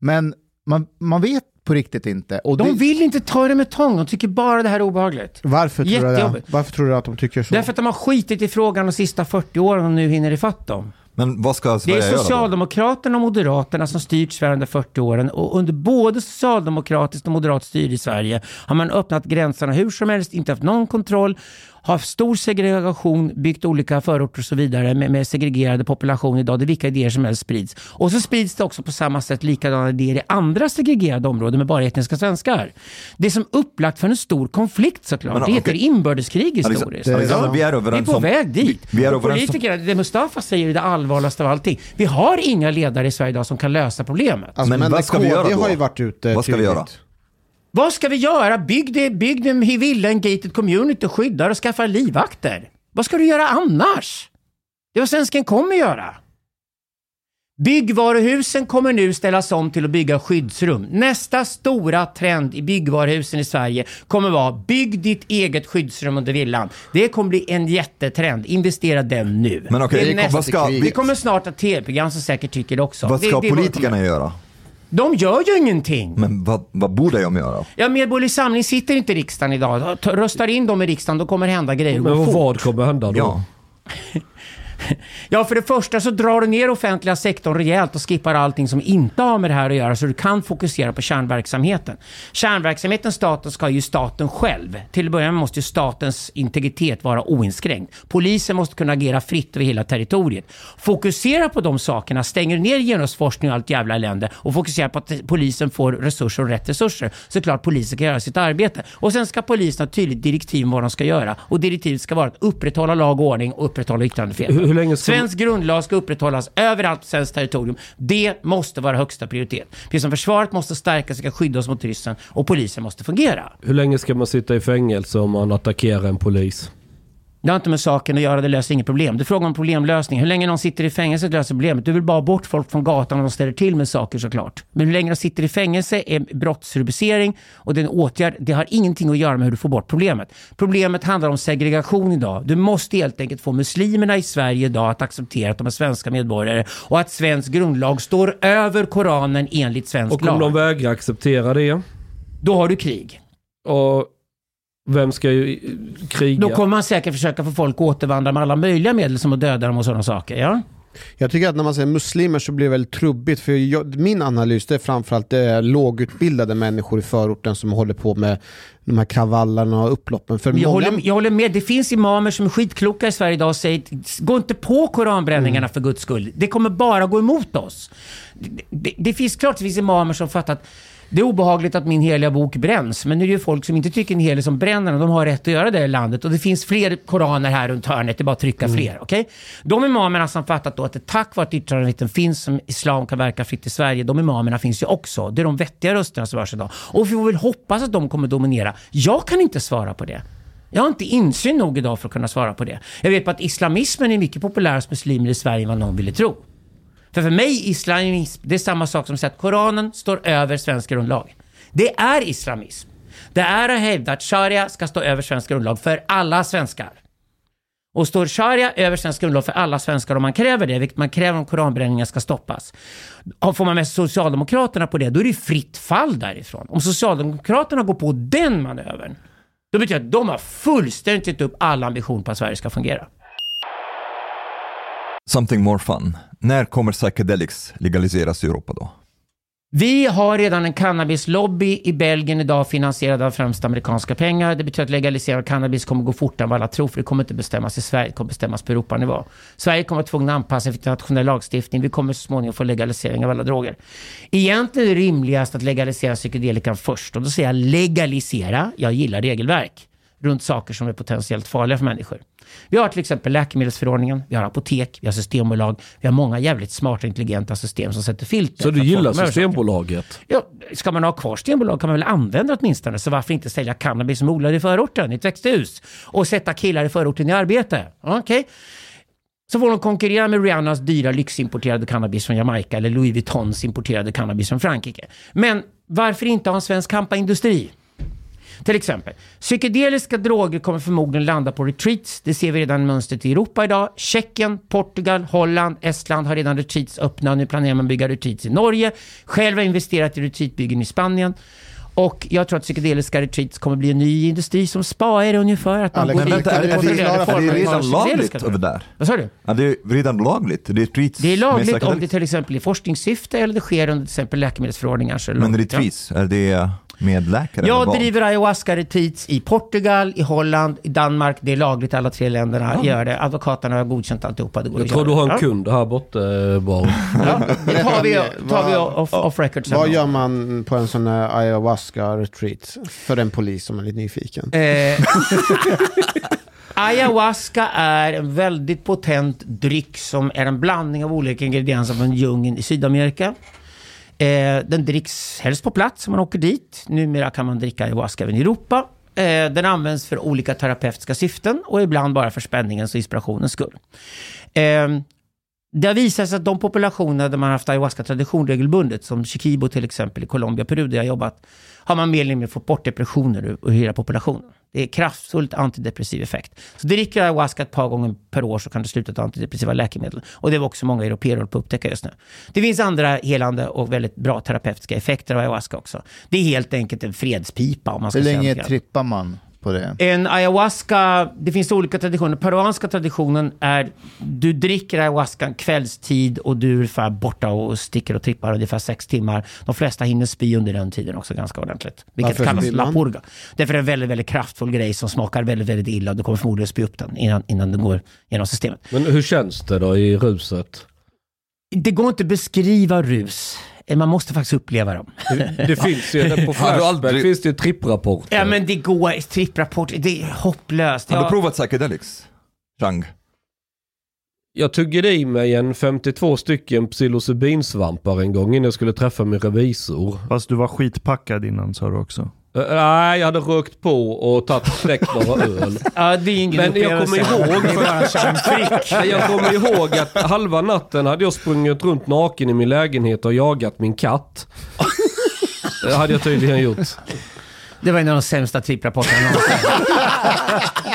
Men man, man vet på riktigt inte. Och De det, vill inte ta det med tång, de tycker bara det här är obehagligt. Varför tror, du det? Varför tror du att de tycker så? Därför att de har skitit i frågan de sista 40 åren och nu hinner ifatt dem. Men vad ska Det Sverige är göra då? Socialdemokraterna och Moderaterna som styrt Sverige under 40 åren och under både socialdemokratiskt och moderat styre i Sverige har man öppnat gränserna hur som helst, inte haft någon kontroll, har haft stor segregation, byggt olika förorter och så vidare med, med segregerade population idag, där vilka idéer som helst sprids. Och så sprids det också på samma sätt likadana idéer i andra segregerade områden med bara etniska svenskar. Det är som upplagt för en stor konflikt såklart. Men, det heter okej. inbördeskrig historiskt. Alexander, vi är Vi är överens på väg dit. Vi, vi är politikerna, det Mustafa säger är det allvarligaste av allting. Vi har inga ledare i Sverige idag som kan lösa problemet. Alltså, Men men vad ska vi KD göra då? har ju varit ute Vad ska vi tydligt. göra? Vad ska vi göra? Bygg det, bygg det i villa, en gated community, skyddar och skaffar livvakter. Vad ska du göra annars? Det är vad svensken kommer göra. Byggvaruhusen kommer nu ställas om till att bygga skyddsrum. Nästa stora trend i byggvaruhusen i Sverige kommer vara bygg ditt eget skyddsrum under villan. Det kommer bli en jättetrend. Investera den nu. Men okej, Det är nästa- vad ska, Vi vi, kommer snart att tv-program som säkert tycker det också. vad Det- ska det är vad de politikerna göra? De gör ju ingenting. Men vad, vad borde de göra? Ja, Medborgerlig Samling sitter inte i riksdagen idag. Ta- Röstar in dem i riksdagen, då kommer det hända grejer. Men vad kommer hända då? Ja. Ja, för det första så drar du ner offentliga sektorn rejält och skippar allting som inte har med det här att göra så du kan fokusera på kärnverksamheten. Kärnverksamheten staten ska ju staten själv. Till att börja med måste ju statens integritet vara oinskränkt. Polisen måste kunna agera fritt över hela territoriet. Fokusera på de sakerna, stänger ner genusforskning och allt jävla elände och fokusera på att polisen får resurser och rätt resurser. Så klart polisen kan göra sitt arbete. Och sen ska polisen ha ett tydligt direktiv om vad de ska göra. Och direktivet ska vara att upprätthålla lag och ordning och upprätthålla yttrandefrihet. Hur, länge ska Svensk grundlag ska upprätthållas överallt på svenskt territorium. Det måste vara högsta prioritet. Precis som försvaret måste stärkas och ska skydda oss mot ryssen och polisen måste fungera. hur länge ska man sitta i fängelse om man attackerar en polis? Det har inte med saken att göra, det löser inget problem. Du frågar om problemlösning. Hur länge någon sitter i fängelse löser problemet. Du vill bara bort folk från gatan och de ställer till med saker såklart. Men hur länge de sitter i fängelse är brottsrubricering och det är en åtgärd. Det har ingenting att göra med hur du får bort problemet. Problemet handlar om segregation idag. Du måste helt enkelt få muslimerna i Sverige idag att acceptera att de är svenska medborgare och att svensk grundlag står över Koranen enligt svensk Och om lag. de vägrar acceptera det? Då har du krig. Och vem ska ju kriga? Då kommer man säkert försöka få folk att återvandra med alla möjliga medel som att döda dem och sådana saker. Ja? Jag tycker att när man säger muslimer så blir det väldigt trubbigt. För jag, min analys det är framförallt det är lågutbildade människor i förorten som håller på med de här kravallerna och upploppen. För Jag, många, håller, jag håller med. Det finns imamer som är skitkloka i Sverige idag och säger gå inte på koranbränningarna för guds skull. Det kommer bara gå emot oss. Det, det, det finns klart det finns imamer som fattar att det är obehagligt att min heliga bok bränns, men nu är det ju folk som inte tycker en helig som bränner och de har rätt att göra det i landet. Och det finns fler koraner här runt hörnet, det är bara att trycka fler. okej? De imamerna som fattat då att det tack vare att yttrandefriheten finns, som islam kan verka fritt i Sverige, de imamerna finns ju också. Det är de vettiga rösterna som hörs idag. Och vi får väl hoppas att de kommer dominera. Jag kan inte svara på det. Jag har inte insyn nog idag för att kunna svara på det. Jag vet på att islamismen är mycket populär hos muslimer i Sverige än vad någon ville tro. För för mig islamism, det är samma sak som att säga att Koranen står över svensk grundlag. Det är islamism. Det är att hävda att sharia ska stå över svensk grundlag för alla svenskar. Och står sharia över svensk grundlag för alla svenskar om man kräver det, vilket man kräver om koranbränningar ska stoppas. Och får man med Socialdemokraterna på det, då är det fritt fall därifrån. Om Socialdemokraterna går på den manövern, då betyder det att de har fullständigt gett upp alla ambition på att Sverige ska fungera. Something more fun. När kommer psychedelics legaliseras i Europa då? Vi har redan en cannabislobby i Belgien idag finansierad av främst amerikanska pengar. Det betyder att legalisering av cannabis kommer gå fortare än vad alla tror, för det kommer inte bestämmas i Sverige, det kommer bestämmas på Europanivå. Sverige kommer att vara tvungna att anpassa sig till internationell lagstiftning. Vi kommer så småningom få legalisering av alla droger. Egentligen är det rimligast att legalisera psykedelikan först. Och då säger jag legalisera. Jag gillar regelverk runt saker som är potentiellt farliga för människor. Vi har till exempel läkemedelsförordningen, vi har apotek, vi har systembolag, vi har många jävligt smarta intelligenta system som sätter filter. Så du gillar. Systembolaget? Ja, ska man ha kvar Systembolag kan man väl använda det åtminstone. Så varför inte sälja cannabis som odlad i förorten, i ett växthus? Och sätta killar i förorten i arbete? Okej. Så får de konkurrera med Rihannas dyra lyximporterade cannabis från Jamaica eller Louis Vuittons importerade cannabis från Frankrike. Men varför inte ha en svensk kampaindustri? Till exempel, psykedeliska droger kommer förmodligen landa på retreats. Det ser vi redan mönstret i Europa idag. Tjeckien, Portugal, Holland, Estland har redan retreats öppna. Nu planerar man att bygga retreats i Norge. Själv har investerat i retreatbyggen i Spanien. Och jag tror att psykedeliska retreats kommer bli en ny industri som spa är det ungefär. Att man Alex, går Men vänta, är, är, det, är det av redan lagligt över där? Vad sa du? Ja, det är redan lagligt. Retreats Det är lagligt om det till exempel i forskningssyfte eller det sker under till exempel läkemedelsförordningar. är Men retreats, är det med läkare? Jag driver ayahuasca-retreats i Portugal, i Holland, i Danmark. Det är lagligt, alla tre länderna gör det. Advokaterna har godkänt alltihopa. Det går Jag tror göra. du har en ja. kund här borta eh, bara. Ja, det tar vi, tar vi Vad- off, off record sen. Vad gör man på en sån här ayahuasca-retreat? För en polis som är lite nyfiken. Eh, ayahuasca är en väldigt potent dryck som är en blandning av olika ingredienser från djungeln i Sydamerika. Eh, den dricks helst på plats om man åker dit. Numera kan man dricka ayahuasca även i Europa. Eh, den används för olika terapeutiska syften och ibland bara för spänningens och inspirationens skull. Eh, det har visat sig att de populationer där man har haft ayahuasca-tradition regelbundet, som Chiquibo till exempel i Colombia och Peru där jag har jobbat, har man mer eller mindre fått bort depressioner ur, ur hela populationen. Det är kraftfullt antidepressiv effekt. Så dricker du ayahuasca ett par gånger per år så kan du sluta ta antidepressiva läkemedel. Och det var också många europeer på att upptäcka just nu. Det finns andra helande och väldigt bra terapeutiska effekter av ayahuasca också. Det är helt enkelt en fredspipa om man ska Hur länge trippar man på det? En ayahuasca, det finns olika traditioner. Peruanska traditionen är, du dricker ayahuasca kvällstid och du är ungefär borta och sticker och trippar ungefär sex timmar. De flesta hinner spy under den tiden också ganska ordentligt. Vilket Varför kallas la purga. Därför är det en väldigt, väldigt kraftfull grej som smakar väldigt, väldigt illa och du kommer förmodligen spy upp den innan, innan den går genom systemet. Men hur känns det då i ruset? Det går inte att beskriva rus. Man måste faktiskt uppleva dem. Det finns ju, på Flashback finns det ju tripprapporter. Ja men det går, tripprapport, det är hopplöst. Har du Jag- provat psychedelics? Chang? Jag tuggade i mig en 52 stycken psilocybinsvampar en gång innan jag skulle träffa min revisor. Fast du var skitpackad innan sa du också. Eh, nej, jag hade rökt på och tagit släckt några öl. Ja, det är ingen Men jag kommer ihåg-. Men jag kommer ihåg att halva natten hade jag sprungit runt naken i min lägenhet och jagat min katt. Det hade jag tydligen gjort. Det var en av de sämsta tripprapporterna någonsin.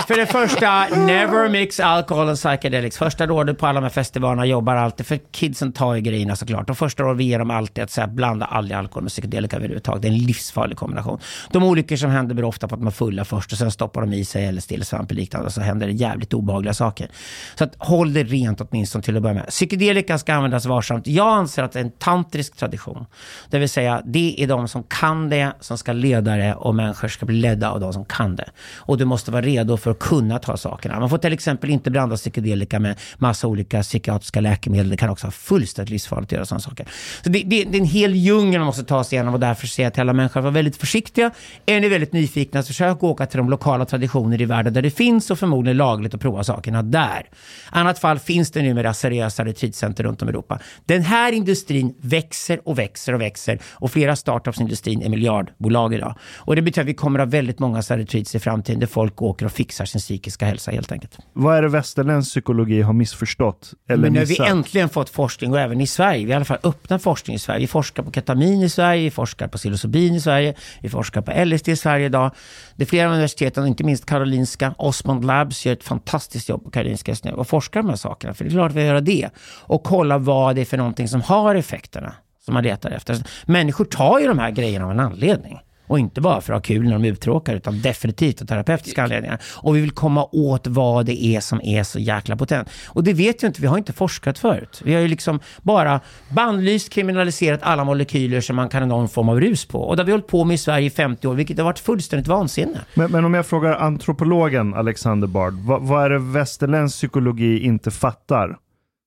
För det första, never mix alcohol and psychedelics. Första rådet på alla de här festivalerna jobbar alltid, för kidsen tar ju grejerna såklart. Och första rådet vi ger dem alltid att säga blanda aldrig alkohol med psykedelika överhuvudtaget. Det är en livsfarlig kombination. De olyckor som händer beror ofta på att de är fulla först och sen stoppar de i sig eller stillsvamp och liknande och så händer det jävligt obehagliga saker. Så att håll det rent åtminstone till att börja med. Psykedelika ska användas varsamt. Jag anser att det är en tantrisk tradition. Det vill säga, det är de som kan det som ska leda det och människor ska bli ledda av de som kan det. Och du måste vara redo för att kunna ta sakerna. Man får till exempel inte blanda psykedelika med massa olika psykiatriska läkemedel. Det kan också vara fullständigt livsfarligt att göra sådana saker. Så det, det, det är en hel djungel man måste ta sig igenom och därför säger jag till alla människor att vara väldigt försiktiga. Är ni väldigt nyfikna så försök åka till de lokala traditioner i världen där det finns och förmodligen lagligt att prova sakerna där. annat fall finns det numera seriösa retreatcenter runt om i Europa. Den här industrin växer och växer och växer och flera startups i industrin är miljardbolag idag. Och det betyder att vi kommer att ha väldigt många sådana retreats i framtiden där folk åker och fixar sin psykiska hälsa helt enkelt. Vad är det västerländsk psykologi har missförstått? Eller Men nu har vi äntligen fått forskning och även i Sverige. Vi har i alla fall öppnat forskning i Sverige. Vi forskar på ketamin i Sverige, vi forskar på psilocybin i Sverige, vi forskar på LSD i Sverige idag. Det är flera av universiteten, inte minst Karolinska, Osmond Labs gör ett fantastiskt jobb på Karolinska just nu och forskar de här sakerna. För det är klart vi gör det. Och kolla vad det är för någonting som har effekterna som man letar efter. Människor tar ju de här grejerna av en anledning. Och inte bara för att ha kul när de är uttråkade, utan definitivt av terapeutiska anledningar. Och vi vill komma åt vad det är som är så jäkla potent. Och det vet ju inte, vi har inte forskat förut. Vi har ju liksom bara bannlyst, kriminaliserat alla molekyler som man kan ha någon form av rus på. Och det har vi hållit på med i Sverige i 50 år, vilket har varit fullständigt vansinne. Men, men om jag frågar antropologen Alexander Bard, vad, vad är det västerländsk psykologi inte fattar?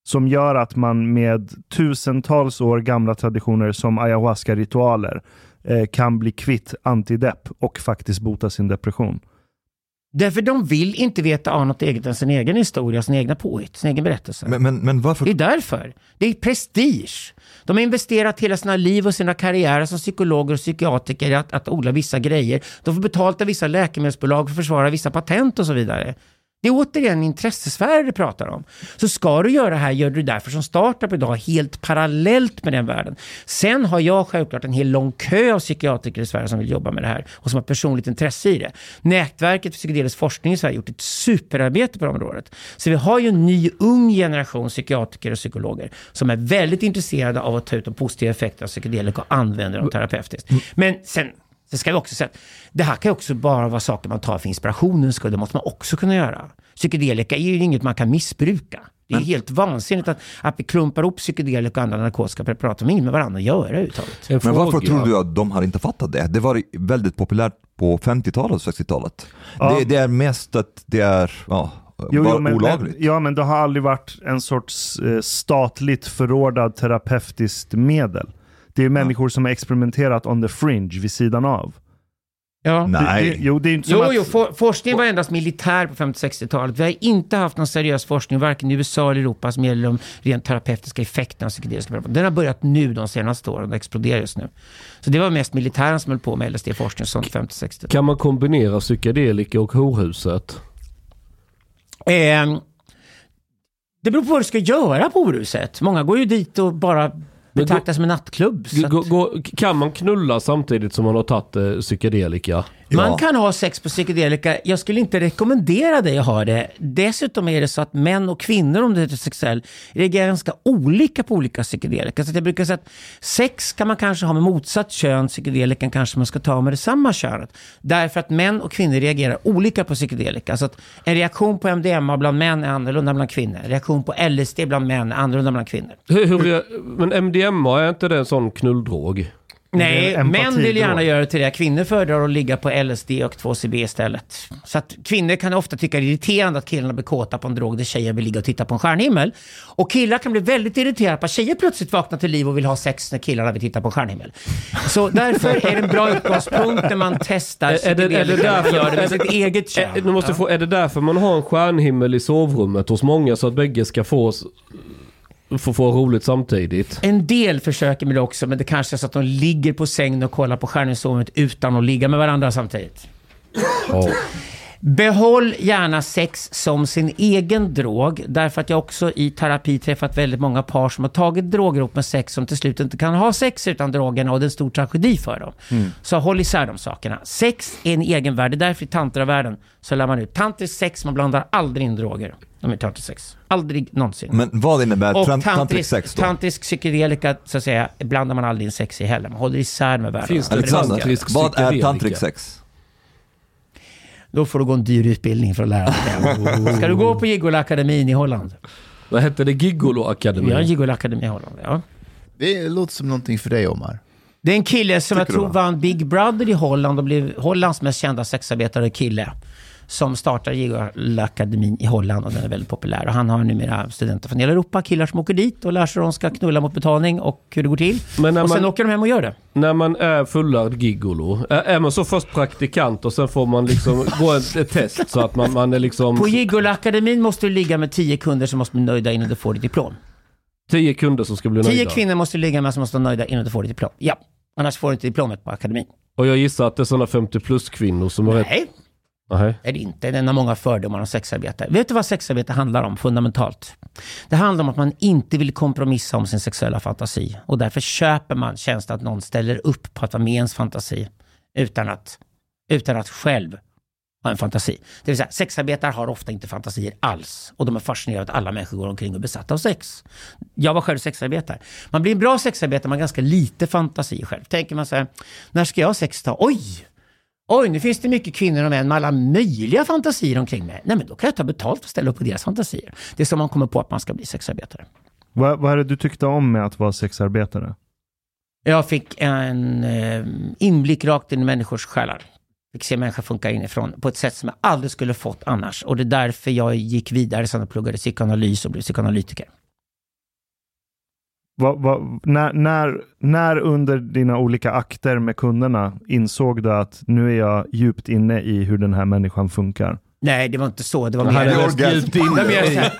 Som gör att man med tusentals år gamla traditioner som ayahuasca-ritualer kan bli kvitt antidepp och faktiskt bota sin depression. Därför de vill inte veta av något eget än sin egen historia, sin egna påhitt, sin egen berättelse. Men, men, men varför? Det är därför. Det är prestige. De har investerat hela sina liv och sina karriärer som psykologer och psykiatriker i att, att odla vissa grejer. De får betalt av vissa läkemedelsbolag för att försvara vissa patent och så vidare. Det är återigen intressesfärer du pratar om. Så ska du göra det här, gör du det därför som startup idag, helt parallellt med den världen. Sen har jag självklart en hel lång kö av psykiatriker i Sverige som vill jobba med det här och som har personligt intresse i det. Nätverket för psykedelisk forskning i Sverige har gjort ett superarbete på det området. Så vi har ju en ny ung generation psykiatriker och psykologer som är väldigt intresserade av att ta ut de positiva effekterna av psykedelika och använda dem terapeutiskt. Men sen det ska vi också säga. Det här kan ju också bara vara saker man tar för inspirationens skull. Det måste man också kunna göra. Psykedelika är ju inget man kan missbruka. Det är Men- helt vansinnigt att, att vi klumpar upp psykedelika och andra narkotiska preparat som har inget med varandra att göra överhuvudtaget. En Men varför tror du att de har inte fattat det? Det var väldigt populärt på 50-talet och 60-talet. Ja. Det, det är mest att det är ja, Jo, bara jo, men, olagligt. ja, men det har aldrig varit en sorts eh, statligt förordnad terapeutiskt medel. Det är människor som har experimenterat on the fringe vid sidan av. Ja. Nej. Det, det, jo, det är inte som Jo, att... jo, for, forskningen var endast militär på 50-60-talet. Vi har inte haft någon seriös forskning, varken i USA eller Europa, som gäller de rent terapeutiska effekterna av psykedeliska preparat. Den har börjat nu de senaste åren, det exploderar just nu. Så det var mest militären som höll på med LSD-forskning sånt 50-60-talet. Kan man kombinera psykedelika och horhuset? Ehm, det beror på vad du ska göra på Orhuset. Många går ju dit och bara betraktas som en nattklubb. Gå, gå, kan man knulla samtidigt som man har tagit eh, psykedelika? Man Ja. kan ha sex på psykedelika. Jag skulle inte rekommendera dig att ha det. Dessutom är det så att män och kvinnor, om det heter sexuell, reagerar ganska olika på olika psykedelika. Så jag brukar säga att sex kan man kanske ha med motsatt kön, psykedelikan kanske man ska ta med det samma könet. Därför att män och kvinnor reagerar olika på psykedelika. Så att en reaktion på MDMA bland män är annorlunda bland kvinnor. Reaktion på LSD bland män är annorlunda bland kvinnor. Hur, hur, men MDMA, är inte det en sån knulldrog? Nej, män vill gärna empatidrog. göra det till det. Kvinnor föredrar att ligga på LSD och 2CB istället. Så att kvinnor kan ofta tycka det är irriterande att killarna blir kåta på en drog där tjejer vill ligga och titta på en stjärnhimmel. Och killar kan bli väldigt irriterade på att tjejer plötsligt vaknar till liv och vill ha sex när killarna vill titta på en stjärnhimmel. Så därför är det en bra utgångspunkt när man testar Är- är det- är det därför- gör det med sitt eget kön. Är, nu måste jag få, är det därför man har en stjärnhimmel i sovrummet hos många så att bägge ska få, s- få, roligt samtidigt? En del försöker med det också, men det kanske är så att de ligger på sängen och kollar på stjärnhimmelssovrummet utan att ligga med varandra samtidigt. Ja. Behåll gärna sex som sin egen drog, därför att jag också i terapi träffat väldigt många par som har tagit droger ihop med sex som till slut inte kan ha sex utan drogerna och det är en stor tragedi för dem. Så håll isär de sakerna. Sex är en egen värld, det är därför i tantravärlden så lär man ut tantrisk sex, man blandar aldrig in droger. De är tantrisk sex. Aldrig någonsin. Men vad innebär och tran- tantrisk tantrisk, sex då? tantrisk psykedelika, så att säga, blandar man aldrig in sex i heller. Man håller isär med världen. Finns det Alexander, tantrisk vad är tantrisk sex? Då får du gå en dyr utbildning för att lära dig det. Ska du gå på Gigolo-akademin i Holland? Vad hette det? Gigolo Academy? Vi har en Gigolo-akademi i Holland, ja. Det låter som någonting för dig Omar. Det är en kille som jag Tycker du tror va? vann Big Brother i Holland och blev Hollands mest kända sexarbetare kille. Som startar Gigolo-akademin i Holland och den är väldigt populär. Och han har numera studenter från hela Europa, killar som åker dit och lär sig hur de ska knulla mot betalning och hur det går till. Men och sen man, åker de hem och gör det. när man är fullärd gigolo, är, är man så först praktikant och sen får man liksom gå ett, ett test så att man, man är liksom På Gigolo-akademin måste du ligga med tio kunder som måste bli nöjda innan du får ditt diplom. tio kunder som ska bli Tio nöjda? kvinnor måste du ligga med som måste vara nöjda innan du får ditt diplom. Ja, annars får du inte diplomet på akademin. Och jag gissar att det är sådana 50 plus kvinnor som är rätt... Aha. Är det inte. Den har många fördomar om sexarbete. Vet du vad sexarbete handlar om fundamentalt? Det handlar om att man inte vill kompromissa om sin sexuella fantasi. Och därför köper man tjänsten att någon ställer upp på att vara med i ens fantasi. Utan att, utan att själv ha en fantasi. Det vill säga, sexarbetare har ofta inte fantasier alls. Och de är fascinerade att alla människor går omkring och är besatta av sex. Jag var själv sexarbetare. Man blir en bra sexarbetare, man har ganska lite fantasi själv. Tänker man så här, när ska jag ha sex då? Oj! Oj, nu finns det mycket kvinnor och män med alla möjliga fantasier omkring mig. Nej, men då kan jag ta betalt för att ställa upp på deras fantasier. Det är så man kommer på att man ska bli sexarbetare. Vad, vad är det du tyckte om med att vara sexarbetare? Jag fick en eh, inblick rakt in i människors själar. Fick se människor funka inifrån på ett sätt som jag aldrig skulle fått annars. Och det är därför jag gick vidare sen och pluggade psykoanalys och blev psykoanalytiker. Vad, vad, när, när, när under dina olika akter med kunderna insåg du att nu är jag djupt inne i hur den här människan funkar? Nej, det var inte så. Det var mer... Det var mer så här,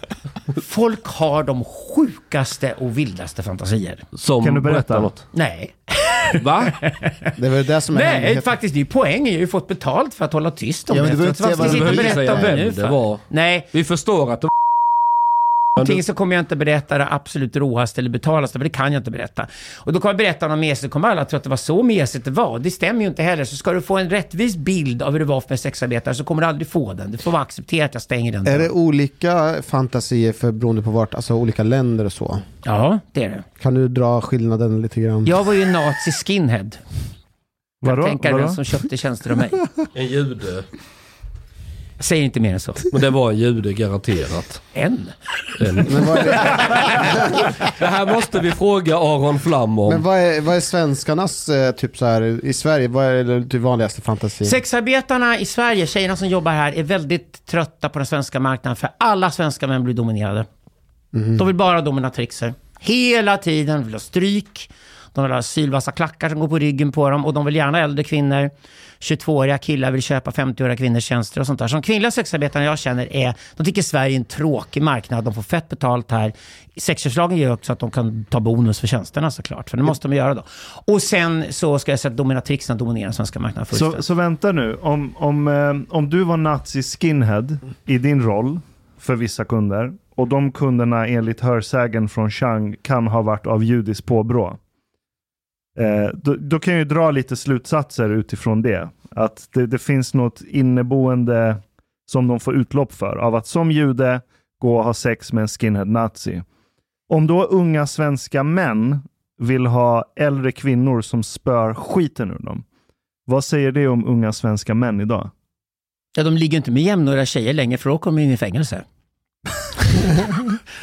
folk har de sjukaste och vildaste fantasier. Som Kan du berätta? något. Nej, Va? Det väl det som är nej hemligheten. faktiskt det är poängen. Jag har ju fått betalt för att hålla tyst om Ja, men det. du behöver inte säga vad du behöver berätta om vem det var. Nej, Vi förstår att det Antingen så kommer jag inte berätta det absolut råaste eller brutalaste, för det kan jag inte berätta. Och då kommer jag berätta något mesigt, kommer alla tro att det var så mesigt det var. Det stämmer ju inte heller. Så ska du få en rättvis bild av hur det var för en sexarbetare så kommer du aldrig få den. Du får acceptera att jag stänger den. Är det olika fantasier för beroende på vart, alltså olika länder och så? Ja, det är det. Kan du dra skillnaden lite grann? Jag var ju nazi skinhead. Vadå? Tänk Vadå? vem som köpte tjänster av mig. en jude. Jag säger inte mer än så. Men det var en jude garanterat. En. En. Men vad är, Det här måste vi fråga Aron Flam om. men vad är, vad är svenskarnas, eh, typ så här, i Sverige, vad är det det vanligaste fantasin? Sexarbetarna i Sverige, tjejerna som jobbar här, är väldigt trötta på den svenska marknaden för alla svenska män blir dominerade. De vill bara dominatrixer. Hela tiden vill ha stryk. De vill ha sylvassa klackar som går på ryggen på dem och de vill gärna ha äldre kvinnor. 22-åriga killar vill köpa 50-åriga kvinnors tjänster och sånt där. Som kvinnliga sexarbetare jag känner är, de tycker Sverige är en tråkig marknad. De får fett betalt här. Sexköpslagen gör också att de kan ta bonus för tjänsterna såklart. För det måste de göra då. Och sen så ska jag säga att dominatrixerna dominerar den svenska marknaden Så, fullständigt. så vänta nu, om, om, eh, om du var nazi skinhead i din roll för vissa kunder och de kunderna enligt hörsägen från Chang kan ha varit av judiskt påbrå. Eh, då, då kan jag ju dra lite slutsatser utifrån det. Att det, det finns något inneboende som de får utlopp för av att som jude gå och ha sex med en skinhead nazi. Om då unga svenska män vill ha äldre kvinnor som spör skiten ur dem. Vad säger det om unga svenska män idag? Ja, de ligger inte med jämnåriga tjejer längre för då kommer de in i fängelse.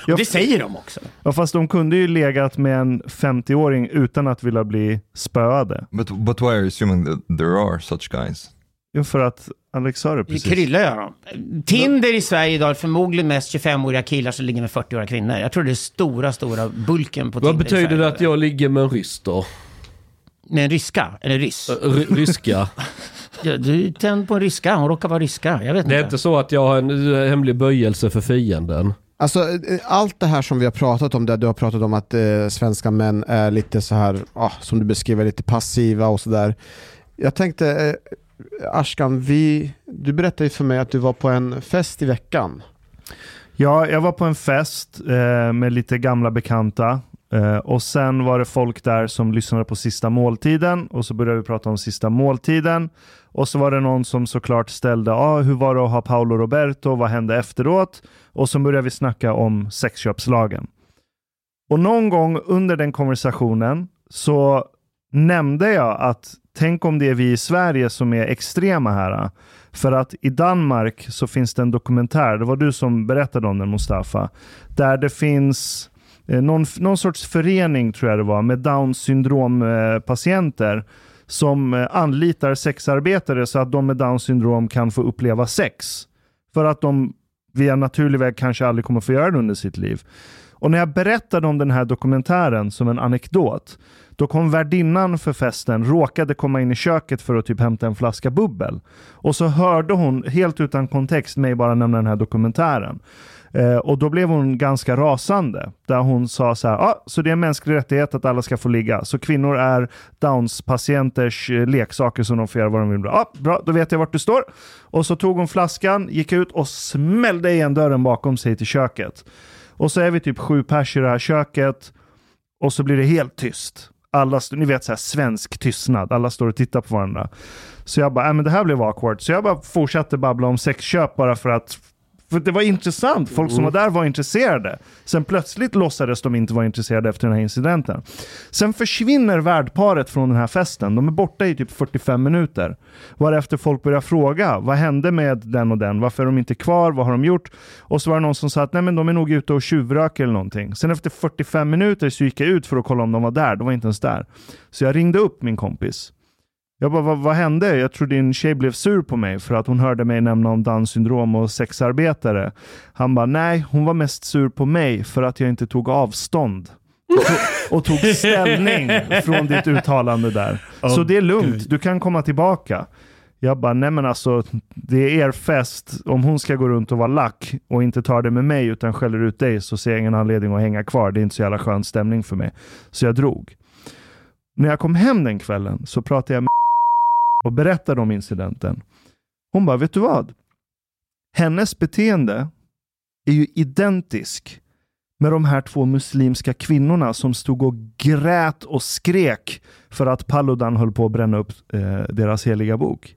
Det säger de också. Ja, fast de kunde ju legat med en 50-åring utan att vilja bli spöade. But but why are you assuming that there are such guys? Jo, för att Alex sa det Det precis. kryllar gör de. Tinder i Sverige idag är förmodligen mest 25-åriga killar som ligger med 40-åriga kvinnor. Jag tror det är stora, stora bulken på Tinder Vad betyder det att jag ligger med en ryss då? Med en ryska? Eller ryss? R- ryska? Du är tänd på en ryska. Hon råkar vara ryska. Jag vet Det är inte. inte så att jag har en eh, hemlig böjelse för fienden. Alltså eh, allt det här som vi har pratat om, där du har pratat om att eh, svenska män är lite så här, ah, som du beskriver, lite passiva och sådär. Jag tänkte, eh, Ashkan, vi, du berättade ju för mig att du var på en fest i veckan. Ja, jag var på en fest eh, med lite gamla bekanta. Eh, och sen var det folk där som lyssnade på sista måltiden. Och så började vi prata om sista måltiden. Och så var det någon som såklart ställde, ah, hur var det att ha Paolo Roberto? Vad hände efteråt? Och så började vi snacka om sexköpslagen. Och någon gång under den konversationen så nämnde jag att tänk om det är vi i Sverige som är extrema här. För att i Danmark så finns det en dokumentär, det var du som berättade om den Mustafa, där det finns eh, någon, någon sorts förening tror jag det var med Downs syndrom-patienter eh, som eh, anlitar sexarbetare så att de med Downs syndrom kan få uppleva sex. För att de via naturlig väg kanske aldrig kommer få göra det under sitt liv. Och när jag berättade om den här dokumentären som en anekdot, då kom värdinnan för festen, råkade komma in i köket för att typ hämta en flaska bubbel. Och så hörde hon, helt utan kontext, mig bara nämna den här dokumentären. Eh, och då blev hon ganska rasande. Där hon sa så här, ah, så det är en mänsklig rättighet att alla ska få ligga. Så kvinnor är Downs-patienters eh, leksaker som de får göra vad de vill. Ah, bra, då vet jag vart du står. Och så tog hon flaskan, gick ut och smällde igen dörren bakom sig till köket. Och så är vi typ sju pers i det här köket. Och så blir det helt tyst. Alla, ni vet så här svensk tystnad, alla står och tittar på varandra. Så jag bara, äh, men det här blev awkward. Så jag bara fortsatte babbla om sexköp bara för att för det var intressant, folk som var där var intresserade. Sen plötsligt låtsades de inte vara intresserade efter den här incidenten. Sen försvinner värdparet från den här festen. De är borta i typ 45 minuter. Varefter folk börjar fråga, vad hände med den och den? Varför är de inte kvar? Vad har de gjort? Och så var det någon som sa att nej men de är nog ute och tjuvröker eller någonting. Sen efter 45 minuter så gick jag ut för att kolla om de var där. De var inte ens där. Så jag ringde upp min kompis. Jag bara, vad, vad hände? Jag tror din tjej blev sur på mig för att hon hörde mig nämna om Downs syndrom och sexarbetare. Han bara, nej, hon var mest sur på mig för att jag inte tog avstånd. Och tog, och tog ställning från ditt uttalande där. Så det är lugnt, du kan komma tillbaka. Jag bara, nej men alltså, det är er fest. Om hon ska gå runt och vara lack och inte tar det med mig utan skäller ut dig så ser jag ingen anledning att hänga kvar. Det är inte så jävla skön stämning för mig. Så jag drog. När jag kom hem den kvällen så pratade jag med och berättade om incidenten. Hon bara, vet du vad? Hennes beteende är ju identisk med de här två muslimska kvinnorna som stod och grät och skrek för att Paludan höll på att bränna upp eh, deras heliga bok.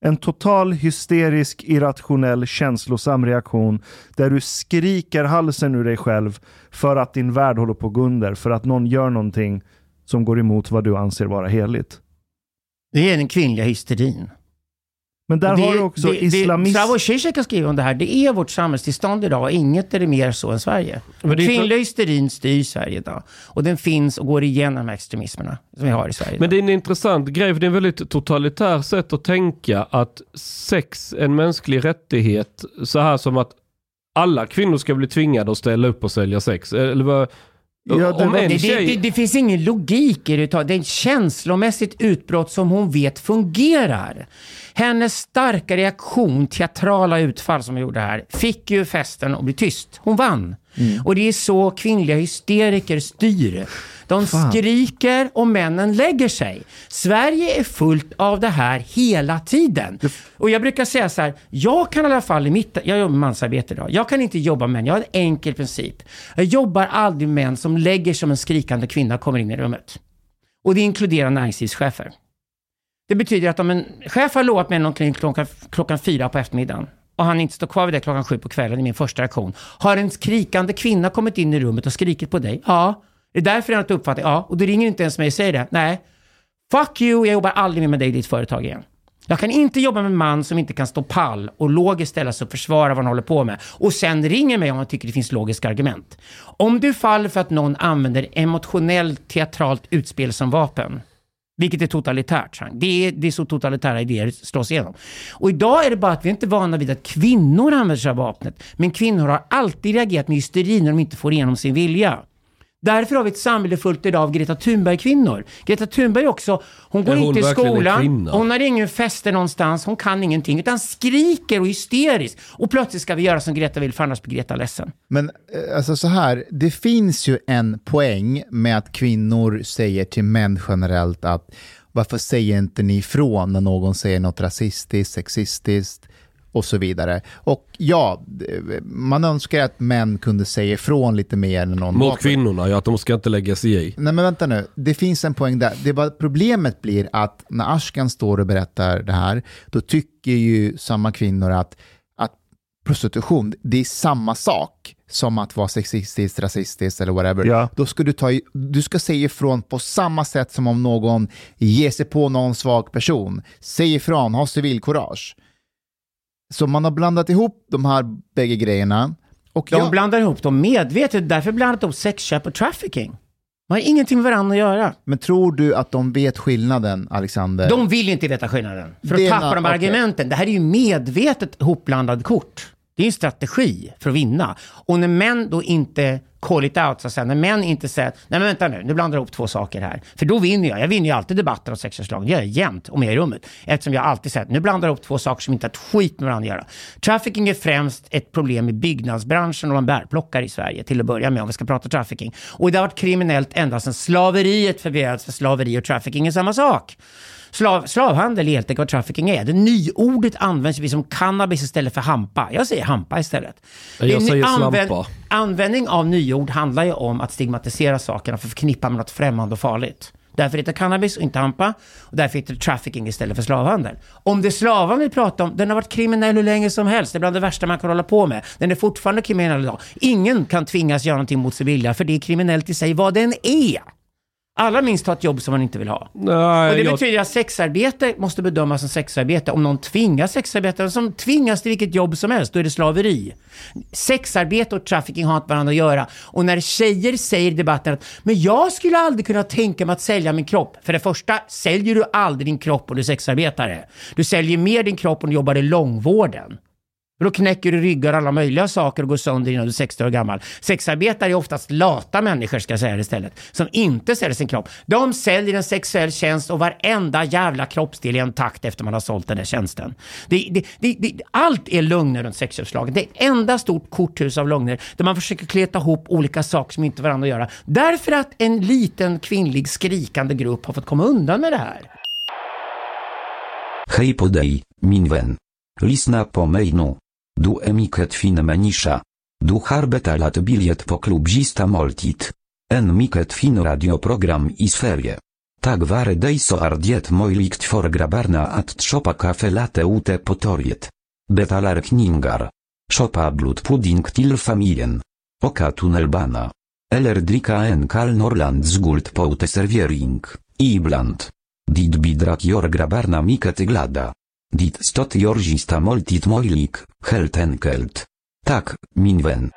En total hysterisk, irrationell, känslosam reaktion där du skriker halsen ur dig själv för att din värld håller på att gå under, för att någon gör någonting som går emot vad du anser vara heligt. Det är den kvinnliga hysterin. Men där det, har du också det, islamism. Slavoj Zizek har skrivit om det här. Det är vårt samhällstillstånd idag. Inget är det mer så än Sverige. Men det kvinnliga hysterin styr Sverige idag. Och den finns och går igenom de extremismerna som vi har i Sverige. Men idag. det är en intressant grej, för det är en väldigt totalitär sätt att tänka att sex är en mänsklig rättighet. Så här som att alla kvinnor ska bli tvingade att ställa upp och sälja sex. Eller vad? Ja, det det, det, det finns ingen logik i det. Det är ett känslomässigt utbrott som hon vet fungerar. Hennes starka reaktion, teatrala utfall som hon gjorde här, fick ju festen att bli tyst. Hon vann. Och det är så kvinnliga hysteriker styr. De skriker och männen lägger sig. Sverige är fullt av det här hela tiden. Och jag brukar säga så här, jag kan i alla fall i mitt, jag jobbar med mansarbete idag, jag kan inte jobba med män, jag har en enkel princip. Jag jobbar aldrig med män som lägger som en skrikande kvinna och kommer in i rummet. Och det inkluderar näringslivschefer. Det betyder att om en chef har lovat mig någonting klockan, klockan fyra på eftermiddagen och han inte står kvar vid det klockan sju på kvällen, i min första reaktion. Har en skrikande kvinna kommit in i rummet och skrikit på dig? Ja. Det är därför jag har inte uppfattat? Ja. Och du ringer inte ens mig och säger det? Nej. Fuck you, jag jobbar aldrig mer med dig i ditt företag igen. Jag kan inte jobba med en man som inte kan stå pall och logiskt ställa sig och försvara vad han håller på med. Och sen ringer mig om han tycker det finns logiska argument. Om du faller för att någon använder emotionellt teatralt utspel som vapen, vilket är totalitärt. Det är, det är så totalitära idéer slås igenom. Och idag är det bara att vi inte är vana vid att kvinnor använder sig av vapnet. Men kvinnor har alltid reagerat med hysteri när de inte får igenom sin vilja. Därför har vi ett samhälle fullt idag av Greta Thunberg-kvinnor. Greta Thunberg också, hon går Är inte i skolan, hon har ingen fäste någonstans, hon kan ingenting, utan skriker och hysteriskt. Och plötsligt ska vi göra som Greta vill, för annars blir Greta ledsen. Men eh, alltså så här, det finns ju en poäng med att kvinnor säger till män generellt att varför säger inte ni ifrån när någon säger något rasistiskt, sexistiskt och så vidare. Och ja, man önskar att män kunde säga ifrån lite mer när någon Mot kvinnorna, ja att de ska inte lägga sig i. Nej men vänta nu, det finns en poäng där. Det bara, problemet blir att när Ashkan står och berättar det här, då tycker ju samma kvinnor att, att prostitution, det är samma sak som att vara sexistiskt, rasistiskt eller whatever. Ja. Då ska du, ta, du ska säga ifrån på samma sätt som om någon ger sig på någon svag person. Säg ifrån, ha civilkurage. Så man har blandat ihop de här bägge grejerna. Och De ja, blandar ihop dem medvetet, därför blandat ihop sexköp och trafficking. Man har ingenting med varandra att göra. men tror du att de vet skillnaden, Alexander? De vill inte veta skillnaden. För är tappa de okej. argumenten. Det här är ju medvetet hopblandad kort. Det är en strategi för att vinna. Och när män då inte call it out, så att säga, när män inte säger nej men vänta nu, nu blandar jag ihop två saker här. För då vinner jag. Jag vinner ju alltid debatter om sexköpslagen. Det gör jag jämt om jag är i rummet. Eftersom jag alltid säger nu blandar jag ihop två saker som inte har ett skit med varandra att göra. Trafficking är främst ett problem i byggnadsbranschen och man bärplockar i Sverige till att börja med om vi ska prata trafficking. Och det har varit kriminellt ända sedan slaveriet förbjöds, för slaveri och trafficking är samma sak. Slav, slavhandel helt enkelt vad trafficking är. Det nyordet används ju som cannabis istället för hampa. Jag säger hampa istället. Jag Det säger använd- slampa. Användning av nyord handlar ju om att stigmatisera sakerna för att förknippa med något främmande och farligt. Därför heter cannabis och inte hampa. Och därför heter det trafficking istället för slavhandel. Om det är slavhandel vi pratar om, den har varit kriminell hur länge som helst. Det är bland det värsta man kan hålla på med. Den är fortfarande kriminell idag. Ingen kan tvingas göra någonting mot sin vilja, för det är kriminellt i sig vad den är. Alla minst ta ett jobb som man inte vill ha. Nej, Och det jag, betyder att sexarbete måste bedömas som sexarbete. Om någon tvingar sexarbetare, som tvingas till vilket jobb som helst, då är det slaveri. Sexarbete och trafficking har inte varandra att göra. Och när tjejer säger i debatten att men jag skulle aldrig kunna tänka mig att sälja min kropp. För det första, säljer du aldrig din kropp om du är sexarbetare. Du säljer mer din kropp om du jobbar i långvården. För då knäcker du ryggar och alla möjliga saker och går sönder innan du är 60 år gammal. Sexarbetare är oftast lata människor, ska jag säga det istället, som inte säljer sin kropp. De säljer en sexuell tjänst och varenda jävla kroppsdel i en takt efter man har sålt den här tjänsten. Det, det, det, det, allt är lögner runt sexköpslagen. Det är ett enda stort korthus av lögner där man försöker kleta ihop olika saker som inte har varandra att göra. Därför att en liten kvinnlig skrikande grupp har fått komma undan med det här. Hej på dig, min vän. Lyssna på mig nu. Du är mycket fin människa. Du har betalat bilet på klubbzista måltid. En mycket fin radioprogram i Sverige. Tack vare dig så är det möjligt för grabbarna att shoppa kaffe latte ute på torget. Betalar kningar. Shoppa blodpudding till familjen. Åka tunnelbana. Eller dricka en kall Norrlands guld på uteservering. Ibland. Dit bidrak gör grabbarna mycket glada. Dit stot jorzista måltid möjlig, helt enkelt. Tak, min vän.